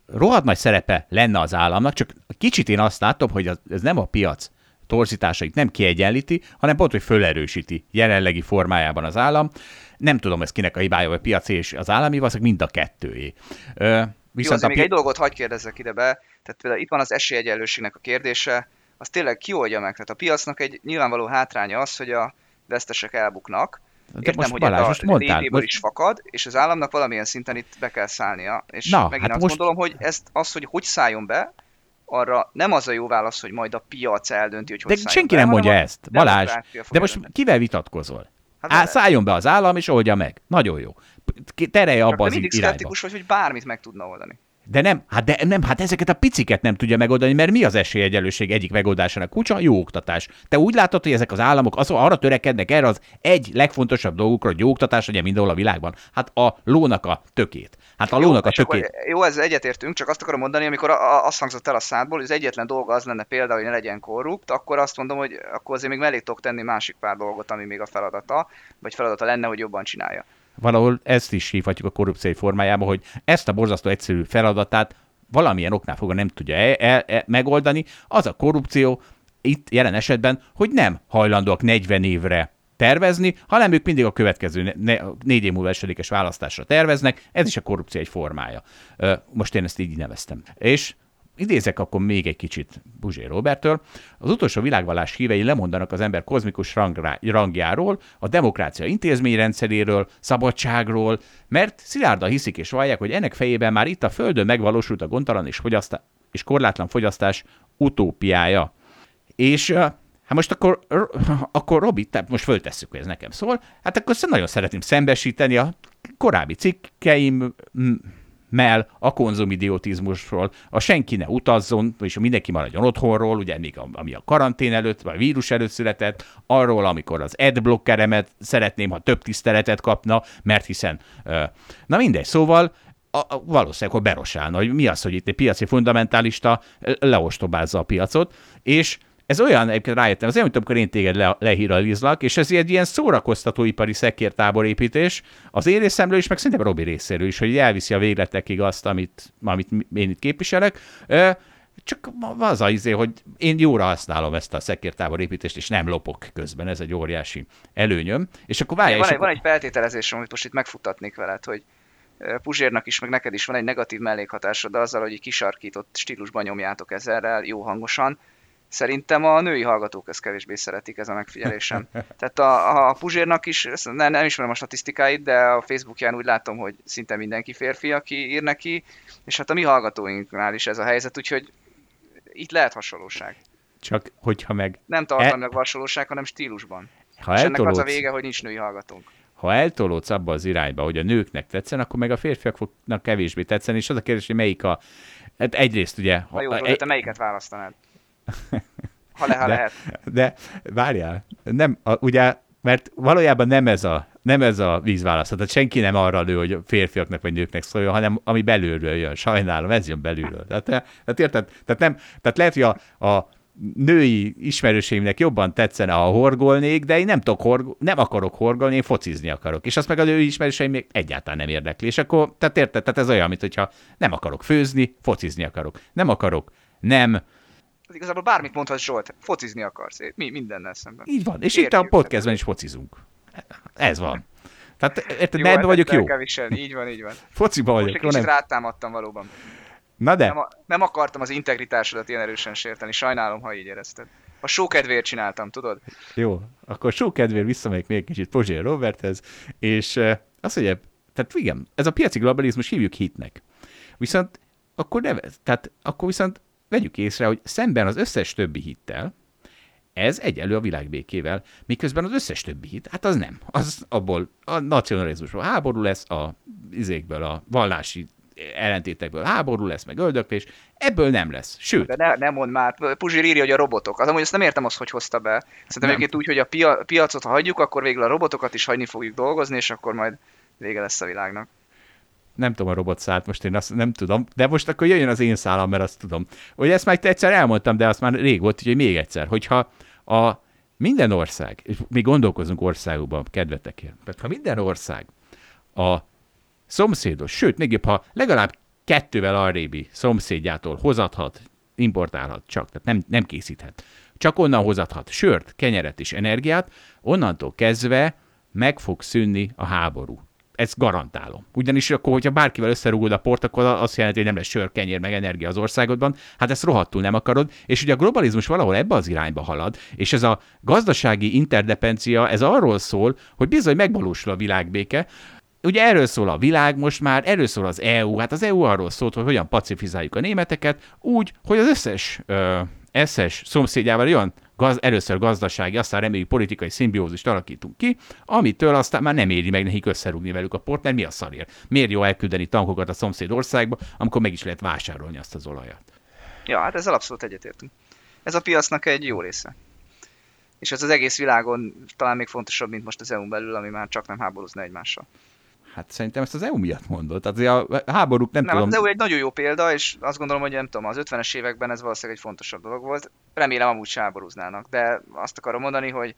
rohadt nagy szerepe lenne az államnak, csak kicsit én azt látom, hogy az, ez nem a piac torzításait nem kiegyenlíti, hanem pont, hogy fölerősíti jelenlegi formájában az állam. Nem tudom, ez kinek a hibája, vagy a piaci és az állami, valószínűleg mind a kettőjé. Ö, viszont Jó, a pi- még egy dolgot hagyj kérdezzek ide be, tehát például itt van az esélyegyenlőségnek a kérdése, az tényleg oldja meg. Tehát a piacnak egy nyilvánvaló hátránya az, hogy a vesztesek elbuknak, de Értem, most hogy Balázs, most mondtál, most... is fakad, és az államnak valamilyen szinten itt be kell szállnia. És Na, megint hát azt most... gondolom, hogy ezt, az, hogy hogy szálljon be, arra nem az a jó válasz, hogy majd a piac eldönti, hogy hogy De senki be, nem mondja ezt, Balázs. De most kivel vitatkozol? Hát Á, szálljon be az állam, és oldja meg. Nagyon jó. Terelje abba az mindig irányba. szkeptikus vagy, hogy bármit meg tudna oldani. De nem, hát de nem, hát ezeket a piciket nem tudja megoldani, mert mi az esélyegyelőség egyik megoldásának kutya? Jó oktatás. Te úgy látod, hogy ezek az államok az, arra törekednek erre az egy legfontosabb dolgukra, hogy jó oktatás legyen mindenhol a világban. Hát a lónak a tökét. Hát a jó, lónak a tökét. Jó, ez egyetértünk, csak azt akarom mondani, amikor azt hangzott el a szádból, hogy az egyetlen dolga az lenne például, hogy ne legyen korrupt, akkor azt mondom, hogy akkor azért még mellé tudok tenni másik pár dolgot, ami még a feladata, vagy feladata lenne, hogy jobban csinálja valahol ezt is hívhatjuk a korrupció formájába, hogy ezt a borzasztó egyszerű feladatát valamilyen oknál fogva nem tudja e- e- e- megoldani, az a korrupció itt jelen esetben, hogy nem hajlandóak 40 évre tervezni, hanem ők mindig a következő ne, négy év múlva esedékes választásra terveznek, ez is a korrupció egy formája. Most én ezt így neveztem. És idézek akkor még egy kicsit Buzsé Robertől. Az utolsó világvallás hívei lemondanak az ember kozmikus rangrá, rangjáról, a demokrácia intézményrendszeréről, szabadságról, mert szilárdan hiszik és vallják, hogy ennek fejében már itt a Földön megvalósult a gondtalan és, fogyasztá- és korlátlan fogyasztás utópiája. És Hát most akkor, akkor Robi, tehát most föltesszük, hogy ez nekem szól, hát akkor nagyon szeretném szembesíteni a korábbi cikkeim mell a konzumidiotizmusról, a senki ne utazzon, és mindenki maradjon otthonról, ugye még a, ami a karantén előtt, vagy a vírus előtt született, arról, amikor az adblockeremet szeretném, ha több tiszteletet kapna, mert hiszen, na mindegy, szóval a, a, valószínűleg, hogy berosálna, hogy mi az, hogy itt egy piaci fundamentalista leostobázza a piacot, és ez olyan, egyébként rájöttem, az olyan, mint amikor én téged le, lehíralizlak, és ez egy ilyen szórakoztatóipari szekértábor építés, az én részemről is, meg szerintem Robi részéről is, hogy elviszi a végletekig azt, amit, amit én itt képviselek. Csak az az izé, hogy én jóra használom ezt a szekértábor építést, és nem lopok közben, ez egy óriási előnyöm. És akkor várjál, van, egy, akkor... van egy feltételezésem, amit most itt megfutatnék veled, hogy Puzsérnak is, meg neked is van egy negatív mellékhatásod azzal, hogy kisarkított stílusban nyomjátok ezerrel, jó hangosan, Szerintem a női hallgatók ezt kevésbé szeretik, ez a megfigyelésem. Tehát a, a Puzsérnak is, nem, nem ismerem a statisztikáit, de a Facebookján úgy látom, hogy szinte mindenki férfi, aki ír neki, és hát a mi hallgatóinknál is ez a helyzet, úgyhogy itt lehet hasonlóság. Csak hogyha meg... Nem tartalmilag e... hasonlóság, hanem stílusban. Ha és ennek az a vége, hogy nincs női hallgatónk. Ha eltolódsz abba az irányba, hogy a nőknek tetszen, akkor meg a férfiak fognak kevésbé tetszeni, és az a kérdés, hogy melyik a... Hát egyrészt ugye... Ha jó, e... te melyiket választanád? Ha, le, ha de, lehet. De várjál, nem, a, ugye, mert valójában nem ez a, nem ez a vízválaszthat. Tehát senki nem arra lő, hogy férfiaknak vagy nőknek szóljon, hanem ami belülről jön. Sajnálom, ez jön belülről. Tehát, tehát érted? Tehát, nem, tehát lehet, hogy a, a női ismerőseimnek jobban tetszene, ha horgolnék, de én nem, tudok horgol, nem akarok horgolni, én focizni akarok. És azt meg a női ismerőseim még egyáltalán nem érdekli. És akkor, tehát érted? Tehát ez olyan, mint hogyha nem akarok főzni, focizni akarok. Nem akarok, nem az igazából bármit mondhatsz Zsolt, focizni akarsz, mi mindennel szemben. Így van, és Értjük, itt a podcastben is focizunk. Ez van. Tehát érted, nem vagyok jó. így van, így van. Fociba vagyok. Most egy kicsit nem... rátámadtam valóban. Na de. Nem, a, nem akartam az integritásodat ilyen erősen sérteni, sajnálom, ha így érezted. A show kedvéért csináltam, tudod? Jó, akkor show kedvéért visszamegyek még kicsit Pozsér Roberthez, és azt mondja, tehát igen, ez a piaci globalizmus hívjuk hitnek. Viszont akkor nevez, tehát akkor viszont vegyük észre, hogy szemben az összes többi hittel, ez egyelő a világbékével, miközben az összes többi hit, hát az nem. Az abból a nacionalizmusból háború lesz, a izékből, a vallási ellentétekből háború lesz, meg öldöklés, ebből nem lesz. Sőt. De ne, nem mond már, Puzsir írja, hogy a robotok. Az amúgy ezt nem értem azt, hogy hozta be. Szerintem egyébként úgy, hogy a pia- piacot, ha hagyjuk, akkor végül a robotokat is hagyni fogjuk dolgozni, és akkor majd vége lesz a világnak nem tudom a robot szállt, most én azt nem tudom, de most akkor jöjjön az én szállam, mert azt tudom. Hogy ezt már egyszer elmondtam, de azt már rég volt, úgyhogy még egyszer, hogyha a minden ország, és mi gondolkozunk országokban, kedvetekért, tehát ha minden ország a szomszédos, sőt, még ha legalább kettővel arrébi szomszédjától hozathat, importálhat csak, tehát nem, nem készíthet. Csak onnan hozathat sört, kenyeret és energiát, onnantól kezdve meg fog szűnni a háború. Ezt garantálom. Ugyanis akkor, hogyha bárkivel összerúgod a port, akkor azt jelenti, hogy nem lesz sör, kenyér, meg energia az országodban. Hát ezt rohadtul nem akarod. És ugye a globalizmus valahol ebbe az irányba halad, és ez a gazdasági interdepencia, ez arról szól, hogy bizony megvalósul a világbéke, Ugye erről szól a világ most már, erről szól az EU. Hát az EU arról szólt, hogy hogyan pacifizáljuk a németeket, úgy, hogy az összes ö, eszes szomszédjával olyan gaz, először gazdasági, aztán reméljük politikai szimbiózist alakítunk ki, amitől aztán már nem éri meg nekik összerúgni velük a port, mert mi a szarér? Miért jó elküldeni tankokat a szomszéd országba, amikor meg is lehet vásárolni azt az olajat? Ja, hát ezzel abszolút egyetértünk. Ez a piacnak egy jó része. És ez az egész világon talán még fontosabb, mint most az EU-n belül, ami már csak nem háborúzna egymással. Hát szerintem ezt az EU miatt mondott. Tehát a háborúk nem, nem tudom... Az EU egy nagyon jó példa, és azt gondolom, hogy nem tudom, az 50-es években ez valószínűleg egy fontosabb dolog volt. Remélem amúgy se háborúznának, de azt akarom mondani, hogy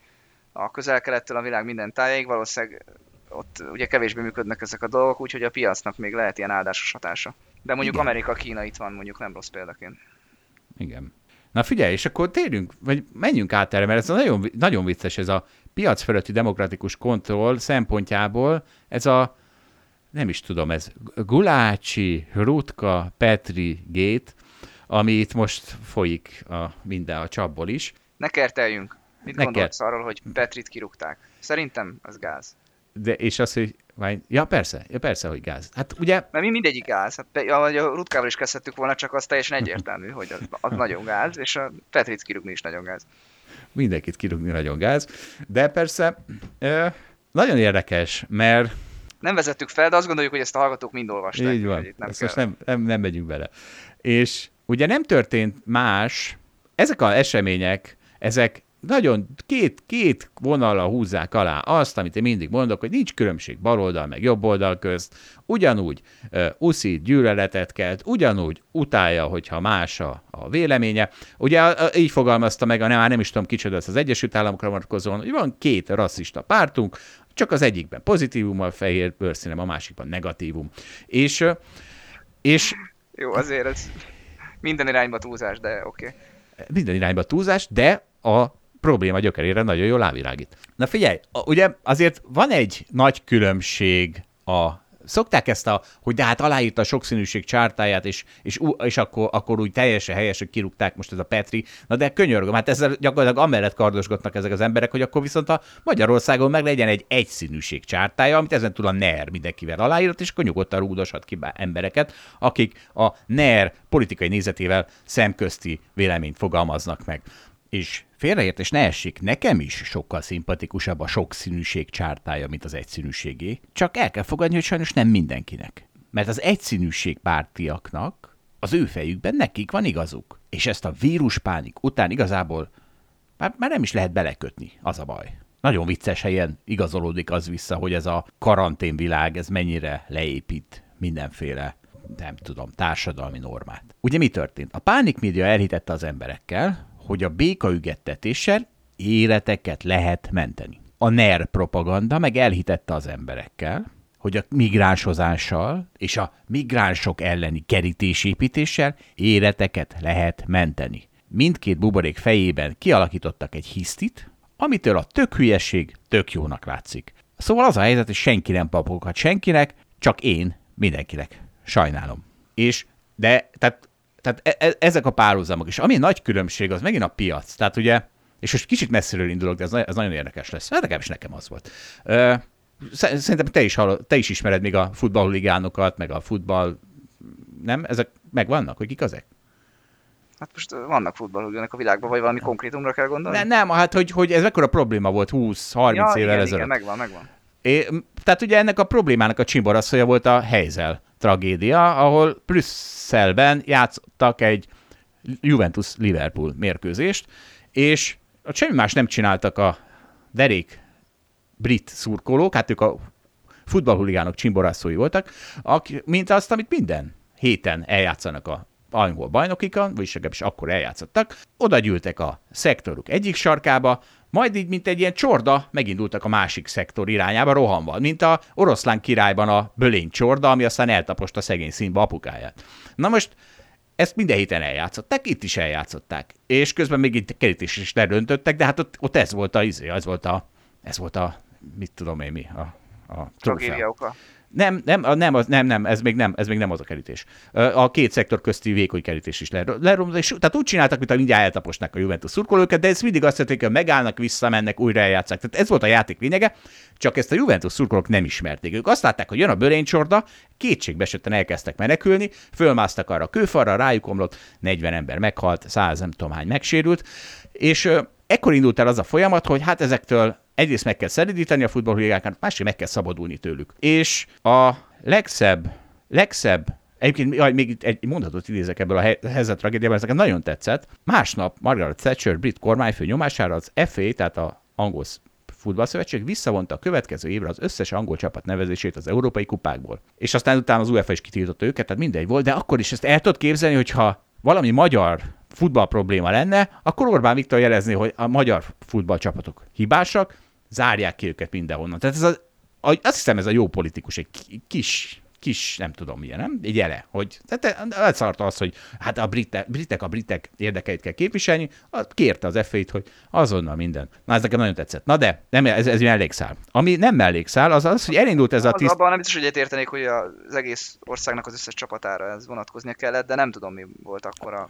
a közel-kelettől a világ minden tájáig valószínűleg ott ugye kevésbé működnek ezek a dolgok, úgyhogy a piacnak még lehet ilyen áldásos hatása. De mondjuk Igen. Amerika, Kína itt van, mondjuk nem rossz példaként. Igen. Na figyelj, és akkor térjünk, vagy menjünk át erre, mert ez nagyon, nagyon vicces, ez a piac fölötti demokratikus kontroll szempontjából, ez a nem is tudom, ez Gulácsi, Rutka, Petri gét, ami itt most folyik a, minden a csapból is. Ne kerteljünk. Mit ne gondolsz kert... arról, hogy Petrit kirúgták? Szerintem az gáz. De, és az, hogy Ja, persze, ja, persze, hogy gáz. Hát ugye... Mert mi mindegyik gáz. Hát, a, a Rutkával is kezdhettük volna, csak az teljesen egyértelmű, hogy az, az nagyon gáz, és a Petrit kirúgni is nagyon gáz. Mindenkit kirúgni nagyon gáz. De persze, nagyon érdekes, mert nem vezettük fel, de azt gondoljuk, hogy ezt a hallgatók mind olvasták. Így van, nem ezt most nem, nem, nem megyünk bele. És ugye nem történt más, ezek az események, ezek nagyon két, két vonalra húzzák alá azt, amit én mindig mondok, hogy nincs különbség baloldal meg jobboldal közt, ugyanúgy uh, uszít gyűlöletet kelt, ugyanúgy utálja, hogyha más a, a véleménye. Ugye uh, így fogalmazta meg, a nem, már nem is tudom kicsoda az Egyesült Államokra vonatkozóan, hogy van két rasszista pártunk, csak az egyikben pozitívum a fehér bőrszínem, a másikban negatívum. És, és jó, azért ez minden irányba túlzás, de oké. Okay. Minden irányba túlzás, de a probléma gyökerére nagyon jól rávilágít. Na figyelj, ugye azért van egy nagy különbség a szokták ezt a, hogy de hát aláírta a sokszínűség csártáját, és, és, és akkor, akkor úgy teljesen helyes, hogy kirúgták most ez a Petri. Na de könyörgöm, hát ezzel gyakorlatilag amellett kardosgatnak ezek az emberek, hogy akkor viszont a Magyarországon meg legyen egy egyszínűség csártája, amit ezen túl a NER mindenkivel aláírt, és akkor nyugodtan rúgdoshat ki embereket, akik a NER politikai nézetével szemközti véleményt fogalmaznak meg. És félreértés ne essék, nekem is sokkal szimpatikusabb a sokszínűség csártája, mint az egyszínűségé. Csak el kell fogadni, hogy sajnos nem mindenkinek. Mert az egyszínűség pártiaknak az ő fejükben nekik van igazuk. És ezt a víruspánik után igazából már, már nem is lehet belekötni, az a baj. Nagyon vicces helyen igazolódik az vissza, hogy ez a karanténvilág, ez mennyire leépít mindenféle nem tudom, társadalmi normát. Ugye mi történt? A pánikmédia elhitette az emberekkel, hogy a békaügettetéssel életeket lehet menteni. A NER propaganda meg elhitette az emberekkel, hogy a migránshozással és a migránsok elleni kerítésépítéssel életeket lehet menteni. Mindkét buborék fejében kialakítottak egy hisztit, amitől a tök hülyesség tök jónak látszik. Szóval az a helyzet, hogy senki nem papokat senkinek, csak én mindenkinek. Sajnálom. És, de, tehát tehát e- e- ezek a párhuzamok. És ami nagy különbség, az megint a piac. Tehát ugye, és most kicsit messziről indulok, de ez, ez nagyon érdekes lesz. Hát legalábbis nekem az volt. Ö, szerintem te is, hallod, te is ismered még a futballligánokat, meg a futball... Nem? Ezek megvannak, hogy kik azek? Hát most vannak futballhúgónak a világban, vagy valami konkrétumra kell gondolni? Ne, nem, hát hogy, hogy ez mekkora probléma volt 20-30 ja, évvel igen, ezelőtt. Igen, megvan, megvan. É, tehát ugye ennek a problémának a csimboraszója volt a helyzel tragédia, ahol Brüsszelben játszottak egy Juventus-Liverpool mérkőzést, és semmi más nem csináltak a derék brit szurkolók, hát ők a futballhuligánok csimborászói voltak, mint azt, amit minden héten eljátszanak a angol bajnokikon, vagyis legalábbis akkor eljátszottak, oda gyűltek a szektoruk egyik sarkába, Majd így, mint egy ilyen csorda, megindultak a másik szektor irányába rohanva, mint a oroszlán királyban a bölény csorda, ami aztán eltaposta szegény színbe apukáját. Na most ezt minden héten eljátszották, itt is eljátszották. És közben még itt kerítés is leröntöttek, de hát ott, ott ez volt a, izé, ez volt a, ez volt a, mit tudom én mi, a, a oka. Nem, nem, nem, nem, nem, ez még nem, ez még nem az a kerítés. A két szektor közti vékony kerítés is leromlott, tehát úgy csináltak, mint a mindjárt eltaposnak a Juventus szurkolókat, de ez mindig azt jelenti, hogy megállnak, visszamennek, újra eljátszák. Tehát ez volt a játék lényege, csak ezt a Juventus szurkolók nem ismerték. Ők azt látták, hogy jön a börénycsorda, kétségbeesetten elkezdtek menekülni, fölmásztak arra a kőfalra, rájuk omlott, 40 ember meghalt, 100 nem tudom hány megsérült, és ekkor indult el az a folyamat, hogy hát ezektől egyrészt meg kell szeridíteni a futballhuligákat, másrészt meg kell szabadulni tőlük. És a legszebb, legszebb Egyébként jaj, még egy mondatot idézek ebből a helyzet tragédiában, ez nekem nagyon tetszett. Másnap Margaret Thatcher brit kormányfő nyomására az FA, tehát a angol futballszövetség visszavonta a következő évre az összes angol csapat nevezését az európai kupákból. És aztán utána az UEFA is kitiltotta őket, tehát mindegy volt, de akkor is ezt el tudod képzelni, hogyha valami magyar futball probléma lenne, akkor Orbán Viktor jelezni, hogy a magyar futballcsapatok hibásak, zárják ki őket mindenhonnan. Tehát ez a, azt hiszem ez a jó politikus, egy kis kis, nem tudom milyen, nem? Egy jele, hogy tehát elszarta az, hogy hát a britek, britek a britek érdekeit kell képviselni, kérte az f hogy azonnal minden. Na, ez nekem nagyon tetszett. Na de, nem, ez, ez mellékszál. Ami nem mellékszál, az az, hogy elindult ez a tiszt... Abban nem biztos, hogy értenék, hogy az egész országnak az összes csapatára ez vonatkoznia kellett, de nem tudom, mi volt akkor a...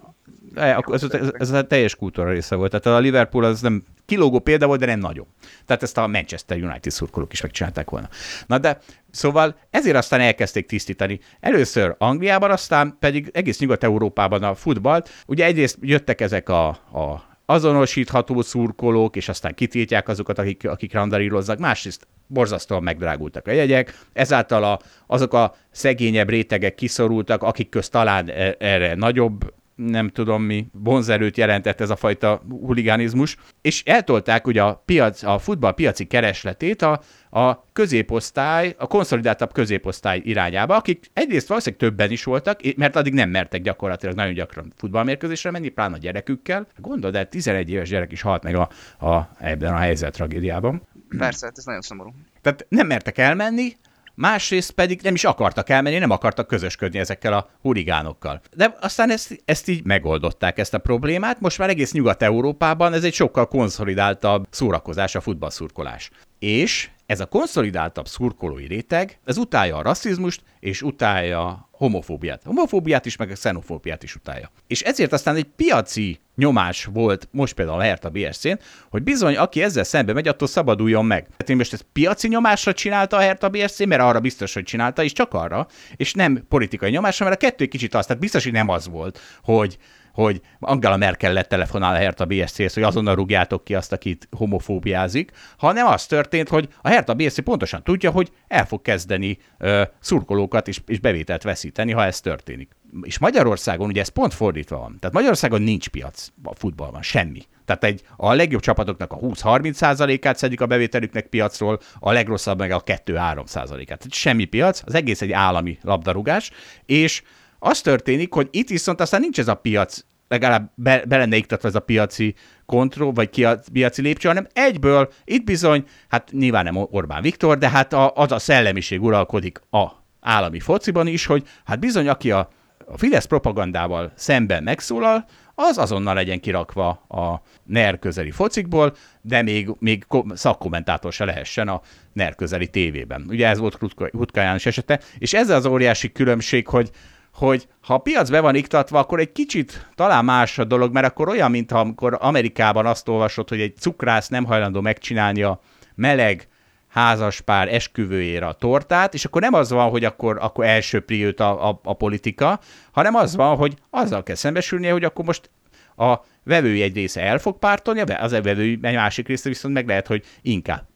E, ez, ez, ez, a teljes kultúra része volt. Tehát a Liverpool az nem kilógó példa volt, de nem nagyon. Tehát ezt a Manchester United szurkolók is megcsinálták volna. Na de Szóval ezért aztán elkezdték tisztítani. Először Angliában, aztán pedig egész Nyugat-Európában a futballt. Ugye egyrészt jöttek ezek a, a azonosítható szurkolók, és aztán kitiltják azokat, akik, akik randalírozzak. Másrészt borzasztóan megdrágultak a jegyek, ezáltal a, azok a szegényebb rétegek kiszorultak, akik közt talán e, erre nagyobb nem tudom mi, vonzerőt jelentett ez a fajta huligánizmus, és eltolták ugye a, piac, a futball piaci keresletét a, a középosztály, a konszolidáltabb középosztály irányába, akik egyrészt valószínűleg többen is voltak, mert addig nem mertek gyakorlatilag nagyon gyakran futballmérkőzésre menni, pláne a gyerekükkel. Gondold el, 11 éves gyerek is halt meg a, a, ebben a helyzet tragédiában. Persze, hát ez nagyon szomorú. Tehát nem mertek elmenni, másrészt pedig nem is akartak elmenni, nem akartak közösködni ezekkel a hurigánokkal. De aztán ezt, ezt így megoldották, ezt a problémát. Most már egész Nyugat-Európában ez egy sokkal konszolidáltabb szórakozás, a futballszurkolás. És ez a konszolidáltabb szurkolói réteg, ez utálja a rasszizmust, és utálja homofóbiát. Homofóbiát is, meg a xenofóbiát is utálja. És ezért aztán egy piaci nyomás volt most például a Hertha BSC-n, hogy bizony, aki ezzel szembe megy, attól szabaduljon meg. Tehát én most ezt piaci nyomásra csinálta a Hertha BSC, mert arra biztos, hogy csinálta, és csak arra, és nem politikai nyomásra, mert a kettő kicsit az, tehát biztos, hogy nem az volt, hogy hogy Angela Merkel lett telefonál a Hertha BSC-hez, hogy azonnal rúgjátok ki azt, akit homofóbiázik, hanem az történt, hogy a Hertha BSC pontosan tudja, hogy el fog kezdeni uh, szurkolókat és, és bevételt veszíteni, ha ez történik. És Magyarországon ugye ez pont fordítva van. Tehát Magyarországon nincs piac a futballban, semmi. Tehát egy, a legjobb csapatoknak a 20-30%-át szedik a bevételüknek piacról, a legrosszabb meg a 2-3%-át. Tehát semmi piac, az egész egy állami labdarúgás, és az történik, hogy itt viszont aztán nincs ez a piac, legalább be, be lenne iktatva ez a piaci kontroll, vagy piaci lépcső, hanem egyből itt bizony, hát nyilván nem Orbán Viktor, de hát a, az a szellemiség uralkodik a állami fociban is, hogy hát bizony, aki a, a Fidesz propagandával szemben megszólal, az azonnal legyen kirakva a NER közeli focikból, de még, még szakkommentátor se lehessen a NER közeli tévében. Ugye ez volt Rutka János esete, és ez az óriási különbség, hogy hogy ha a piac be van iktatva, akkor egy kicsit talán más a dolog, mert akkor olyan, mint amikor Amerikában azt olvasott, hogy egy cukrász nem hajlandó megcsinálni a meleg házaspár esküvőjére a tortát, és akkor nem az van, hogy akkor, akkor elsöpri őt a, a, a politika, hanem az van, hogy azzal kell szembesülnie, hogy akkor most a vevői egy része el fog pártolni, az a vevői egy másik része viszont meg lehet, hogy inkább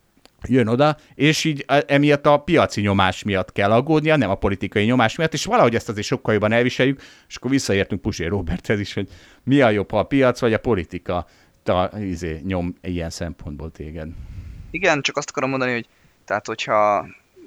jön oda, és így emiatt a piaci nyomás miatt kell aggódnia, nem a politikai nyomás miatt, és valahogy ezt azért sokkal jobban elviseljük, és akkor visszaértünk Pusé Roberthez is, hogy mi a jobb, ha a piac vagy a politika ta, izé, nyom ilyen szempontból téged. Igen, csak azt akarom mondani, hogy tehát hogyha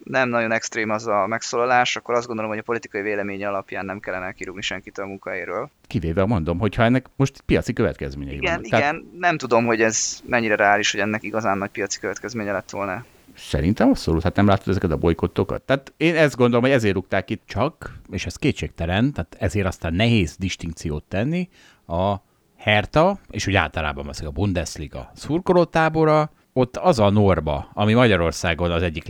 nem nagyon extrém az a megszólalás, akkor azt gondolom, hogy a politikai véleménye alapján nem kellene kirúgni senkit a munkahelyről. Kivéve mondom, hogyha ennek most piaci következményei Igen, vannak. igen, Tehát nem tudom, hogy ez mennyire reális, hogy ennek igazán nagy piaci következménye lett volna. Szerintem abszolút, hát nem látod ezeket a bolykottokat. Tehát én ezt gondolom, hogy ezért rúgták itt csak, és ez kétségtelen, tehát ezért aztán nehéz distinkciót tenni a Herta, és úgy általában az a Bundesliga szurkolótábora, ott az a norma, ami Magyarországon az egyik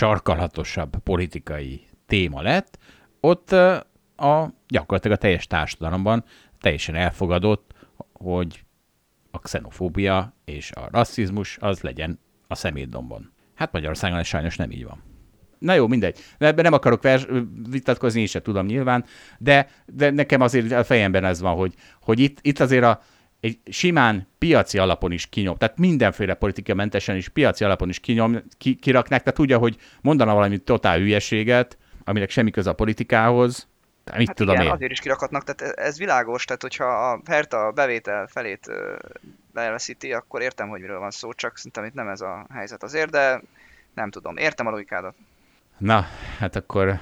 legsarkalatosabb politikai téma lett, ott a gyakorlatilag a teljes társadalomban teljesen elfogadott, hogy a xenofóbia és a rasszizmus az legyen a szemétdombon. Hát Magyarországon ez sajnos nem így van. Na jó, mindegy. Ebben nem akarok vers- vitatkozni, én sem tudom nyilván, de, de nekem azért a fejemben ez van, hogy, hogy itt, itt azért a, egy simán piaci alapon is kinyom, tehát mindenféle politikamentesen is piaci alapon is kinyom, ki, kiraknák, tehát tudja, hogy mondana valami totál hülyeséget, aminek semmi köze a politikához, tehát mit Hát tudom igen, én. azért is kirakatnak, tehát ez világos, tehát hogyha a Herta bevétel felét elveszíti, akkor értem, hogy miről van szó, csak szerintem itt nem ez a helyzet azért, de nem tudom, értem a logikádat. Na, hát akkor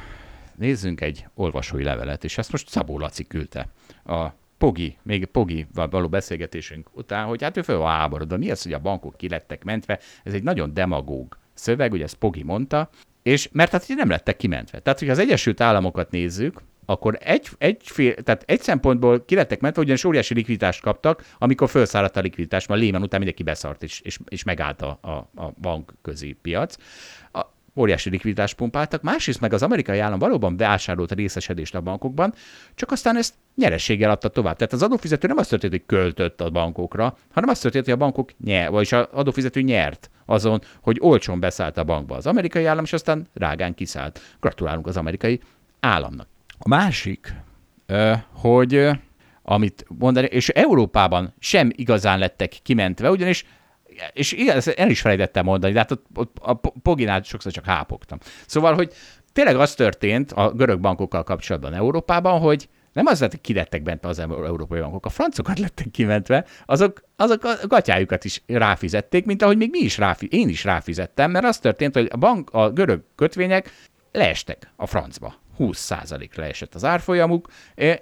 nézzünk egy olvasói levelet, és ezt most Szabó Laci küldte. A Pogi, még Pogival való beszélgetésünk után, hogy hát ő föl van háborodva. Mi az, hogy a bankok ki lettek mentve? Ez egy nagyon demagóg szöveg, ugye ezt Pogi mondta, és mert hát nem lettek kimentve. Tehát, hogyha az Egyesült Államokat nézzük, akkor egy, egy, fél, tehát egy szempontból ki lettek mentve, ugyanis óriási likviditást kaptak, amikor felszállt a likviditás, mert Lehman után mindenki beszart, és, és, és megállt a, a, a bankközi piac. A, óriási likviditást pumpáltak, másrészt meg az amerikai állam valóban beásárolt a részesedést a bankokban, csak aztán ezt nyerességgel adta tovább. Tehát az adófizető nem azt történt, hogy költött a bankokra, hanem azt történt, hogy a bankok nyer, vagyis az adófizető nyert azon, hogy olcsón beszállt a bankba az amerikai állam, és aztán rágán kiszállt. Gratulálunk az amerikai államnak. A másik, hogy amit mondani, és Európában sem igazán lettek kimentve, ugyanis és igen, ezt el is felejtettem mondani, de hát ott, ott a Poginál sokszor csak hápogtam. Szóval, hogy tényleg az történt a görög bankokkal kapcsolatban Európában, hogy nem az lett, hogy kilettek bent az európai bankok, a francokat lettek kimentve, azok, azok a gatyájukat is ráfizették, mint ahogy még mi is ráfi, én is ráfizettem, mert az történt, hogy a bank, a görög kötvények leestek a francba. 20%-ra leesett az árfolyamuk,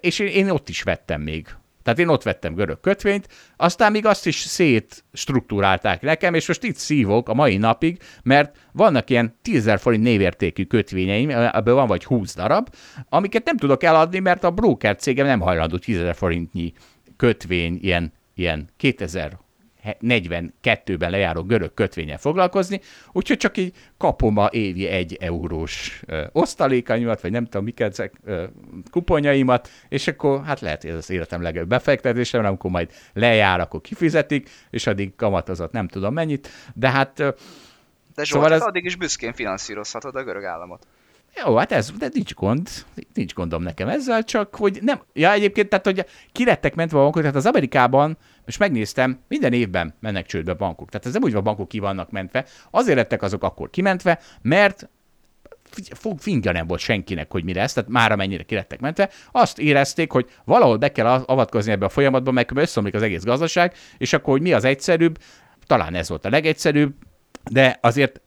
és én ott is vettem még tehát én ott vettem görög kötvényt, aztán még azt is szétstruktúrálták nekem, és most itt szívok a mai napig, mert vannak ilyen 10 forint névértékű kötvényeim, ebből van vagy 20 darab, amiket nem tudok eladni, mert a broker cégem nem hajlandó 10 forintnyi kötvény, ilyen, ilyen 2000 42-ben lejáró görög kötvényen foglalkozni, úgyhogy csak így kapom a évi egy eurós ö, osztalékaimat, vagy nem tudom, miket ezek ö, kuponjaimat, és akkor hát lehet, hogy ez az életem legjobb befektetése, mert amikor majd lejár, akkor kifizetik, és addig kamatozott nem tudom mennyit, de hát... Ö, De Zsolt, szóval ez... addig is büszkén finanszírozhatod a görög államot. Jó, hát ez, de nincs gond, nincs gondom nekem ezzel, csak hogy nem, ja egyébként, tehát hogy ki lettek mentve a bankok, tehát az Amerikában, most megnéztem, minden évben mennek csődbe bankok, tehát ez nem úgy van, bankok ki vannak mentve, azért lettek azok akkor kimentve, mert fingja nem volt senkinek, hogy mi lesz, tehát már amennyire ki lettek mentve, azt érezték, hogy valahol be kell avatkozni ebbe a folyamatba, meg összeomlik az egész gazdaság, és akkor, hogy mi az egyszerűbb, talán ez volt a legegyszerűbb, de azért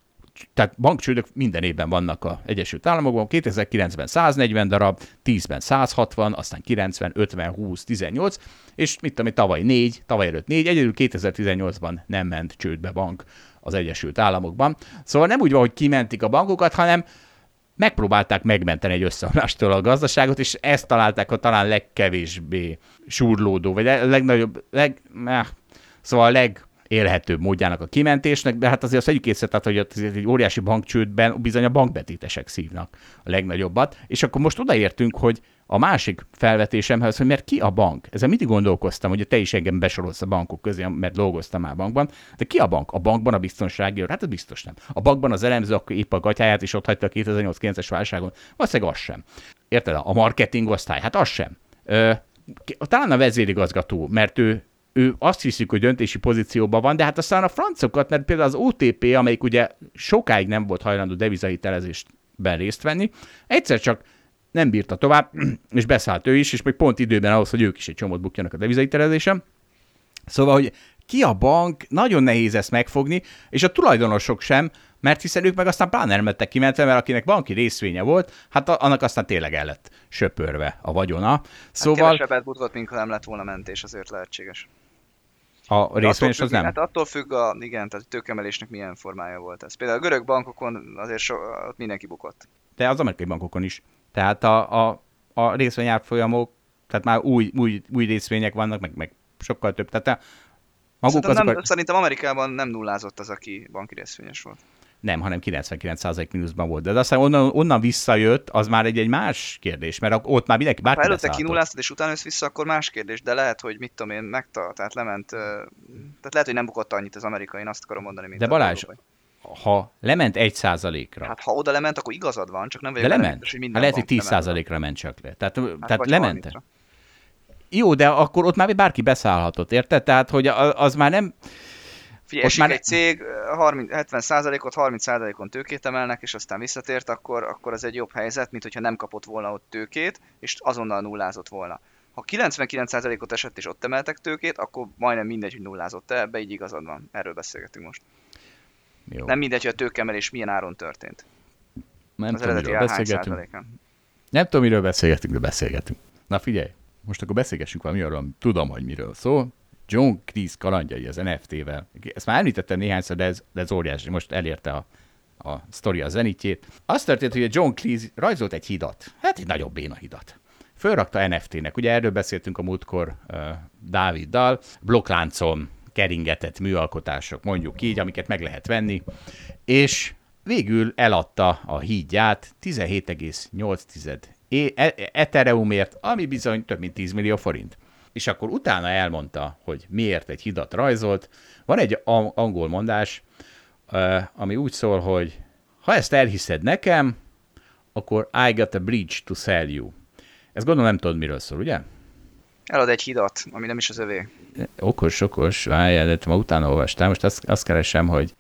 tehát bankcsődök minden évben vannak a Egyesült Államokban, 2009-ben 140 darab, 10-ben 160, aztán 90, 50, 20, 18, és mit tudom, tavaly 4, tavaly előtt 4, egyedül 2018-ban nem ment csődbe bank az Egyesült Államokban. Szóval nem úgy van, hogy kimentik a bankokat, hanem megpróbálták megmenteni egy összeomlástól a gazdaságot, és ezt találták a talán legkevésbé surlódó, vagy a legnagyobb, leg, eh, szóval a leg élhetőbb módjának a kimentésnek, de hát azért azt vegyük észre, tehát, hogy egy óriási bankcsődben bizony a bankbetétesek szívnak a legnagyobbat, és akkor most odaértünk, hogy a másik felvetésemhez, hogy mert ki a bank? Ezzel mindig gondolkoztam, hogy te is engem besorolsz a bankok közé, mert dolgoztam már bankban, de ki a bank? A bankban a biztonsági őr? Hát ez biztos nem. A bankban az elemző akkor épp a gatyáját is ott hagyta a 2008-9-es válságon. Valószínűleg az sem. Érted? A marketing osztály? Hát az sem. Ö, talán a vezérigazgató, mert ő ő azt hiszik, hogy döntési pozícióban van, de hát aztán a francokat, mert például az OTP, amelyik ugye sokáig nem volt hajlandó devizahitelezésben részt venni, egyszer csak nem bírta tovább, és beszállt ő is, és még pont időben ahhoz, hogy ők is egy csomót bukjanak a devizahitelezésen. Szóval, hogy ki a bank, nagyon nehéz ezt megfogni, és a tulajdonosok sem, mert hiszen ők meg aztán pláne nem lettek kimentve, mert akinek banki részvénye volt, hát annak aztán tényleg el lett söpörve a vagyona. Hát szóval... Hát kevesebbet bukott, mint nem lett volna mentés, azért lehetséges. A részvényes az nem? Hát attól függ, a, igen, tehát a tőkemelésnek milyen formája volt ez. Például a görög bankokon azért so, ott mindenki bukott. De az amerikai bankokon is. Tehát a, a, a részvényárfolyamok, tehát már új, új, új részvények vannak, meg, meg sokkal több. Tehát a, maguk szerintem, nem, a... szerintem Amerikában nem nullázott az, aki banki részvényes volt. Nem, hanem 99% mínuszban volt. De aztán onnan, onnan visszajött, az már egy, egy más kérdés, mert ott már mindenki bárki Ha előtte kinulláztad, és utána jössz vissza, akkor más kérdés, de lehet, hogy mit tudom én, megtart, tehát lement, tehát lehet, hogy nem bukott annyit az amerikai, én azt akarom mondani, mint De Balázs, ha lement egy százalékra. Hát ha oda lement, akkor igazad van, csak nem vagyok De lement. hogy minden hát lehet, hogy 10 százalékra ment csak le. Tehát, hát tehát lement. Jó, de akkor ott már bárki beszállhatott, érted? Tehát, hogy az már nem... Figyelj, esik már... egy cég, 30, 70%-ot, 30%-on tőkét emelnek, és aztán visszatért, akkor, akkor az egy jobb helyzet, mint hogyha nem kapott volna ott tőkét, és azonnal nullázott volna. Ha 99%-ot esett, és ott emeltek tőkét, akkor majdnem mindegy, hogy nullázott -e, ebbe így igazad van. Erről beszélgetünk most. Jó. Nem mindegy, hogy a tőkemelés milyen áron történt. Nem az tudom, miről beszélgetünk. Nem tudom, miről beszélgetünk, de beszélgetünk. Na figyelj, most akkor beszélgessünk valami arról, tudom, hogy miről szól. John Cleese kalandjai az NFT-vel. Ezt már említettem néhányszor, de ez, de ez óriási. Most elérte a, a sztori a zenitjét. Az történt, hogy a John Cleese rajzolt egy hidat. Hát egy nagyobb béna hidat. Fölrakta NFT-nek. Ugye erről beszéltünk a múltkor uh, Dáviddal. Blokkláncon keringetett műalkotások, mondjuk így, amiket meg lehet venni. És végül eladta a hídját 17,8 e- Ethereumért, ami bizony több mint 10 millió forint és akkor utána elmondta, hogy miért egy hidat rajzolt. Van egy angol mondás, ami úgy szól, hogy ha ezt elhiszed nekem, akkor I got a bridge to sell you. Ez gondolom nem tudod, miről szól, ugye? Elad egy hidat, ami nem is az övé. Okos, okos, várjál, de ma utána olvastál, most azt, azt keresem, hogy...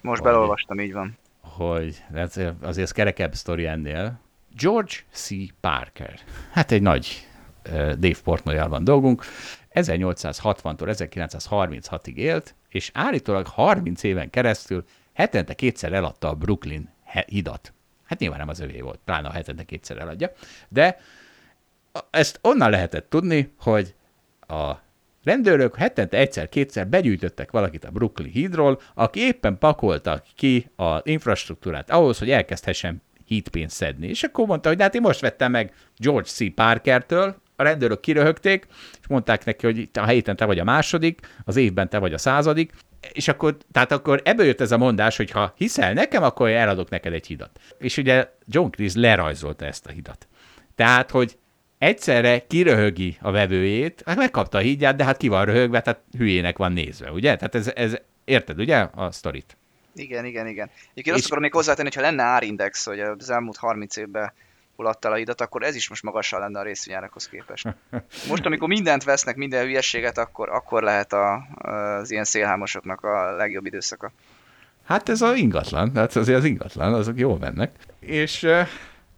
Most hogy, belolvastam, így van. Hogy azért ez kerekebb sztori ennél. George C. Parker. Hát egy nagy Dave Portnoy van dolgunk. 1860-tól 1936-ig élt, és állítólag 30 éven keresztül hetente kétszer eladta a Brooklyn hidat. Hát nyilván nem az övé volt, pláne a hetente kétszer eladja, de ezt onnan lehetett tudni, hogy a rendőrök hetente egyszer-kétszer begyűjtöttek valakit a Brooklyn hídról, aki éppen pakolta ki az infrastruktúrát ahhoz, hogy elkezdhessen hídpénzt szedni. És akkor mondta, hogy hát én most vettem meg George C. Parkertől, a rendőrök kiröhögték, és mondták neki, hogy a héten te vagy a második, az évben te vagy a századik, és akkor, tehát akkor ebből jött ez a mondás, hogy ha hiszel nekem, akkor eladok neked egy hidat. És ugye John Cleese lerajzolta ezt a hidat. Tehát, hogy egyszerre kiröhögi a vevőjét, hát megkapta a hídját, de hát ki van röhögve, tehát hülyének van nézve, ugye? Tehát ez, ez érted, ugye, a sztorit? Igen, igen, igen. Egyébként azt akarom még hozzátenni, hogy ha lenne árindex, hogy az elmúlt 30 évben hidat, akkor ez is most magasan lenne a részvényárakhoz képest. Most, amikor mindent vesznek, minden hülyességet, akkor, akkor lehet a, az ilyen szélhámosoknak a legjobb időszaka. Hát ez az ingatlan, tehát azért az ingatlan, azok jól mennek. És uh,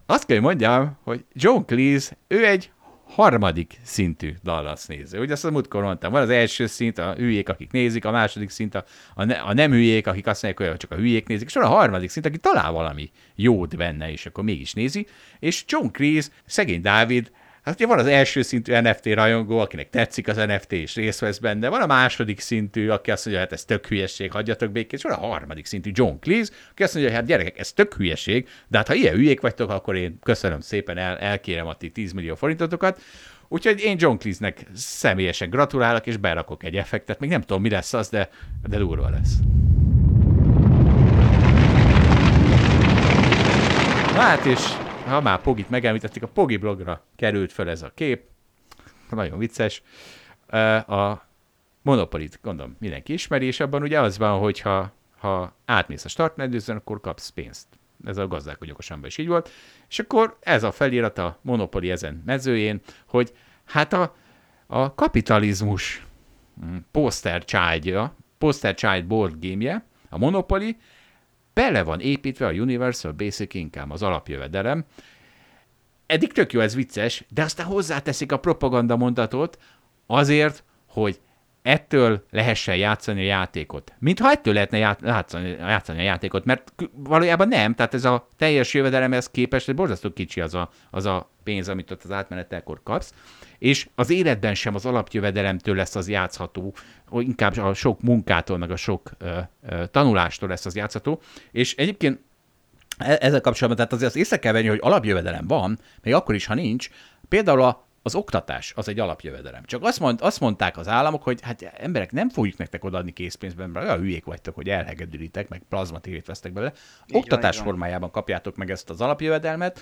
azt kell, hogy mondjam, hogy John Cleese, ő egy harmadik szintű Dallas néző. Ugye azt a múltkor mondtam, van az első szint, a hülyék, akik nézik, a második szint, a, a, ne, a nem hülyék, akik azt mondják, hogy csak a hülyék nézik, és van a harmadik szint, aki talál valami jót benne, és akkor mégis nézi. És John Cleese, szegény Dávid, Hát ugye van az első szintű NFT rajongó, akinek tetszik az NFT és részt vesz benne, van a második szintű, aki azt mondja, hát ez tök hülyeség, hagyjatok békét, és van a harmadik szintű John Cleese, aki azt mondja, hát gyerekek, ez tök hülyeség, de hát ha ilyen hülyék vagytok, akkor én köszönöm szépen, el, elkérem a ti 10 millió forintotokat, Úgyhogy én John Cleese-nek személyesen gratulálok, és berakok egy effektet. Még nem tudom, mi lesz az, de, de durva lesz. Hát és ha már Pogit megemlítették, a Pogi blogra került fel ez a kép. Nagyon vicces. A Monopolit, gondolom, mindenki ismeri, és abban ugye az van, hogy ha, ha átmész a startmedőzön, akkor kapsz pénzt. Ez a gazdálkodj okosan is így volt. És akkor ez a felirat a Monopoly ezen mezőjén, hogy hát a, a kapitalizmus hm, poster child poster child board game a Monopoly, bele van építve a Universal Basic Income, az alapjövedelem. Eddig tök jó, ez vicces, de aztán hozzáteszik a propaganda mondatot azért, hogy ettől lehessen játszani a játékot. Mintha ettől lehetne játszani, játszani a játékot, mert valójában nem, tehát ez a teljes jövedelemhez képest hogy borzasztó kicsi az a, az a pénz, amit ott az átmenetelkor kapsz, és az életben sem az alapjövedelemtől lesz az játszható, inkább a sok munkától, meg a sok ö, ö, tanulástól lesz az játszható, és egyébként e-, ezzel kapcsolatban, tehát azért azt észre kell venni, hogy alapjövedelem van, még akkor is, ha nincs. Például a az oktatás az egy alapjövedelem. Csak azt, mond, azt mondták az államok, hogy hát emberek nem fogjuk nektek odaadni készpénzben, mert olyan hülyék vagytok, hogy elhegedülitek, meg plazmatévét vesztek bele. Így oktatás van, formájában kapjátok meg ezt az alapjövedelmet,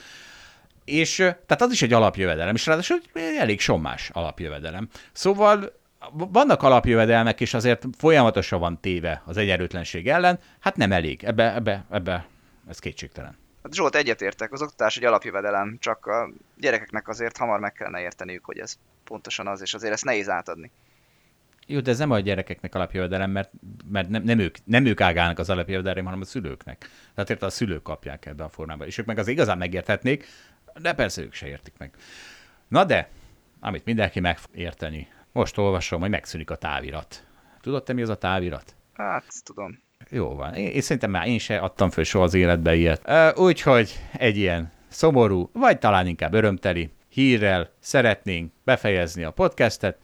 és tehát az is egy alapjövedelem, és ráadásul elég sommás alapjövedelem. Szóval vannak alapjövedelmek, és azért folyamatosan van téve az egyenlőtlenség ellen, hát nem elég, ebbe, ebbe, ebbe ez kétségtelen. Hát Zsolt, egyetértek, az oktatás egy alapjövedelem, csak a gyerekeknek azért hamar meg kellene érteniük, hogy ez pontosan az, és azért ezt nehéz átadni. Jó, de ez nem a gyerekeknek alapjövedelem, mert, mert nem, nem, ők, nem ők ágálnak az alapjövedelem, hanem a szülőknek. Tehát érte a szülők kapják ebbe a formában. És ők meg az igazán megérthetnék, de persze ők se értik meg. Na de, amit mindenki megérteni. Most olvasom, hogy megszűnik a távirat. Tudod te mi az a távirat? Hát, tudom. Jó van. Én, én szerintem már én se adtam föl soha az életbe ilyet. Úgyhogy egy ilyen szomorú, vagy talán inkább örömteli hírrel szeretnénk befejezni a podcastet.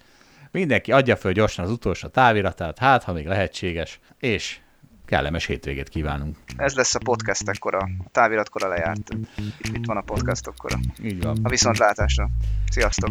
Mindenki adja föl gyorsan az utolsó táviratát, hát ha még lehetséges, és kellemes hétvégét kívánunk. Ez lesz a podcast ekkora, a táviratkora lejárt. Itt van a podcast akkora. Így van. A viszontlátásra. Sziasztok!